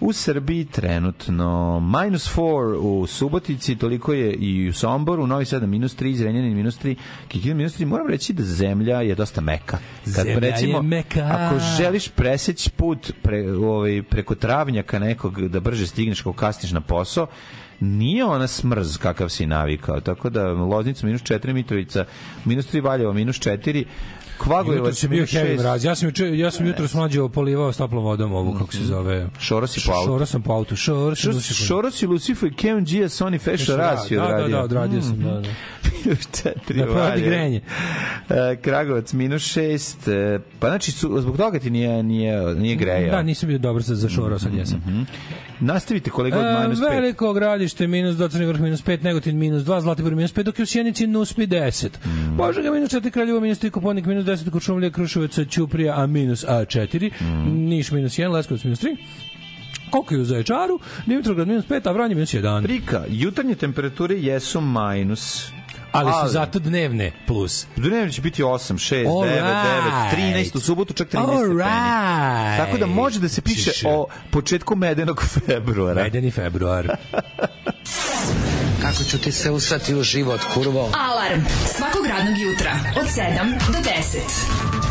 U Srbiji trenutno minus 4 u Subotici, toliko je i u Somboru, Novi Sad minus 3, Zrenjanin minus 3, Kikin minus 3. Moram reći da zemlja je dosta meka. Kad, zemlja recimo, je meka. Ako želiš preseći put pre, ovaj, preko travnjaka nekog da brže stigneš kao kasniš na posao, nije ona smrz kakav si navikao. Tako da Loznica minus 4, Mitrovica minus 3, Valjevo minus 4, Kvaglijevac je bio heavy mraz. Ja sam juče ja sam jutros mlađe polivao s toplom vodom ovu kako se mhm. zove. Šoros i po autu. Šoros sam po autu. Šoros, Šoros i Lucifer i Kevin Gia Sony Fashion da, radio. da, da, da, odradio sam, da, da. 4 da prodi grenje. E, Kragovac minus 6. E, pa znači, zbog toga ti nije, nije, nije greja. Da, nisam bio dobar sa za šoro, sad mhm, jesam. Mm -hmm. Nastavite kolega od e, minus 5. Veliko gradište minus 2, Crni vrh minus 5, Negotin minus 2, Zlatibor minus 5, dok je u Sjenici NUSPI 10. Mm. Požega minus 4, Kraljevo minus 3, Koponik minus 10, Kočumlija, Kruševac, Ćuprija, a minus A4, mm. Niš minus 1, Leskovac minus 3, koliko je u Zaječaru, Dimitrovgrad minus 5, a Vranje minus 1. Prika, jutarnje temperature jesu minus ali, ali su zato dnevne plus. Dnevne će biti 8, 6, All 9, right. 9, 13, u subotu čak 13 All stepeni. Right. Tako da može da se piše Čiš. o početku medenog februara. Medeni februar. Kako ću ti se usrati u život, kurvo? Alarm svakog radnog jutra od 7 do 10.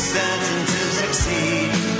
certain to succeed.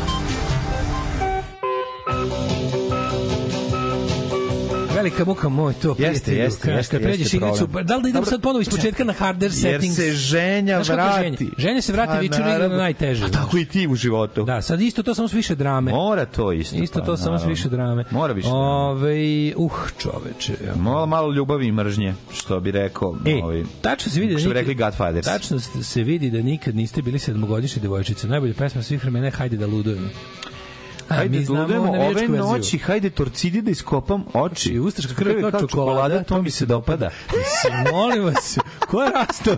velika muka moj to jeste, jeste, jeste, jeste, kad pređeš igricu, da li da idem sad ponovo ispočetka na harder settings? Jer se ženja vrati. Ženja? se vrati pa viču na najteže. A tako i ti u životu. Da, sad isto to samo s više drame. Mora to isto. Isto pa to samo s više drame. Mora više. Ove, uh, čoveče. Malo, malo ljubavi i mržnje, što bi rekao. ovaj tačno se vidi da nikad, rekli Godfathers. Tačno se vidi da nikad niste bili sedmogodišnje devojčice. Najbolja pesma svih vremena je Hajde da ludujemo. Hajde, mi da znamo da ove noći, hajde torcidi da iskopam oči. Ustaška krv je kao čokolada, čokolada, to mi se dopada. Mislim, molim vas, ko je rastao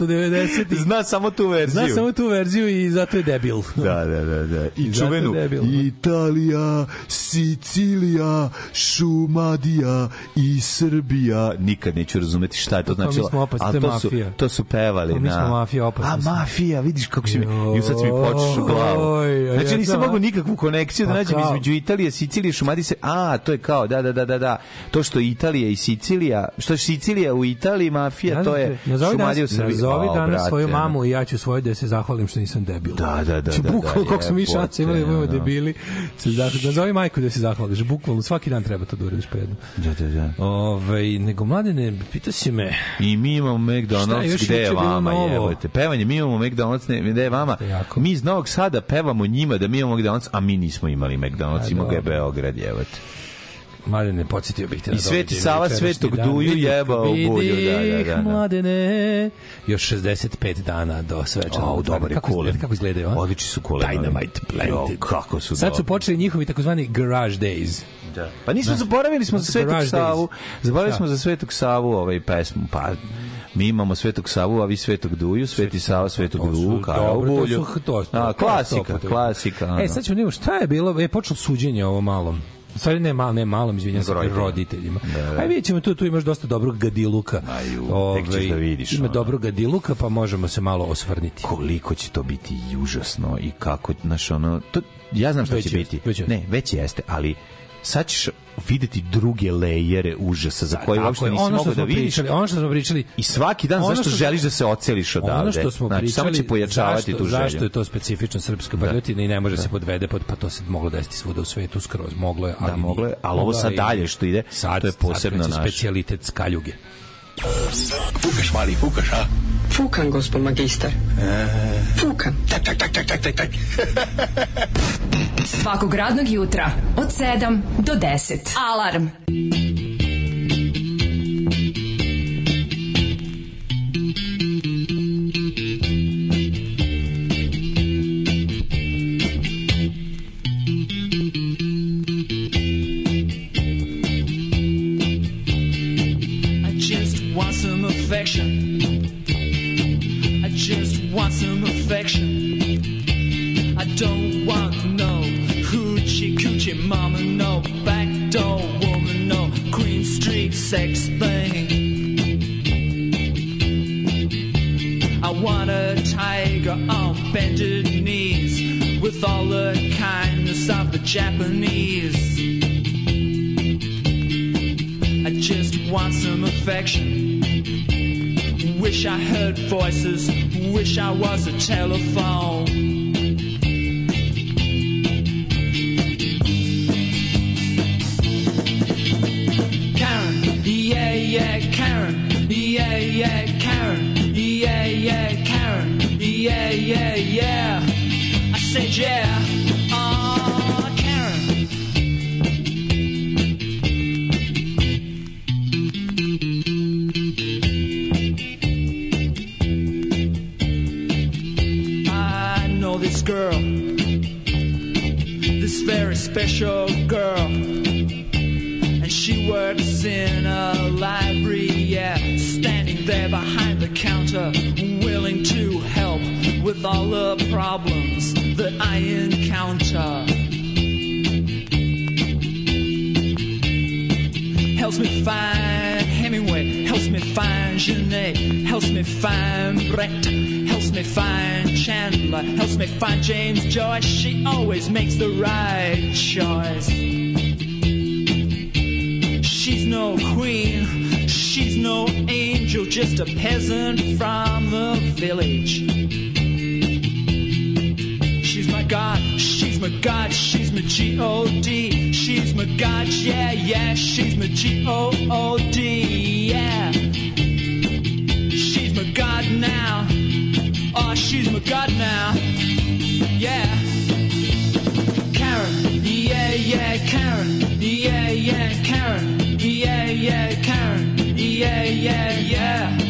1990? Zna samo tu verziju. Zna samo tu verziju i zato je debil. Da, da, da. da. I čuvenu. Italija, Sicilija, Šumadija i Srbija. Nikad neću razumeti šta je to pa, pa značilo. Mi smo opasni, to je mafija. To su pevali. Pa, mi da. smo mafija opasni. A, mafija, vidiš kako se mi... I sad si mi počeš u glavu. Znači, nisam mogu nikako neverovatnu konekciju da pa nađem između Italije, Sicilije, Šumadije. A, to je kao, da, da, da, da, da. To što Italija i Sicilija, što je Sicilija u Italiji, mafija, to je Šumadija u Srbiji. Nazovi pa, danas svoju mamu i ja ću svoju da se zahvalim što nisam debil. Da, da, da. da, znači, da bukvalno koliko smo mi šanse imali, budemo debili. Nazovi majku da se zahvališ. Bukvalno svaki dan treba to da uradiš pojedno. Da, da, da. Ove, ovaj, nego mladene, pita si me. I mi imamo McDonald's, gde je vama, jebote. Pevanje, mi imamo McDonald's, gde je vama. Mi iz Novog Sada pevamo njima da mi imamo McDonald's, a mi nismo imali McDonald's, imao ga je Beograd, jevate. Mladene, podsjetio bih te. I Sveti Sava Svetog Duju jeba u bulju. Da, da, da, da, mladene. Još 65 dana do svečanog. Oh, dobar je kulen. Kako izgledaju, a? Odlični su kulenovi. Dynamite Planted. kako su Sad su počeli njihovi takozvani Garage Days. Da. Pa nismo, da. zaboravili smo za Svetog Savu. Zaboravili da. smo za Svetog Savu ovaj pesmu. Pa, mi imamo Svetog Savu, a vi Svetog Duju, Sveti Sava, Svetog Duju, Karobulju. A, klasika, klasika. Ano. E, sad ćemo nemo, šta je bilo, je počelo suđenje ovo malom stvari ne, mal, ne malom, izvinjam se, roditeljima. Da, da. Aj vidjet ćemo, tu, tu imaš dosta dobrog gadiluka. Aju, Ove, tek ćeš ovaj, da vidiš. Ima ona. dobrog gadiluka, pa možemo se malo osvrniti. Koliko će to biti užasno i kako, znaš, ono, to, ja znam što već će biti. Već ne, već jeste, ali sad ćeš videti druge lejere užasa za da, koje uopšte nisi mogao da vidiš. Pričali, ono što smo pričali. I svaki dan zašto što, želiš da se oceliš odavde? Ono što smo znači, pričali, samo će pojačavati zašto, tu želju. Zašto je to specifično srpska baljotina da. i ne može da. se podvede pod, pa to se moglo desiti svuda u svetu skroz. Moglo je, da, ali, da, moglo je, ali ovo sad dalje što ide, sad, to je posebno naš. Sad specialitet skaljuge. Fukaš, mali, fukaš, a? Fukan, gospod magistar. E. Fukan. Tak, tak, tak, tak, tak, tak, tak. Svakog radnog jutra od 7 do 10. Alarm. Alarm. sex thing. I want a tiger on bended knees with all the kindness of the Japanese. I just want some affection. Wish I heard voices, wish I was a telephone. helps me find Brett, helps me find Chandler, helps me find James Joyce. She always makes the right choice. She's no queen, she's no angel, just a peasant from the village. She's my God, she's my God, she's my G-O-D, she's my God, yeah, yeah, she's my G-O-O-D, yeah now. Oh, she's my god now. Yeah. Karen, yeah, yeah, Karen, yeah, yeah, Karen, yeah, yeah, Karen, yeah, yeah, yeah.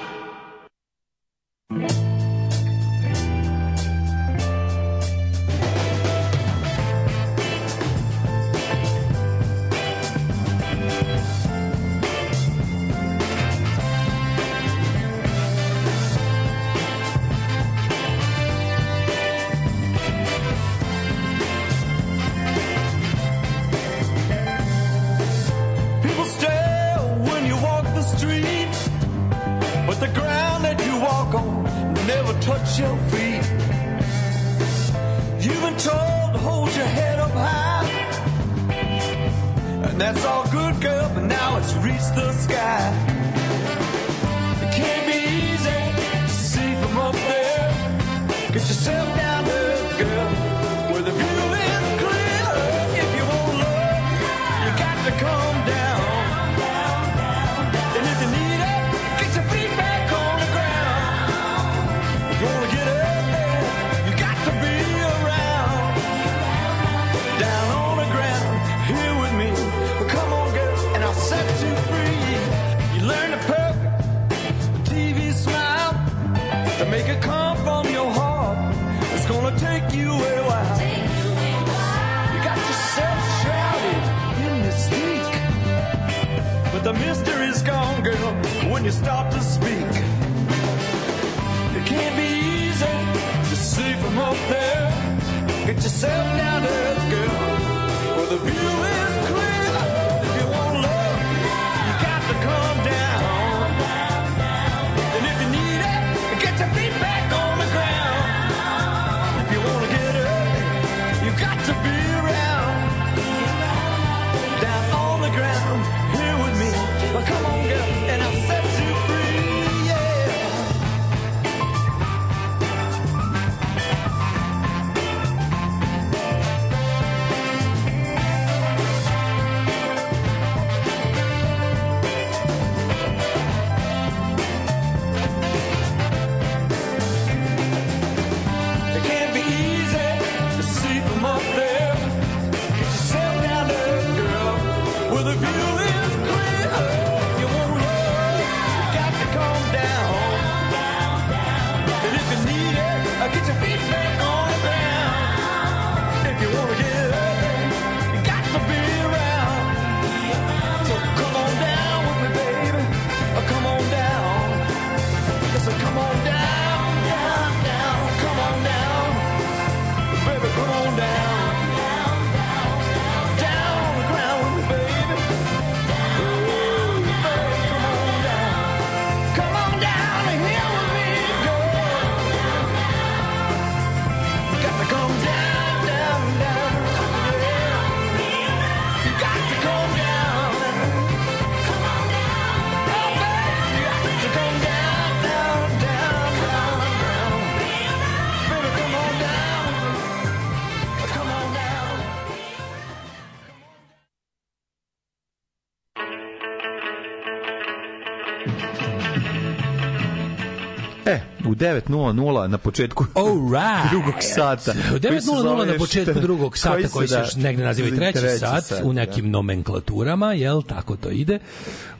9.00 na početku right. drugog sata. 9.00 na početku drugog sata koji, koji se da, negde naziva i treći, treći sat, sat, u da. nekim da. nomenklaturama, jel, tako to ide.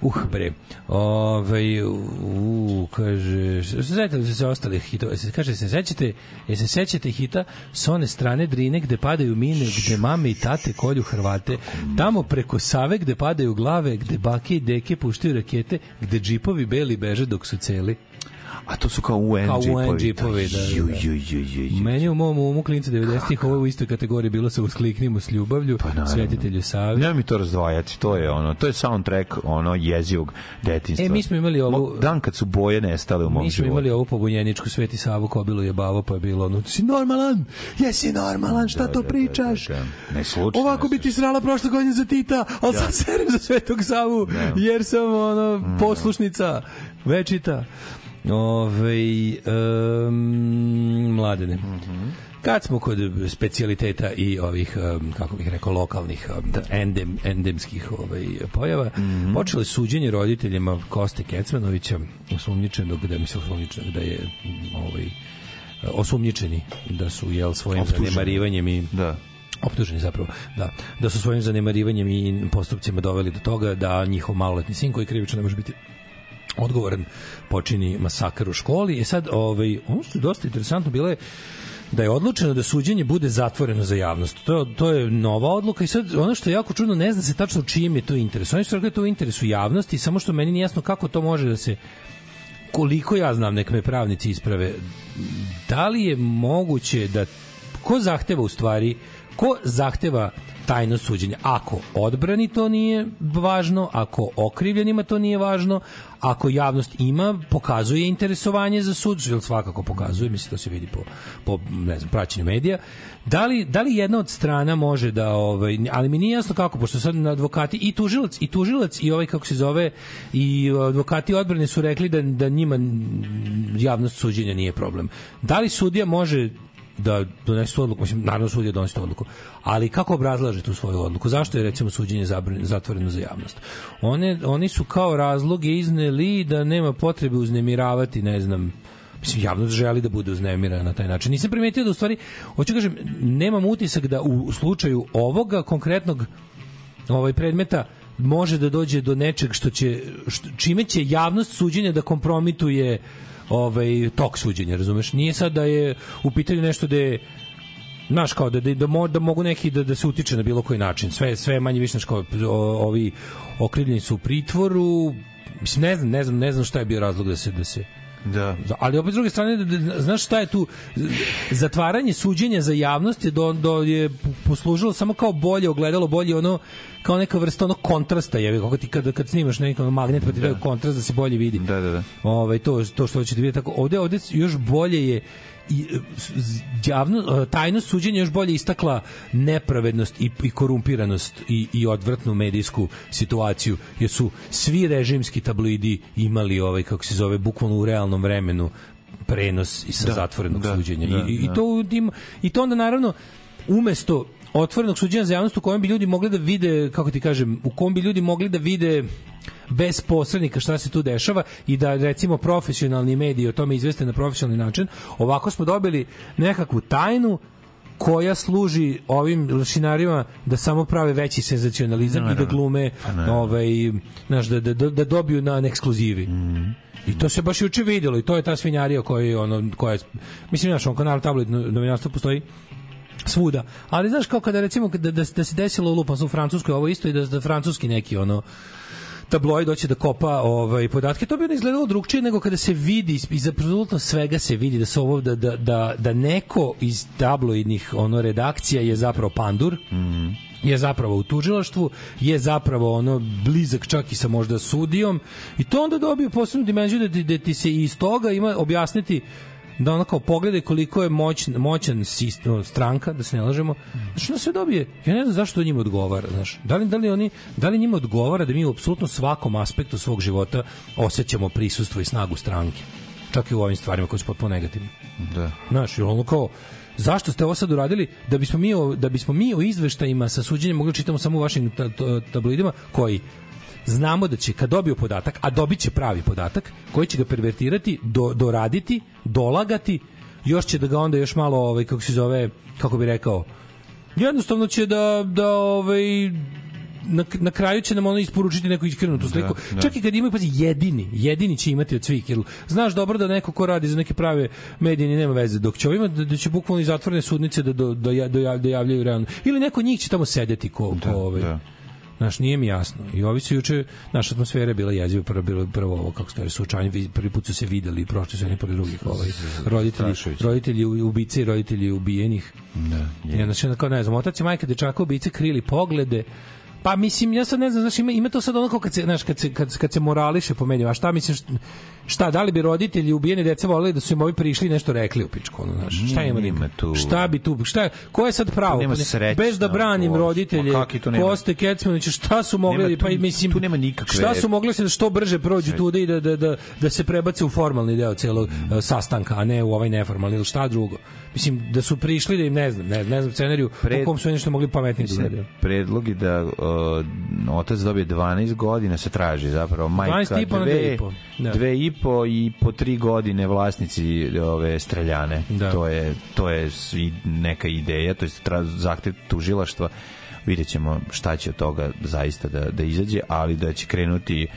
Uh, bre. Ove, ovaj, u, kaže, sećate li se ostalih hitova? Kaže, se sećate, je se sećate hita s one strane Drine gde padaju mine, gde mame i tate kolju Hrvate, tamo preko Save gde padaju glave, gde bake i deke puštaju rakete, gde džipovi beli beže dok su celi. A to su kao UN kao džipovi. UN džipovi, da, da, da. ju, ju, ju, ju, ju. Meni u mom umu klinca 90-ih ovo u istoj kategoriji bilo sa Uskliknimo s ljubavlju, pa, naravno. Svetitelju Savi. Nema mi to razdvajati, to je ono, to je soundtrack ono jezivog detinjstva. E, mi smo imali ovu... Dan kad su boje nestale u mom životu. Mi smo imali ovu pobunjeničku Sveti Savu kobilo je bavo, pa je bilo ono, si normalan, jesi normalan, šta da, to da, da pričaš? Da, da, da. Ne slučajno. Ovako bi ti srala prošle godine za Tita, ali da. sad za Svetog Savu, ne. jer sam ono, mm. poslušnica večita. Ove, um, mladene. Mm -hmm. Kad smo kod specialiteta i ovih, um, kako bih rekao, lokalnih um, endem, endemskih ovaj, pojava, mm -hmm. počelo suđenje roditeljima Koste Kecmanovića, osumnjičenog, da mi se osumnjičenog, da je ovaj, osumnjičeni, da su jel, svojim Optužen. zanemarivanjem i da optuženi zapravo, da, da su svojim zanemarivanjem i postupcima doveli do toga da njihov maloletni sin koji krivično ne može biti odgovoran počini masakar u školi. I e sad, ovaj, ono što je dosta interesantno bilo je da je odlučeno da suđenje bude zatvoreno za javnost. To to je nova odluka i sad ono što je jako čudno, ne zna se tačno čijem je to interes. Oni su rekli da to u interesu javnosti, samo što meni nije jasno kako to može da se koliko ja znam, nek me pravnici isprave, da li je moguće da ko zahteva u stvari, ko zahteva uh, tajno suđenje. Ako odbrani to nije važno, ako okrivljenima to nije važno, ako javnost ima, pokazuje interesovanje za sud, što svakako pokazuje, mislim da se vidi po, po ne znam, praćenju medija. Da li, da li jedna od strana može da, ovaj, ali mi nije jasno kako, pošto sad advokati i tužilac, i tužilac i ovaj kako se zove, i advokati odbrane su rekli da, da njima javnost suđenja nije problem. Da li sudija može da donesu odluku, mislim, naravno sud je donesu odluku, ali kako obrazlaže tu svoju odluku? Zašto je, recimo, suđenje zatvoreno za javnost? One, oni su kao razloge izneli da nema potrebe uznemiravati, ne znam, mislim, javnost želi da bude uznemirana na taj način. Nisam primetio da, u stvari, hoću da kažem, nemam utisak da u slučaju ovoga konkretnog ovaj predmeta može da dođe do nečeg što će, što, čime će javnost suđenja da kompromituje uh, ovaj, tok suđenja, razumeš? Nije sad da je u pitanju nešto da je znaš kao da da, da, da mogu neki da da se utiče na bilo koji način. Sve sve manje više znači kao ovi okrivljeni su u pritvoru. Mislim ne znam, ne znam, ne znam šta je bio razlog da se da se Da. Ali opet s druge strane, znaš šta je tu? Zatvaranje suđenja za javnost je, do, do, je poslužilo samo kao bolje ogledalo, bolje ono kao neka vrsta ono kontrasta je kako ti kad kad snimaš neki magnet pa ti da. kontrast da se bolje vidi. Da, da, da. Ovaj to to što hoćete videti tako ovde ovde još bolje je E, javno, e, tajnost suđenja još bolje istakla nepravednost i, i korumpiranost i, i odvrtnu medijsku situaciju, jer su svi režimski tabloidi imali ovaj, kako se zove, bukvalno u realnom vremenu prenos i sa da, zatvorenog da, suđenja. Da, I, i, da. to, I to onda naravno umesto otvorenog suđenja za javnost u kojem bi ljudi mogli da vide, kako ti kažem, u kom bi ljudi mogli da vide bez posrednika šta se tu dešava i da recimo profesionalni mediji o tome izveste na profesionalni način. Ovako smo dobili nekakvu tajnu koja služi ovim lešinarima da samo prave veći senzacionalizam no, i da glume pa no, ovaj, znaš, da, da, da dobiju na, ekskluzivi. Mm I to se baš juče videlo i to je ta svinjarija koja ono koja mislim naš on kanal tablet novinarstvo postoji svuda. Ali znaš kako kada recimo da, da, da se desilo u Lupa u Francuskoj ovo isto i da, da francuski neki ono tabloid hoće da kopa ovaj podatke, to bi ne izgledalo drugčije nego kada se vidi iz apsolutno svega se vidi da se ovo da, da, da, da neko iz tabloidnih ono redakcija je zapravo pandur. Mm -hmm je zapravo u tužilaštvu, je zapravo ono blizak čak i sa možda sudijom i to onda dobije posebnu dimenziju da ti, da ti se iz toga ima objasniti da ono kao pogledaj koliko je moć, moćan sistem, stranka, da se ne lažemo, znači ona sve dobije, ja ne znam zašto to njima odgovara, znaš, da li, da li, oni, da li njima odgovara da mi u apsolutno svakom aspektu svog života osjećamo prisustvo i snagu stranke, čak i u ovim stvarima koje su potpuno negativne. Da. Znaš, ono kao, zašto ste ovo sad uradili da bismo mi o, da bismo mi o izveštajima sa suđenjem mogli da čitamo samo u vašim tabloidima koji znamo da će kad dobiju podatak, a dobiće pravi podatak, koji će ga pervertirati, do, doraditi, dolagati, još će da ga onda još malo, ovaj, kako se zove, kako bi rekao, jednostavno će da, da ovaj, na, na kraju će nam ono isporučiti neku iskrenutu da, sliku. Da, da. Čak i kad imaju, pazi, jedini, jedini će imati od svih. Jer znaš dobro da neko ko radi za neke prave medije ni nema veze, dok će ovima da, da će bukvalno iz zatvorene sudnice da, da, da, da, da javljaju realno. Ili neko njih će tamo sedeti ko, da, ovaj. Da. Znaš, nije mi jasno. I ovi su juče, naša atmosfera je bila jeziva, prvo, bilo prvo ovo, kako stoje, sučanje, prvi put su se videli, prošli su jedni pored drugih, ovaj, roditelji, roditelji ubice i roditelji ubijenih. Da, je. Ja, znači, kao, ne znam, otac i majka dečaka ubice krili poglede, Pa mislim, ja sad ne znam, znaš, ima, ima to sad onako kad se, znaš, kad se, kad, kad se morališe po meni, a šta misliš, šta, da li bi roditelji ubijeni deca voleli da su im ovi prišli nešto rekli u pičku, ono, znaš, šta ima, ima tu. Šta bi tu, šta, ko je sad pravo? Nema pa srećno, Bez da branim roditelje, Koste Kecmanovića, šta su mogli, nema, pa tu, pa mislim, tu nema nikakve. Šta su mogli se da što brže prođu tude i da, da, da, da se prebace u formalni deo celog mm. E, sastanka, a ne u ovaj neformalni ili šta drugo mislim da su prišli da im ne znam, ne, ne znam scenariju Pred... u kom su nešto mogli pametnije da urade. Predlog je da uh, otac dobije 12 godina se traži zapravo majka 12 i po dve, na 2 i po. Da. 2 i po i po 3 godine vlasnici ove streljane. Da. To je to je neka ideja, to jest tra, zahtev tužilaštva. Videćemo šta će od toga zaista da da izađe, ali da će krenuti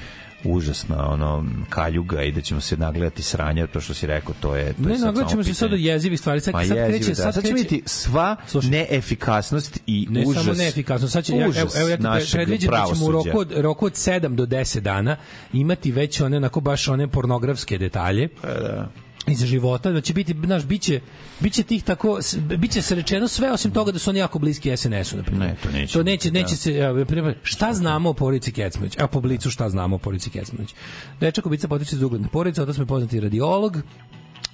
užasna ono kaljuga i da ćemo se nagledati sranja to što si rekao to je to ne, je sad nagledaćemo se sad od stvari sad, pa sad jezivi, kreće da. sad, sad kreće... vidjeti sva Slušaj, neefikasnost i ne užas ne samo neefikasnost sad će, ja, evo, evo ja ti predviđam da ćemo u roku od, roku od 7 do 10 dana imati već one onako baš one pornografske detalje e, da iz života, da će biti, znaš, biće, biće tih tako, biće se rečeno sve osim toga da su oni jako bliski SNS-u, na primjer. Ne, to neće. To neće, neće da. se, ja, primjer, šta znamo o porici Kecmović? Evo po blicu šta znamo o porici Kecmović. Dečak obica potiče iz ugledne porodice, odnosno me poznati radiolog,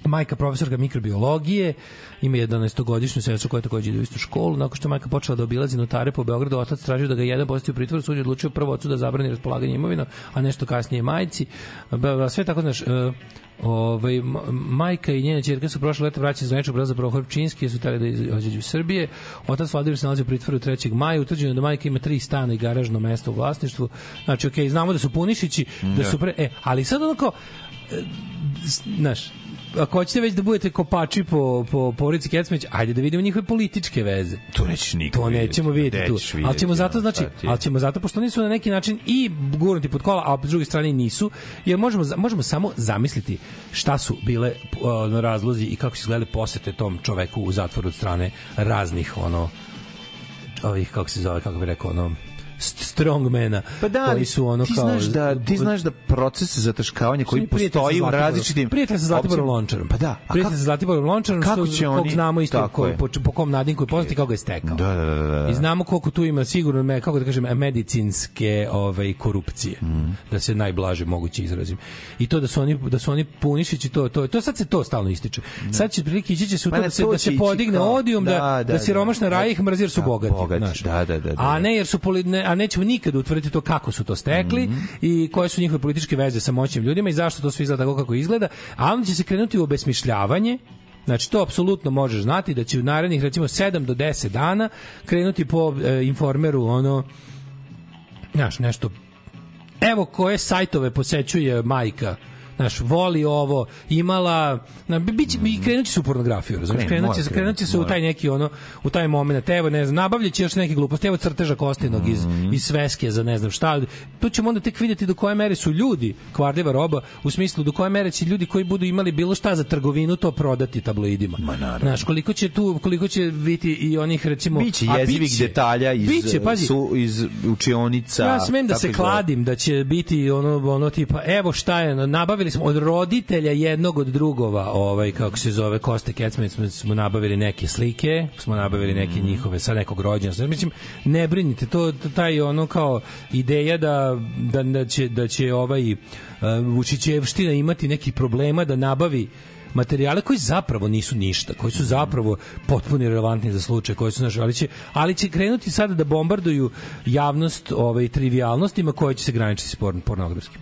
majka profesorka mikrobiologije, ima 11-godišnju sestru koja takođe ide u istu školu. Nakon što majka počela da obilazi notare po Beogradu, otac tražio da ga jedan posti u pritvoru, sud je odlučio prvo ocu da zabrani raspolaganje imovinom, a nešto kasnije majci. Sve tako, znaš, e, Ovaj, majka i njena ćerka su prošle leto vraćene iz nečeg braza Prohor Pčinski, su tali da iz iz Srbije. Otac Vladimir se nalazi u pritvoru 3. maja, utvrđeno da majka ima tri stana i garažno mesto u vlasništvu. Znači, okej, okay, znamo da su punišići, da, da su pre... E, ali sad onako, e, znaš, ako hoćete već da budete kopači po, po porodici Kecmeć, ajde da vidimo njihove političke veze. To nećeš nikad To nećemo videti, vidjeti tu. Vidjeti, ćemo zato, da, znači, ali ćemo zato, pošto nisu na neki način i gurnuti pod kola, a s druge strane nisu, jer možemo, možemo samo zamisliti šta su bile uh, razlozi i kako su izgledale posete tom čoveku u zatvoru od strane raznih, ono, ovih, kako se zove, kako bi rekao, ono, strongmana pa da, koji su ono ti kao znaš da ti znaš da proces zataškavanja koji postoji u različitim prijatelj sa Zlatiborom Lončarom pa da a sa Zlatiborom Lončarom kako će oni znamo isto koji po, po kom nadimku je poznati kako je stekao da, da, da, da. i znamo koliko tu ima sigurno me kako da kažem medicinske ovaj korupcije mm. da se najblaže moguće izrazim i to da su oni da su oni punišići to to to sad se to stalno ističe mm. sad će prilike ići će se u to pa da se da se podigne odijum da da, da, da siromašna rajih mrzir su bogati da da da a ne jer su ne a nećemo nikad utvrditi to kako su to stekli mm -hmm. i koje su njihove političke veze sa moćnim ljudima i zašto to sve izgleda tako kako izgleda, a onda će se krenuti u obesmišljavanje Znači, to apsolutno možeš znati da će u narednih, recimo, 7 do 10 dana krenuti po e, informeru, ono, znaš, nešto Evo koje sajtove posećuje majka znaš, voli ovo, imala, na, biće, i krenut će se u pornografiju, razumiješ, krenut će, krenut će se u taj neki, ono, u taj moment, evo, ne znam, nabavljaće još neke gluposti, evo crteža Kostinog iz, mhm. iz Sveske za ne znam šta, tu ćemo onda tek vidjeti do koje mere su ljudi kvarljiva roba, u smislu do koje mere će ljudi koji budu imali bilo šta za trgovinu to prodati tabloidima. Ma naravno. Znaš, koliko će tu, koliko će biti i onih, recimo, biće jezivih biće, detalja iz, biće, pazi, su, iz učionica. Ja smem da se da. kladim da će biti ono, ono tipa, evo šta je, nabavili nabavili smo od roditelja jednog od drugova, ovaj kako se zove Koste Kecmanić, smo, smo nabavili neke slike, smo nabavili neke mm. njihove sa nekog rođenja. Znači, mislim ne brinite, to taj ono kao ideja da da, da će da će ovaj uh, Vučićevština imati neki problema da nabavi materijale koji zapravo nisu ništa, koji su mm. zapravo potpuno relevantni za slučaj koji su naš, ali će, ali će krenuti sada da bombarduju javnost ovaj, trivialnostima koje će se graničiti s porn, pornografskim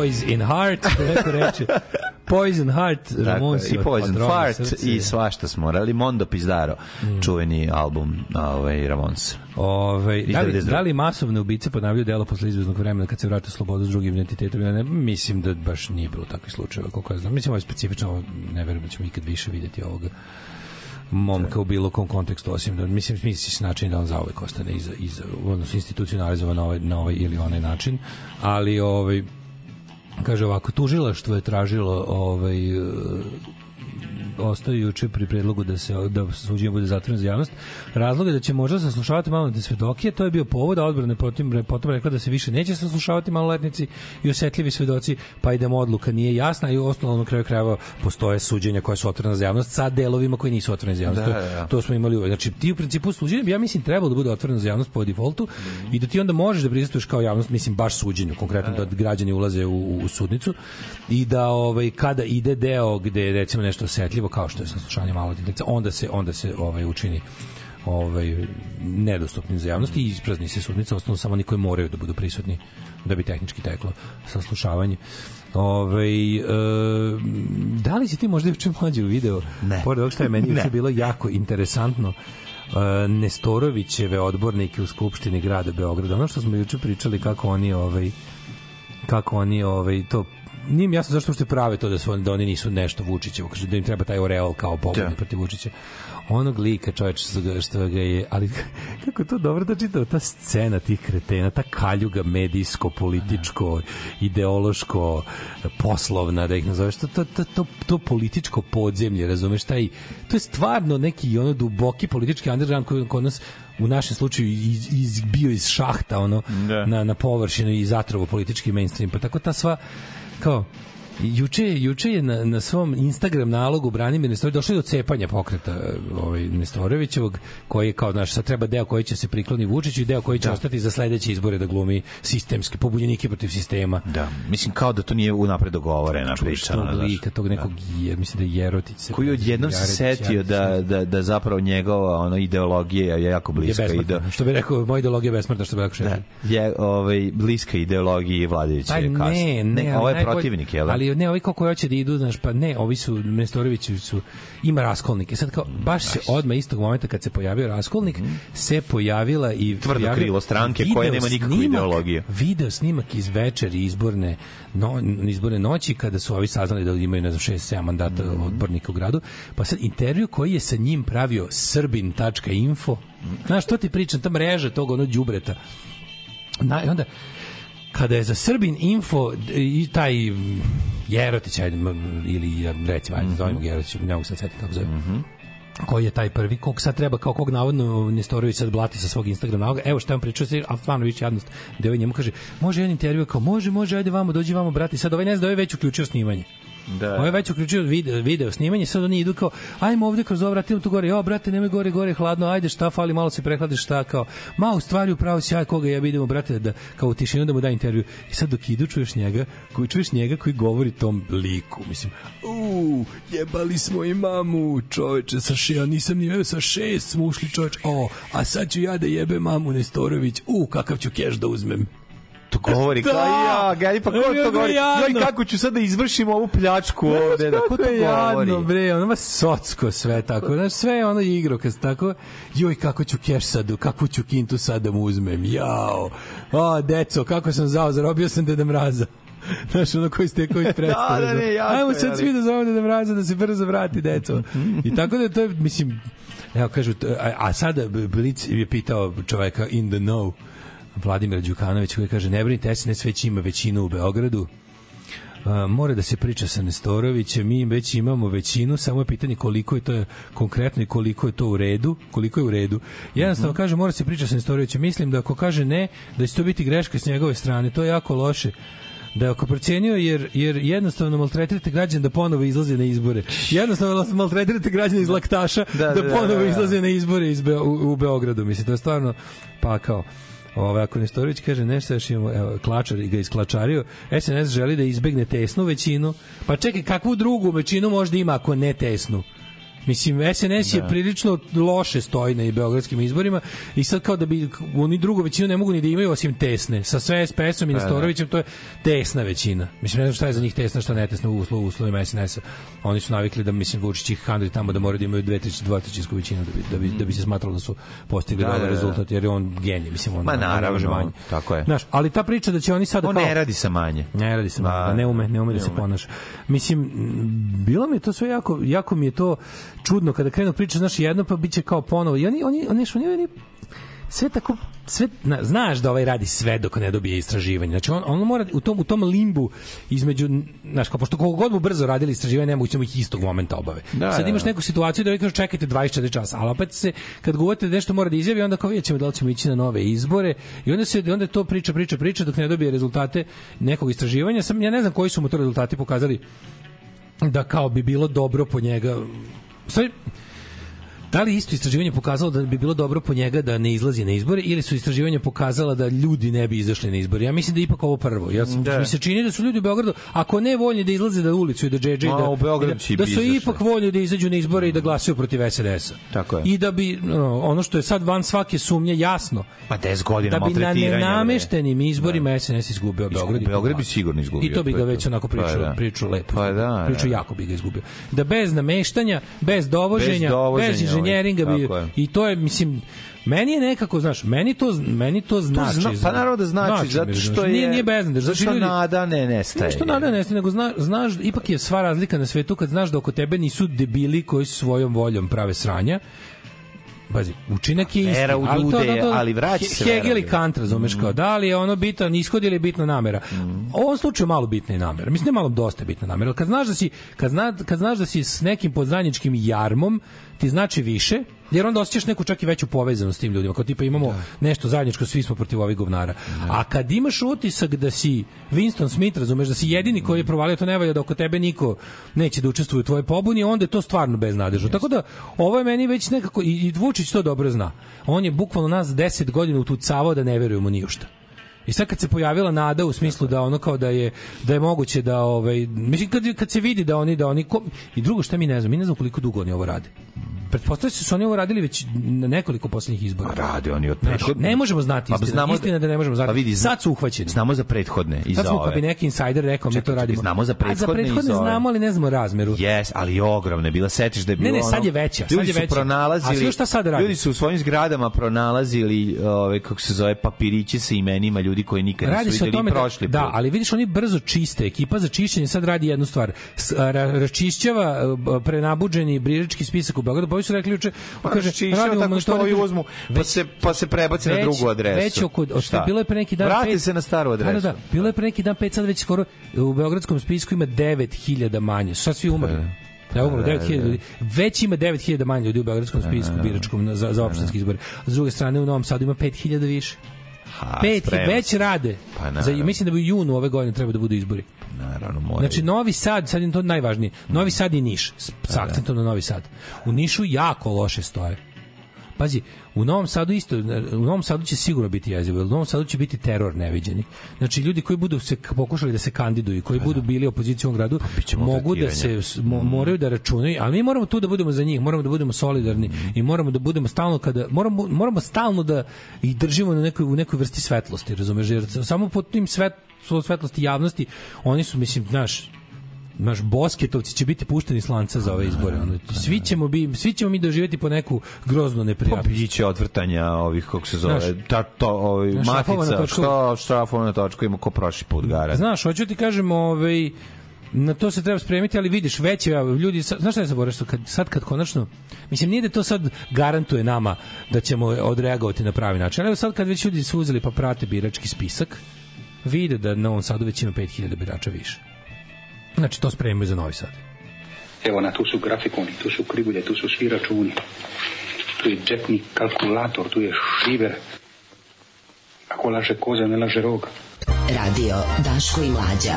Poison Heart, neko reče. Poison Heart, Ramones I Poison Fart srce. i svašta da. smo ali Mondo Pizdaro, mm. čuveni album ovaj, Ramones. Ove, ovaj, da, li, da li masovne ubice ponavljaju delo posle izveznog vremena kad se vrate slobodu s drugim identitetom? Ja ne, mislim da baš nije bilo takvih slučajeva, koliko ja znam. Mislim, ovo je specifično, ne verujem da ćemo ikad više videti ovoga momka u bilo kom kontekstu osim da mislim misliš se način da on zauvek ostane iza iza odnosno institucionalizovan na ovaj na ovaj ili onaj način ali ovaj kaže ovako, tužilaštvo je tražilo ovaj, e, ostao juče pri predlogu da se da suđenje bude zatvoreno za javnost razloga da će možda saslušavati maloletne svedoke, to je bio povod, a odbrana potom, potom rekla da se više neće saslušavati maloletnici i osetljivi svedoci, pa idemo da odluka nije jasna i osnovno na kraju krajeva postoje suđenja koja su otvorena za javnost sa delovima koji nisu otvoreni za javnost. Da, To, da, da. to, smo imali. Znači, ti u principu suđenje, ja mislim, trebalo da bude otvoreno za javnost po defaultu mm. i da ti onda možeš da pristupuješ kao javnost, mislim, baš suđenju, konkretno da, da građani ulaze u, u sudnicu i da ovaj kada ide deo gde je recimo nešto osetljivo kao što je saslušanje maloletnice, onda se onda se ovaj učini ovaj, nedostupni za javnost i isprazni se sudnica, ostalo samo oni koji moraju da budu prisutni da bi tehnički teklo saslušavanje. Ove, ovaj, e, da li si ti možda juče u video? Ne. Pored ovog što je meni juče bilo jako interesantno, e, Nestorovićeve odbornike u Skupštini grada Beograda. Ono što smo juče pričali kako oni ovaj kako oni ovaj to nije mi jasno zašto uopšte prave to da su da oni nisu nešto Vučićevo, kaže da im treba taj oreol kao pobune da. protiv Vučića onog lika čoveč što ga je, ali kako to dobro da čitao, ta scena tih kretena, ta kaljuga medijsko, političko, ideološko, poslovna, da ih nazoveš, to, to, to, to, to političko podzemlje, razumeš, taj, to je stvarno neki ono duboki politički underground koji kod nas u našem slučaju iz, iz, bio iz šahta ono da. na, na površinu i zatrovo politički mainstream pa tako ta sva kao Juče, juče je na, na svom Instagram nalogu Branimir Nestorović došlo do cepanja pokreta ovaj, Nestorovićevog, koji je kao, znaš, sad treba deo koji će se prikloni Vučiću i deo koji će da. ostati za sledeće izbore da glumi sistemski, pobunjenike protiv sistema. Da, mislim kao da to nije unapred dogovorena priča. Što oblika tog nekog, da. je, mislim da je Jerotić. Se koji odjednom se setio da, da, da zapravo njegova ono, ideologija je jako bliska. Je da, što bi rekao, moja ideologija je besmrtna, što bi rekao šefi. Da, je ovaj, bliska ideologiji vladajuće pa kasne. Ne, ne, ne, ovo je protivnik, je li? Ali ne, ovi kako hoće da idu, znaš, pa ne, ovi su, Nestorovići su, ima raskolnike. Sad kao, baš se odma istog momenta kad se pojavio raskolnik, mm. se pojavila i... Tvrdo pojavila, krilo stranke koje nema nikakvu snimak, ideologiju. Video snimak iz večeri izborne, no, izborne noći kada su ovi saznali da imaju, ne znam, 6-7 mandata mm. odbornika u gradu, pa sad intervju koji je sa njim pravio srbin.info, mhm. znaš, što ti pričam, ta mreža tog ono đubreta. Na, onda, kada je za Srbin info e, i taj Jerotić ajde, ili recimo ajde mhm. zovemo Jerotić ne mogu sad setiti kako zove mm -hmm koji je taj prvi, kog sad treba, kao kog navodno Nestorović sad blati sa svog Instagrama, naloga, evo šta vam pričao, a stvarno više jadnost, da ovaj njemu kaže, može jedan intervju, kao može, može, ajde vamo, dođi vamo, brati, sad ovaj ne zna da ovaj već uključio snimanje. Da. On je već uključio video, video snimanje, sad oni idu kao, ajmo ovde kroz ovo vratimo tu gore, jo brate, nemoj gore, gore hladno, ajde šta fali, malo se prehladiš, šta kao, ma u stvari upravo si, aj koga ja vidimo, brate, da, kao u tišinu da mu da intervju. I sad dok idu, čuješ njega, koji, čuješ njega koji govori tom liku, mislim, u, jebali smo i mamu, čoveče, sa še, ja nisam ni veo, sa šest smo ušli, čoveče, o, a sad ću ja da jebe mamu Nestorović, u, kakav ću keš da uzmem to govori da. kao ja, gaj, pa ko to jadno. govori? Joj, kako ću sad da izvršim ovu pljačku ovde? Da, ko to jadno, bre, ono ma socko sve tako, znaš, sve je ono igro, kad tako, joj, kako ću keš sad, kako ću kintu sad da mu uzmem, jao, a, deco, kako sam zao, zarobio sam Deda Mraza. Znaš, ono koji ste koji predstavlja. da, da, ne, jako, Ajmo sad svi da zovemo Deda Mraza da se brzo vrati, deco. I tako da to je, mislim, Evo kažu, a, a sada Blitz je pitao čoveka in the know, Vladimir Đukanović koji kaže ne brinite, SNS već ima većinu u Beogradu. A, mora da se priča sa Nestorovićem, mi već imamo većinu, samo je pitanje koliko je to konkretno i koliko je to u redu, koliko je u redu. Jednostavno mm -hmm. kaže mora se priča sa Nestorovićem, mislim da ako kaže ne, da će to biti greška s njegove strane, to je jako loše da je ako procenio jer jer jednostavno maltretirate građane da ponovo izlaze na izbore. Jednostavno maltretirate građane iz da. Laktaša da, da, da, da ponovo da, da, da. izlaze na izbore iz Be u, u Beogradu, mislim to je stvarno pakao. Ovaj ako Nestorović kaže nešto još imamo evo, klačar i ga isklačario, SNS želi da izbegne tesnu većinu. Pa čekaj, kakvu drugu većinu možda ima ako ne tesnu? Mislim, SNS je da. prilično loše stoji na beogradskim izborima i sad kao da bi oni drugu većinu ne mogu ni da imaju osim tesne. Sa sve SPS-om i pa da. Nestorovićem to je tesna većina. Mislim, ne znam šta je za njih tesna, šta ne tesna u uslovu, uslovima SNS-a. Oni su navikli da, mislim, Vučić i Handri tamo da moraju da imaju dve, treći, dva trećinsku većinu da bi, da bi, da bi se smatralo da su postigli da, dobar da, rezultat, jer je on genij, mislim, on Ma, naravno, manje. tako je. Znaš, ali ta priča da će oni sada... On kao, ne radi sa manje. Ne radi sa manje, da, ne ume, ne ume da se ponaša. Mislim, bilo mi to sve jako, jako mi je to čudno kada krenu priče, znaš, jedno pa biće kao ponovo. I oni, oni, oni, su oni, oni sve tako sve na, znaš da ovaj radi sve dok ne dobije istraživanje. Znači on on mora u tom u tom limbu između znaš kao pošto koliko god mu brzo radili istraživanje ne mogu ih istog momenta obave. Da, Sad da, imaš da. neku situaciju da vi kažete čekajte 24 časa, al opet se kad govorite da nešto mora da izjavi onda kao videćemo da li ćemo ići na nove izbore i onda se onda to priča priča priča dok ne dobije rezultate nekog istraživanja. Sam ja ne znam koji su mu to rezultati pokazali da kao bi bilo dobro po njega Sve, Da li isto istraživanje pokazalo da bi bilo dobro po njega da ne izlazi na izbore ili su istraživanja pokazala da ljudi ne bi izašli na izbore? Ja mislim da ipak ovo prvo. Ja sam, da. mi se čini da su ljudi u Beogradu, ako ne voljni da izlaze da ulicu i da džedže, da, da, da su ipak voljni da izađu na izbore mm. i da glasaju protiv sns a Tako je. I da bi no, ono što je sad van svake sumnje jasno. Pa 10 godina da bi na nenameštenim da. izborima da. SNS izgubio Beograd. Beograd bi sigurno izgubio. I to bi ga već onako pričao, pa, da. priču lepo. Pa da, da. Priču jako bi ga izgubio. Da bez nameštanja, bez dovoženja, bez, dovoženja, bez inženjeringa bi i to je mislim Meni je nekako, znaš, meni to meni to znači. To zna, pa naravno da znači, znači zato što je nije nije beznadežno. znači što ljudi, nada ne nestaje. Ne što nada ne nestaje, nego zna, znaš, ipak je sva razlika na svetu kad znaš da oko tebe nisu debili koji svojom voljom prave sranja Bazi, učinak je isti. Vera u ljude, ali, to, da, ali vraća se. Hegel i Kant, razumeš, mm. kao da li je ono bitan ishod ili bitna namera. Mm. U ovom slučaju malo bitna je namera. Mislim, ne malo dosta bitna namera. Kad znaš da si, kad, zna, kad znaš da si s nekim podznanjičkim jarmom, ti znači više, jer onda osjećaš neku čak i veću povezanost s tim ljudima, kao tipa imamo da. nešto zajedničko, svi smo protiv ovih govnara. Da. A kad imaš utisak da si Winston Smith, razumeš, da si jedini koji je provalio to nevalja, da oko tebe niko neće da učestvuje u tvojoj pobuni, onda je to stvarno beznadežno. Tako da, ovo je meni već nekako, i, i Vučić to dobro zna. On je bukvalno nas 10 godina utucavao da ne verujemo ni u šta. I sad kad se pojavila nada u smislu da ono kao da je da je moguće da ovaj mislim kad kad se vidi da oni da oni ko, i drugo šta mi ne znam, mi ne znam koliko dugo oni ovo rade. Pretpostavlja se da su oni ovo radili već na nekoliko poslednjih izbora. rade oni od prethodne. Ne možemo znati pa istina, znamo istina da ne možemo pa znati. Pa vidi, zna, sad su uhvaćeni. Znamo za prethodne i za ove. Sad smo kao bi neki insider rekao mi to radimo. Znamo za prethodne, A za prethodne znamo, ali ne znamo razmeru. Jes, ali ogromne bila setiš da je bilo. Ne, ne, sad je veća, sad je veća. Pronalazili, A šta sad radi? Ljudi su u svojim zgradama pronalazili ove kako se zove papirići sa imenima ljudi ljudi koji nikad radi nisu videli da- prošli da, da, ali vidiš, oni brzo čiste. Ekipa za čišćenje sad radi jednu stvar. S, ra, račišćava prenabuđeni brižački spisak u Beogradu. Bovi pa su rekli juče, pa kaže, radimo tako što ovi uzmu, pa se, pa se prebaci već, na drugu adresu. Već oko, šta? bilo je pre neki dan... Vrati pet, se na staru adresu. Da, da, da. bilo je pre neki dan pet sad već skoro u beogradskom spisku ima 9000 manje. Sad svi umrli. E. Ne umro 9000 ljudi. Već ima 9000 manje ljudi u beogradskom da, spisku biračkom za, za opštinske izbore. S druge strane u Novom Sadu ima 5000 više. Ha, Pet, već rade. Pa, naravno. za, mislim da bi u junu ove godine treba da budu izbori. Naravno, mora. Znači, Novi Sad, sad je to najvažnije. Novi Sad i Niš, s, s akcentom da, da. na Novi Sad. U Nišu jako loše stoje Pazi, u Novom Sadu isto, u Novom Sadu će sigurno biti jezivo, u Novom Sadu će biti teror neviđeni. Znači, ljudi koji budu se pokušali da se kandiduju, koji pa budu da. bili opozicijom gradu, pa, mogu da se, mo, mm. moraju da računaju, ali mi moramo tu da budemo za njih, moramo da budemo solidarni mm. i moramo da budemo stalno kada, moramo, moramo stalno da i držimo na nekoj, u nekoj vrsti svetlosti, razumeš, jer samo pod tim svet, svetlosti javnosti, oni su, mislim, znaš, naš Bosketovci će biti pušteni slanca za ove izbore. Ono, svi, ćemo bi, svi ćemo mi doživeti po neku groznu neprijatnost. Pa Biće odvrtanja ovih, kako se zove, ta, to, ovi, znaš, matica, na što štrafovno na točku ima ko prošli put gara. Znaš, hoću ti kažem, ovaj, na to se treba spremiti, ali vidiš veće ljudi, znaš šta je zaboravio što kad, sad kad konačno, mislim nije da to sad garantuje nama da ćemo odreagovati na pravi način, ali sad kad već ljudi su uzeli pa prate birački spisak, vide da na ovom sadu već ima 5000 birača više Znači, to spremaju za Novi Sad. Evo na, tu su grafikoni, tu su krivulje, tu su svi računi. Tu je džepni kalkulator, tu je šiver. Ako laže koza, ne laže roga. Radio Daško i Mlađa.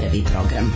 Prvi program.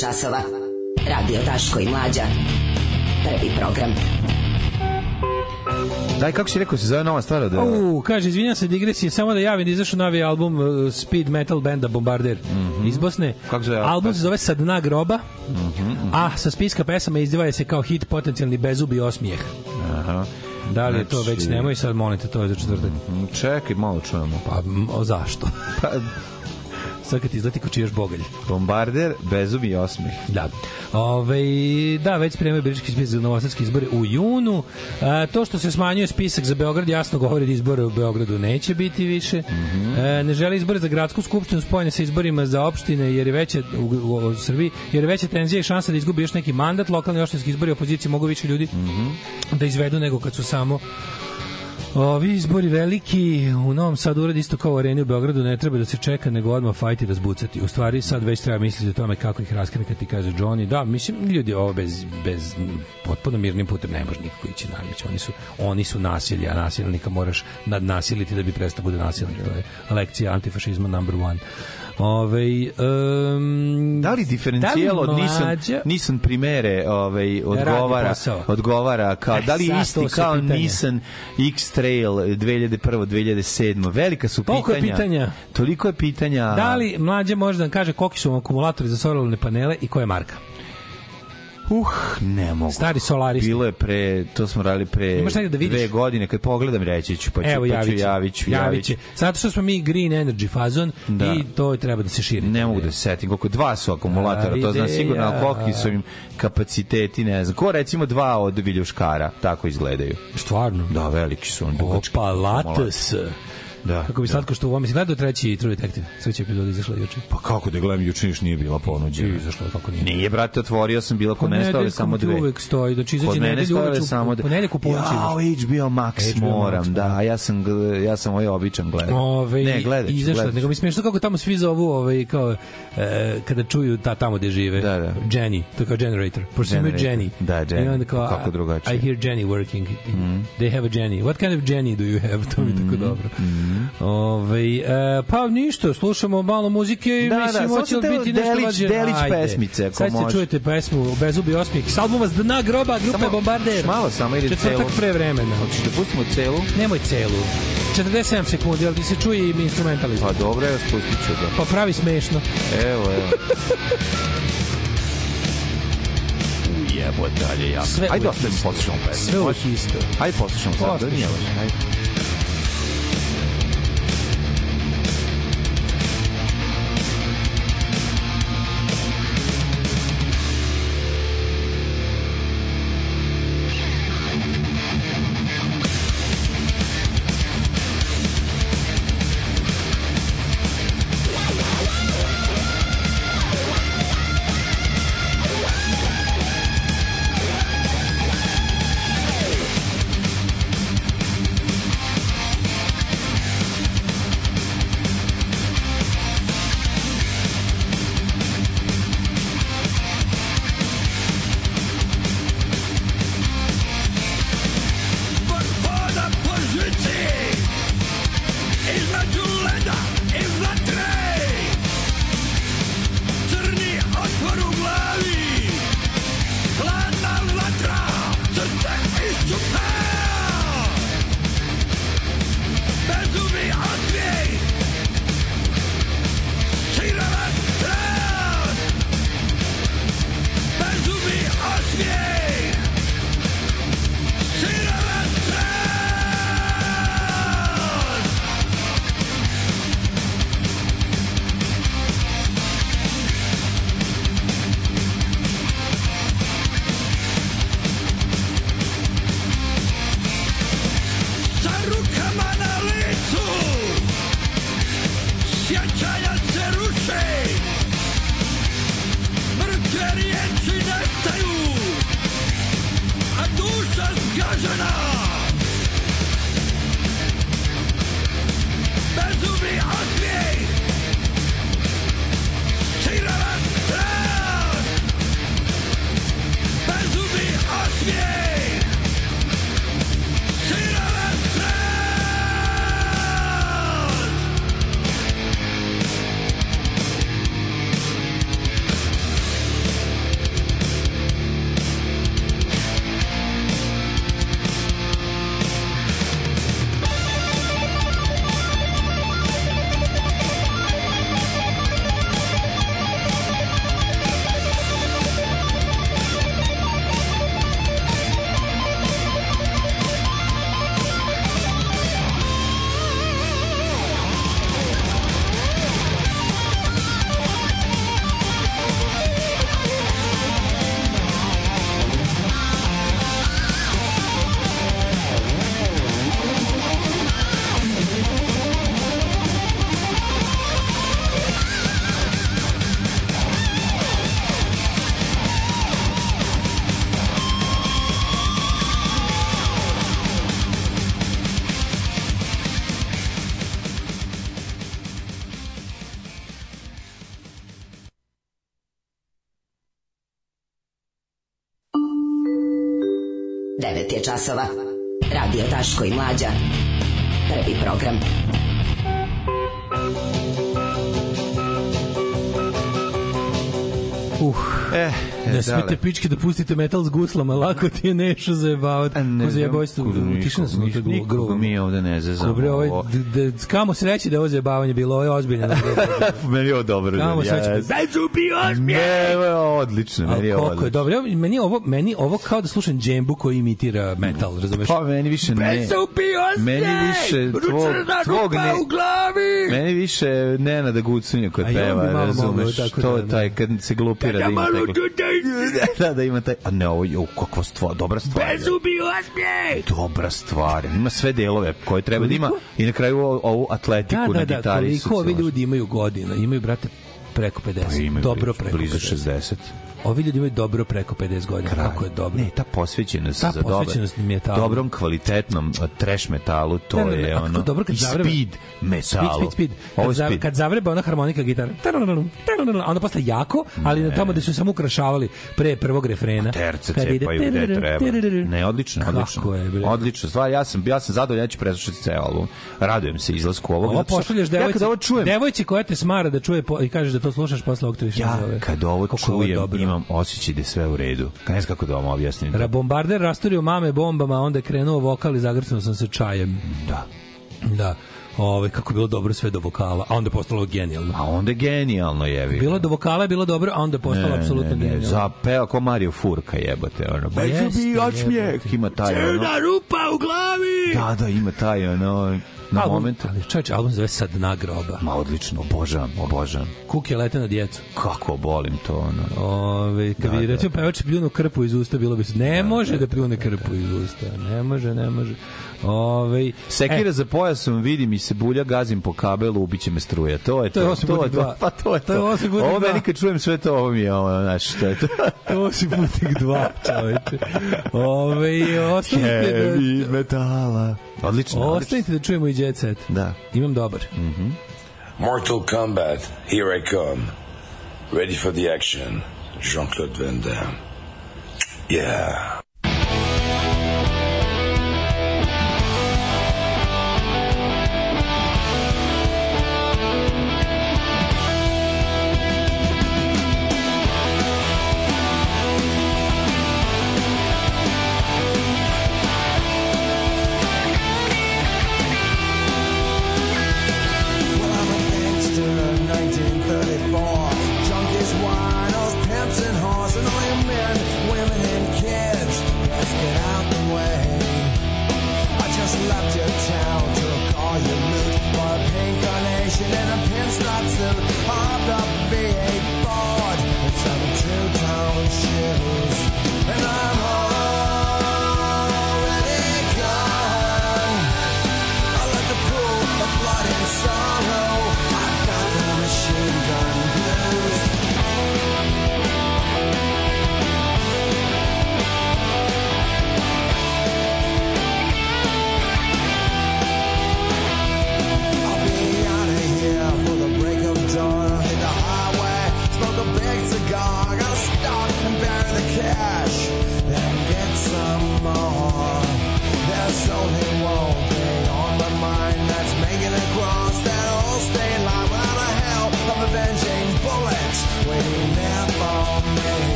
časova. Radio Taško i Mlađa. Prvi program. Daj, kako si rekao, se zove nova stvar? Da... U, kaže, izvinjam se digresije, samo da javim, da izašao novi album uh, speed metal benda Bombarder mm -hmm. iz Bosne. Kako zove? Album se zove Sa dna groba, mm -hmm, mm -hmm. a sa spiska pesama izdvaja se kao hit potencijalni bezubi osmijeh. Aha. Da li je to već znači- nemoj sad molite to je za četvrtak. Mhm. Čekaj malo čujemo. Pa o, zašto? pa crkati, crkati izleti ko čiješ bogalj. Bombarder, bezum i osmeh. Da. Ove, da, već spremaju birički spisak za novosadske izbore u junu. E, to što se smanjuje spisak za Beograd, jasno govori da izbore u Beogradu neće biti više. Mm -hmm. e, ne žele izbore za gradsku skupštinu spojene sa izborima za opštine, jer je veća u, u, u Srbiji, jer je veća tenzija i šansa da izgubi još neki mandat. Lokalni opštinski izbori opozicije mogu više ljudi mm -hmm. da izvedu nego kad su samo Ovi izbori veliki u Novom Sadu uradi isto kao u areni u Beogradu, ne treba da se čeka, nego odmah fajti razbucati. U stvari sad već treba misliti o tome kako ih raskrinkati, kaže Johnny. Da, mislim, ljudi ovo bez, bez potpuno mirnim putem ne može nikako ići navići. Oni su, oni su nasilje, a nasilnika moraš nadnasiliti da bi prestao da bude nasilnik. To je lekcija antifašizma number one. Ove, um, da li diferencijal da od Nissan, Nissan Primere ovaj, odgovara, odgovara kao, eh, da li je isti kao pitanje. Nissan X-Trail 2001-2007? Velika su pitanja. Toliko je pitanja. Toliko je pitanja. Da li mlađe možda da kaže koliki su akumulatori za solarne panele i koja je marka? Uh, ne mogu. Stari Solaris. Bilo je pre, to smo radili pre Imaš da dve godine, kad pogledam reći ću, pa ću, Evo, pa ću javiću, javiću. Zato što smo mi green energy fazon da. i to je treba da se širi. Ne mogu da se setim, koliko dva su akumulatora, to znam sigurno, ali koliki su im kapaciteti, ne znam. Ko recimo dva od viljuškara, tako izgledaju. Stvarno? Da, veliki su on dugački. Opa, latas. Akumulator. Da, kako bi da. slatko što u ovom gledao treći True Detective, treća epizoda izašla juče. Pa kako da gledam juče još nije bila ponuđena. Izašla kako nije. Nije brate, otvorio sam bila kod mene stale samo dve. Uvek stoji, znači izađe nedelju uveče, samo dve. Ponedeljak u ponoći. Ja, HBO Max moram, Max, da. da, ja sam ja sam ovaj običan gledao. Ne, gledač. Izašla, nego mi smešno kako tamo svi za ovu, ovaj kao e, kada čuju ta tamo gde žive. Da, da. Jenny, to kao generator. Pošto me Jenny. Da, Jenny. kako drugačije. I hear Jenny working. Mhm. They have a Jenny. What kind of Jenny do you have? To mi tako mhm. dobro. Mhm. Mhm. Ove, e, pa ništa, slušamo malo muzike da, mislimo da, hoće da, biti nešto delić, vađe. Delić Ajde. pesmice, ako Sad može. čujete pesmu Bezubi osmih, s albuma Dna groba, grupe samo, Bombarder. Malo samo ili Četvrtak celu. Četvrtak pre vremena. Hoćeš da pustimo celu? Nemoj celu. 47 sekundi, ali ti se čuje i instrumentalista. Pa dobro, ja spustit ću ga. Pa pravi smešno. Evo, evo. jebote, dalje ja. Ajde, ostavimo, poslušamo pesmu. Sve uvijek isto. Ajde, poslušamo sad, da Ajde. 9 je časova. Radio Taško i Mlađa. Prvi program. Uh. Eh, E, ne da, smete da. pičke da pustite metal s guslama, lako ti je nešo zajebavati. E, ne zajebavaju ste, utišena su nikoga grubo. Mi ovde ne zezamo. Dobro, ovaj, kamo sreće da je ovo zajebavanje bilo, ovo je ozbiljno. meni je ovo dobro. Kamo sreće. Daj ću bi ozbiljno! Ovo je odlično, meni je odlično. je dobro, meni ovo, meni ovo kao da slušam džembu koji imitira metal, razumeš? Pa meni više ne. Daj ću ozbiljno! Meni više tvog, tvog ne... u glavi! Meni više da Gucunja kod peva, razumeš? To je taj, kad se glupira da ima tako da, da, da, ima taj... A ne, ovo je, kakva stvar, dobra stvar. Bez Bezubi osmi! Dobra stvar, ima sve delove koje treba da ima i na kraju ovu atletiku da, da na gitari. Da, da, koliko ovi ljudi imaju godina, imaju, brate, preko 50, pa imaju, dobro preko blizu 60. 60 ovi ljudi imaju dobro preko 50 godina. Kralj. Kako je dobro. Ne, ta posvećenost, ta za posvećenost dobro, metalu. dobrom kvalitetnom trash metalu, to ne, ne, ne, je ono. dobro kad zavreba, speed metal Speed, speed, speed. Ovo zavreba, speed. kad zavreba ona harmonika gitara. A onda posle jako, ali ne. na tamo gde su samo ukrašavali pre prvog refrena. Terce cepaju gde treba. Ne, odlično, odlično. je, bre. Odlično. Stvar, ja sam, ja sam zadovoljan, ja ću preslušati ceo album. Radujem se izlasku ovog. Ovo pošalješ devojci, ja ovo čujem. devojci koja te smara da čuje po, i kažeš da to slušaš posle ovog triša. Ja kad ovo čujem, imam osjećaj da je sve u redu. Ka ne znam kako da vam objasnim. Da. Bombarder rasturio mame bombama, onda krenuo vokal i zagrcnuo sam se čajem. Da. Da. Ove, kako je bilo dobro sve do vokala, a onda postalo genijalno. A onda genijalno je. Bilo. bilo do vokala, bilo dobro, a onda postalo ne, apsolutno ne, ne. genijalno. Zapeo ko Mario Furka jebote. Ono, pa jeste, jebote. Ima taj, ono, Crna rupa u glavi! Da, da, ima taj, ono, na album, moment. Ali čovječ, album zove Sad na groba. Ma odlično, obožavam, obožavam. Kuke lete na djecu. Kako volim to, ono. Ove, kad da, bi da. recimo pevač pljunu krpu iz usta, bilo bi se, ne da, može da, da pljune da, da, krpu da. iz usta, ne može, ne može. Ove, Sekira e. za pojasom, vidi mi se bulja, gazim po kabelu, ubiće me struja. To je to. To je, to, je to. Pa to je to. to je ovo meni kad čujem sve to, ovo mi je ono, znaš, što je to. to je putnik dva, čoveče. Ove, ostavite Heavy da... metala. Odlično. Ostavite da čujemo i Jet Set. Da. Imam dobar. Mhm. Mm -hmm. Mortal Kombat, here I come. Ready for the action. Jean-Claude Van Damme. Yeah.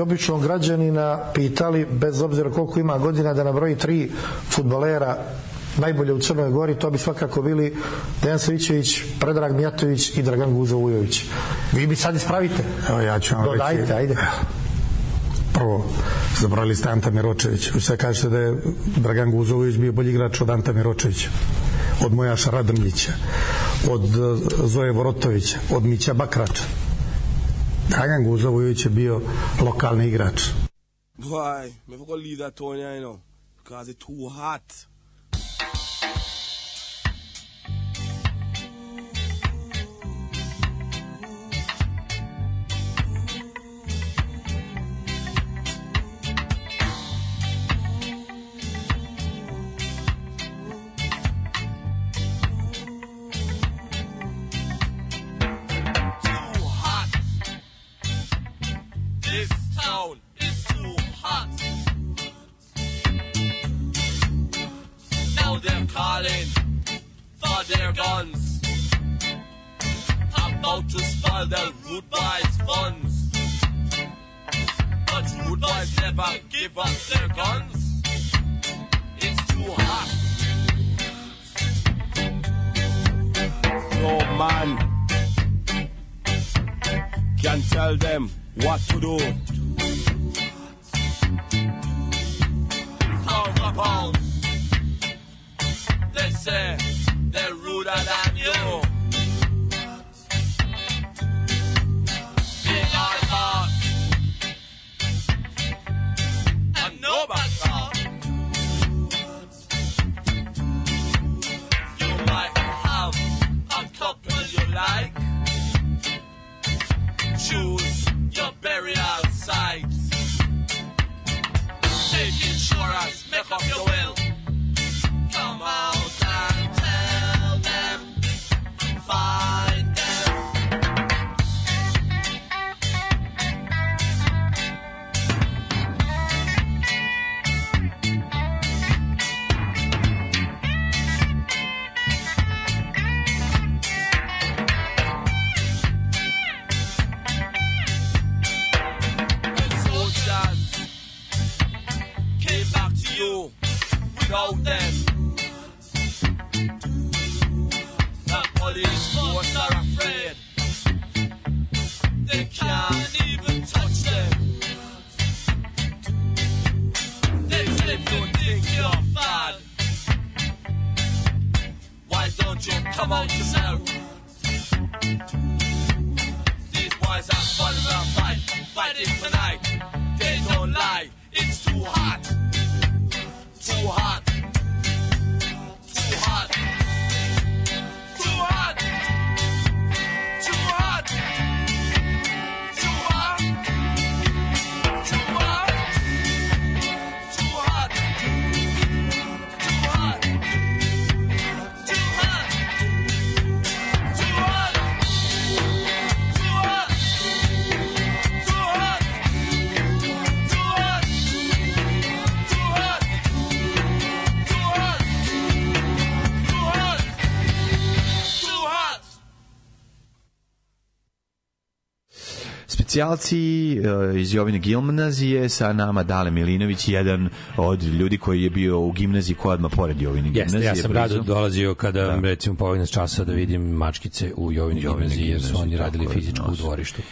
i običnog građanina pitali, bez obzira koliko ima godina, da nabroji tri futbolera najbolje u Crnoj Gori, to bi svakako bili Dejan Svićević, Predrag Mijatović i Dragan Guzo Vujović. Vi bi sad ispravite. Evo ja ću vam Dodajte, reći. ajde. Prvo, zabrali ste Anta Miročević. Sve kažete da je Dragan Guzović bio bolji igrač od Anta Miročevića od Mojaša Radrmljića, od eh, Zoje Vorotovića, od Mića Bakrača, Dragan Guza je bio lokalni igrač. Boy, me gonna leave that Tonya, you know, because it's too hot. golden. specijalci eh, iz Jovine gimnazije sa nama Dale Milinović, jedan od ljudi koji je bio u gimnaziji koja odmah pored Jovine gimnazije. Jeste, ja sam rado dolazio kada, da. recimo, polovina časa da vidim mačkice u Jovine, Jovine gimnaziji, jer su oni radili fizičku u dvorištu.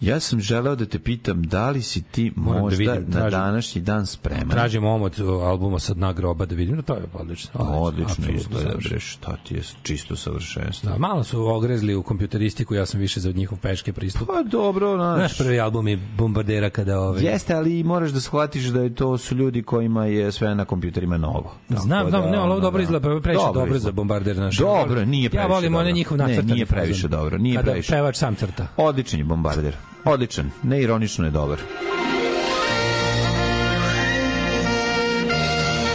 Ja sam želeo da te pitam da li si ti da možda da vidim, tražim, na današnji dan spreman. Tražim omot albuma sa dna groba da vidim, no to je odlično. A, pa, odlično, to je bre, šta ti je čisto savršenstvo. Da, malo su ogrezli u kompjuteristiku, ja sam više za njihov peške pristup. Pa dobro, naš. Naš prvi album je Bombardera kada ove... Ovaj- Jeste, ali moraš da shvatiš da je to su ljudi kojima je sve na kompjuterima novo. Znam, Znam, da, ne, ali ovo dobro da. izgleda, previše dobro, dobro za Bombarder naš. Dobro, nije previše. Ja volim one njihov nacrtan. Ne, nije previše dobro, nije previše. Kada pevač sam crta. Odličan je Bombarder. Odličan, neironično je dobar.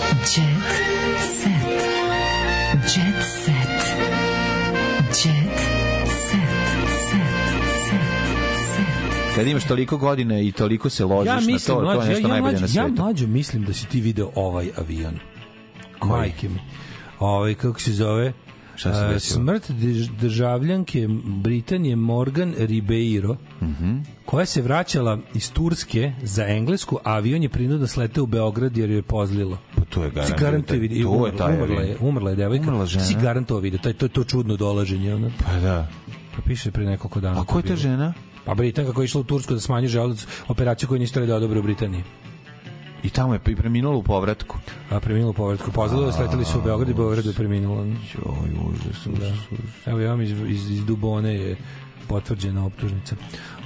Jet set. Jet set. Jet set. set, set. Kad imaš toliko godina i toliko se ložiš ja mislim, na to, mlađe, to je nešto ja, ja najbolje mlađe, na svetu. Ja mlađo mislim da si ti video ovaj avion. Koji? Majke mi. Ovaj, kako se zove? Šta se desilo? Smrt državljanke Britanije Morgan Ribeiro, mm -hmm. koja se vraćala iz Turske za Englesku, avion je prinudno da sleteo u Beograd jer joj je pozlilo. Pa to je garant. Garantuje To je taj umrla je, umrla je devojka. Umrla žena. Si garantuje video. To je to, to čudno dolaženje. Ona. Pa da. Pa piše pre nekoliko dana. A koja je ta žena? Pa Britanka koja je išla u Tursku da smanji želudac, operaciju koju nisu da odobre u Britaniji. I tamo je preminulo u povratku. A preminulo u povratku. su sletali su u Beograd i Beograd je preminulo. Joj, užas, užas, da. Evo ja vam iz, iz, iz Dubone je potvrđena optužnica.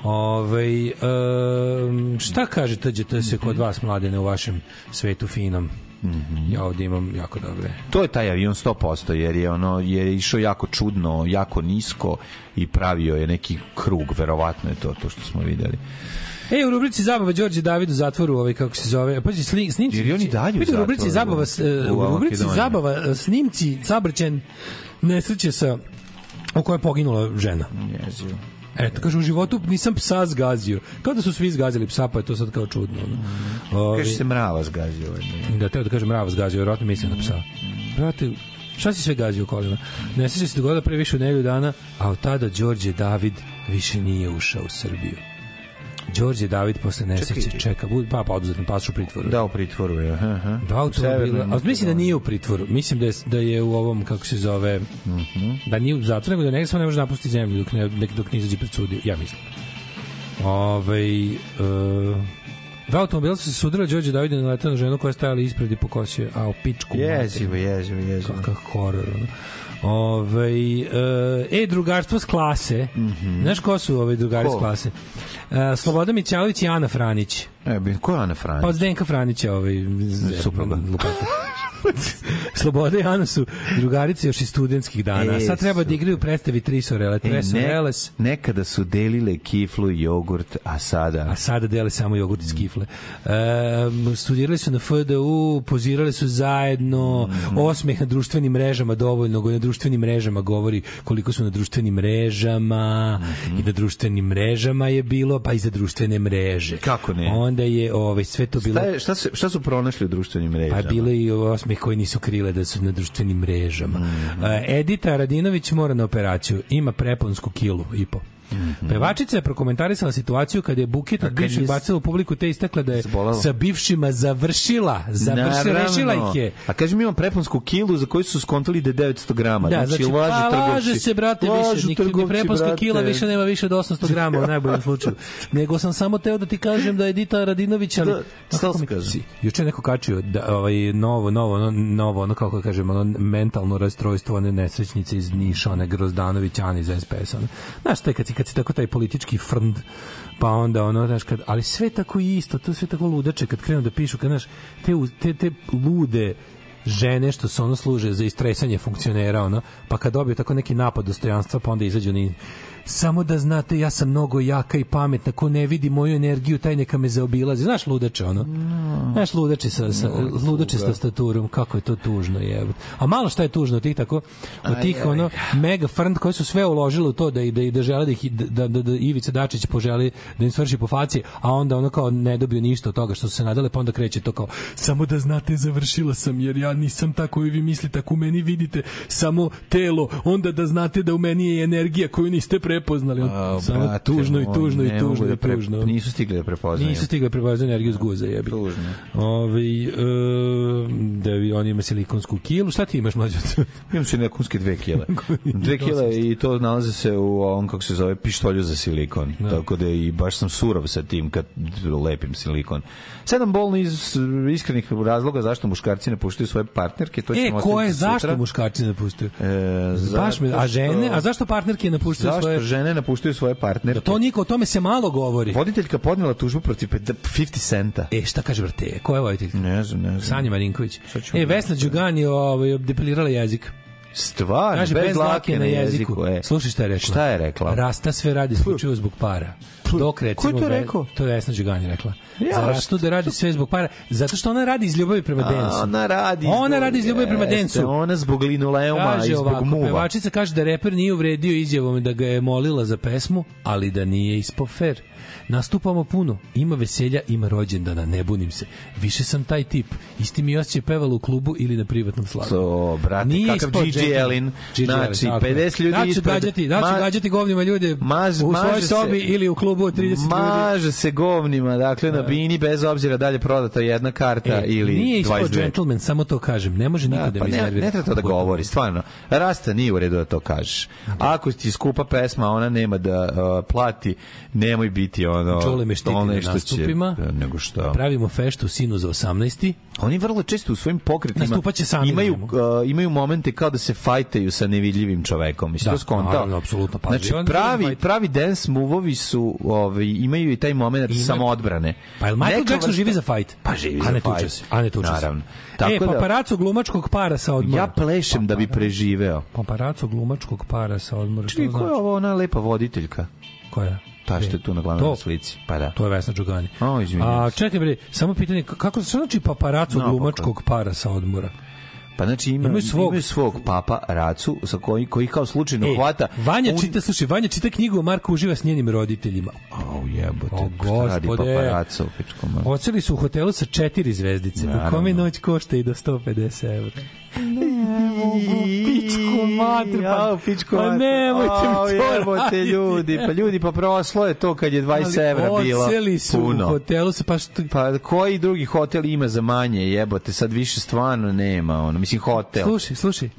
Ove, um, šta kaže tađe ta se mhm. kod vas mladene u vašem svetu finom? Mm -hmm. Ja ovde imam jako dobre. To je taj avion 100% jer je ono je išao jako čudno, jako nisko i pravio je neki krug, verovatno je to to što smo videli. E, u rubrici Zabava Đorđe David u zatvoru, ovaj, kako se zove, e, pa će sli, snimci... Jer oni dalje u zatvoru. U rubrici Zabava, u, e, rubrici Zabava e, snimci sabrćen nesreće sa u kojoj je poginula žena. Jezivo. Eto, kaže, u životu nisam psa zgazio. Kao da su svi zgazili psa, pa je to sad kao čudno. Ono. Mm. Ovi, kaže se mrava zgazio. Ovaj. Da, teo da kaže mrava zgazio, vjerojatno mislim na psa. Brate, šta si sve gazio u kolima? Nesreća se dogodila pre više od nedelju dana, a od tada Đorđe David više nije ušao u Srbiju. Đorđe David posle nesreće čeka, bud pa pa oduzetan pasoš u pritvoru. Da, u pritvoru je. Aha. aha. Da automobila. A mislim da nije u pritvoru. Mislim da je da je u ovom kako se zove, mm da nije u zatvoru, nego da negde samo ne može napustiti zemlju dok ne dok ne izađe pred sud, ja mislim. Ovaj uh, Dva automobila su se sudila, Đorđe David je naletao ženu koja je stajala ispred i pokosio, a u pičku. Jezivo, jezivo, jezivo. Kakav horor. Ono. Ove, ovaj, e, drugarstvo s klase. Mm -hmm. Znaš ko su ove drugari ko? s klase? E, Slobodan Mićalović i Ana Franić. E, ko je Ana Franić? Pa od Zdenka Franića, ovaj, supruga. Sloboda i Ana su drugarice još iz studentskih dana. E, Sad treba da igraju predstavi tri sorele, e, tre e, sorele. Ne, nekada su delile kiflu i jogurt, a sada... A sada dele samo jogurt iz kifle. E, studirali su na FDU, pozirali su zajedno, mm. osmeh na društvenim mrežama dovoljno, na društvenim mrežama govori koliko su na društvenim mrežama mm i na društvenim mrežama je bilo, pa i za društvene mreže. Kako ne? Onda je ovaj, sve to bilo... Šta, je, šta, su, šta su pronašli u društvenim pa mrežama? Pa bilo i osmeh koji nisu krile da su na društvenim mrežama. Mm -hmm. Edita Radinović mora na operaciju, ima preponsku kilu i po. -hmm. Pevačica je prokomentarisala situaciju kada je buket od bivših nis... bacila u publiku te istakla da je Zbolalo. sa bivšima završila. Završila ih je. A kaže mi imam preponsku kilu za koju su skontali da je 900 grama. Da, znači, znači lažu pa, Laže se, brate, lažu više. Trgovci, ni preponska brate. kila više nema više od 800 grama u najboljem slučaju. Nego sam samo teo da ti kažem da je Dita Radinović, ali... Da, stalo se Juče neko kačio da, ovaj, novo, novo, novo, ono kako kažemo, ono mentalno rastrojstvo, one nesrećnice iz Niša, one Grozdanović, Ani iz SPS. Ono. Znaš, te kad si kad se tako taj politički frnd pa onda ono znaš kad ali sve tako isto to sve tako ludače kad krenu da pišu kad znaš te te te lude žene što se ono služe za istresanje funkcionera ono pa kad dobiju tako neki napad dostojanstva pa onda izađu ni samo da znate, ja sam mnogo jaka i pametna, ko ne vidi moju energiju, taj neka me zaobilazi. Znaš ludače, ono? No. Mm. Znaš ludače sa, sa, no, mm, ludače sa staturom, kako je to tužno, jebo. A malo šta je tužno od tih tako, od tih, ono, mega frnd koji su sve uložili u to da, da, da žele da, ih, da, da, da, da Ivica Dačić poželi da im svrši po faci, a onda ono kao ne dobio ništa od toga što su se nadale, pa onda kreće to kao, samo da znate, završila sam, jer ja nisam ta koju vi mislite, ako u meni vidite samo telo, onda da znate da u meni je energija koju niste pre prepoznali. A, samo brate, tužno i tužno i da tužno i da pre, tužno. Nisu stigli da prepoznaju. Nisu stigli da prepoznaju energiju iz guza, jebi. Tužno. Ove, ovaj, e, da vi, on ima silikonsku kilu. Šta ti imaš, mlađo? Imam silikonske dve kile. dve kile i to nalaze se u on kako se zove, pištolju za silikon. Da. Tako da i baš sam surov sa tim kad lepim silikon. Sedam bolni iz iskrenih razloga zašto muškarci napuštaju svoje partnerke. To e, ko je, zašto muškarci napuštaju? E, Baš me, a žene, a zašto partnerke napuštaju svoje žene napuštaju svoje partnere. Da to niko, o tome se malo govori. Voditeljka podnela tužbu protiv 50 centa. E, šta kaže brate? Ko je voditeljka? Ne znam, ne znam. Sanja Marinković. E, Vesna da- Đugani je ovaj, depilirala jezik. Stvarno, Kaže, bez, bez lake na jeziku. jeziku e. Slušaj šta je rekla. Šta je rekla? Rasta sve radi isključivo zbog para. Dok recimo, Ko je to rekao? to je Vesna Đugani rekla. Ja, Za Rastu da radi sve zbog para. Zato što ona radi iz ljubavi prema Densu. Ona radi ona radi iz ljubavi prema Densu. Ona zbog linoleuma i zbog muva. Pevačica kaže da reper nije uvredio izjavom da ga je molila za pesmu, ali da nije ispo fer. Nastupamo puno, ima veselja, ima rođendana, ne bunim se. Više sam taj tip. Isti mi osjećaj pevala u klubu ili na privatnom slavu. So, brate, Nije kakav Gigi Elin. Znači, 50 ljudi daću ispred... Gađati, daću ma... gađati govnima ljude maž, u svojoj sobi se, ili u klubu 30 maže ljudi. Maže se govnima, dakle, na da. bini, bez obzira dalje prodata jedna karta e, ili nije 22. Nije ispod gentleman, samo to kažem. Ne može da, niko da, da pa mi Ne, ne treba to da govori, stvarno. Rasta nije u redu da to kažeš. Da. Ako ti skupa pesma, ona nema da uh, plati, nemoj biti on ono, čole meštiti na nastupima, će, nego šta. pravimo feštu sinu za 18. Oni vrlo često u svojim pokretima sami imaju, uh, imaju momente kao da se fajtaju sa nevidljivim čovekom. Mislim, da, to skonta. Naravno, apsolutno. Pa znači, pravi, pravi dance move-ovi su, ovaj, imaju i taj moment Ima... samo Pa je Michael Neka Jackson živi za fajt? Pa živi za fajt. A ne tuče se. A ne tuče Naravno. se. Tako e, da- paparacu glumačkog para sa odmora. Ja plešem da bi preživeo. Paparaco glumačkog para sa odmora. Čekaj, ko je znači? ovo ona lepa voditeljka? Koja? Ta što je tu na glavnoj slici. Pa da. To je Vesna Đugani. A, A čekaj bre, samo pitanje kako se znači paparacu no, glumačkog para sa odmora? Pa znači ima, imaju svog, imaju svog papa Racu sa koji, koji kao slučajno e, hvata. Vanja un... čita, slušaj, Vanja čita knjigu Marko uživa s njenim roditeljima. Au oh, jebote, oh, šta gospode. radi papa Racu pičkom. Oceli su u hotelu sa četiri zvezdice, Naravno. u kome noć košta i do 150 €. Ne mogu, pičku matru. Pa, ja, pičku matru. Pa nemojte mi to pa jebote, ljudi. Pa ljudi, pa proslo je to kad je 20 Ali evra bilo. Oceli su puno. u hotelu. Sa, pa, što... pa koji drugi hotel ima za manje jebote? Sad više stvarno nema. Ono. Mislim, hotel. Slušaj, slušaj.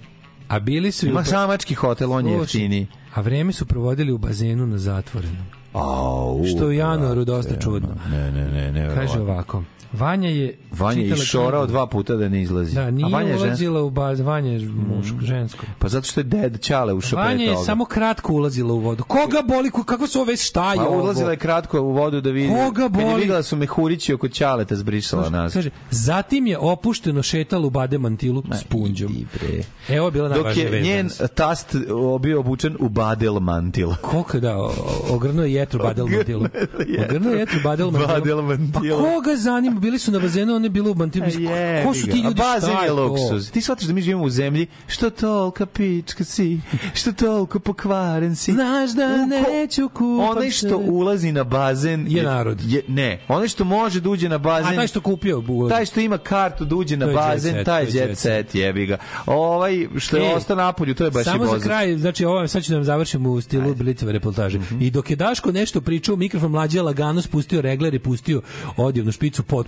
A bili su... Ima samački hotel, on je jeftini. A vreme su provodili u bazenu na zatvorenom. Au, što u januaru dosta čudno. Ne, ne, ne, ne. Kaže ovako. Vanja je Vanja je šorao dva puta da ne izlazi. Da, nije A Vanja je ulazila u baz, Vanja je mm. muško, mm. žensko. Pa zato što je ded Ćale ušao Vanja je samo kratko ulazila u vodu. Koga boli, kako su ove šta je pa, Ulazila je kratko u vodu da vidi. Koga boli? videla su mehurići oko Čale Ćaleta zbrisala nas. Kaže, zatim je opušteno šetala u bade mantilu Ma, s punđom. Bre. Evo je bila Dok je njen tast bio obučen u badel mantil. Koliko da, ogrnuo je jetru badel mantilu. Ogrnuo je jetru badel mantilu. Pa koga zanima bili su na bazenu, oni bili u Bantim. Yeah, ko su ti ljudi? A bazen je luksuz. Ti shvataš da mi živimo u zemlji, što tolka pička si, što tolko pokvaren si. Znaš da neću kupam Onaj što ulazi na bazen... Je, je narod. Je, ne, ono što može da uđe na bazen... A taj što kupio ulazi. Taj što ima kartu da uđe na bazen, jet set, taj je jet set, jebi ga. Ovaj, što je e, ostao napolju, to je baš i bozo. Samo za kraj, znači, ovaj, sad ću da vam završim u stilu Blicove reportaže. Mm -hmm. I dok je Daško nešto pričao, mikrofon mlađe lagano spustio regler i pustio odjevnu špicu, pot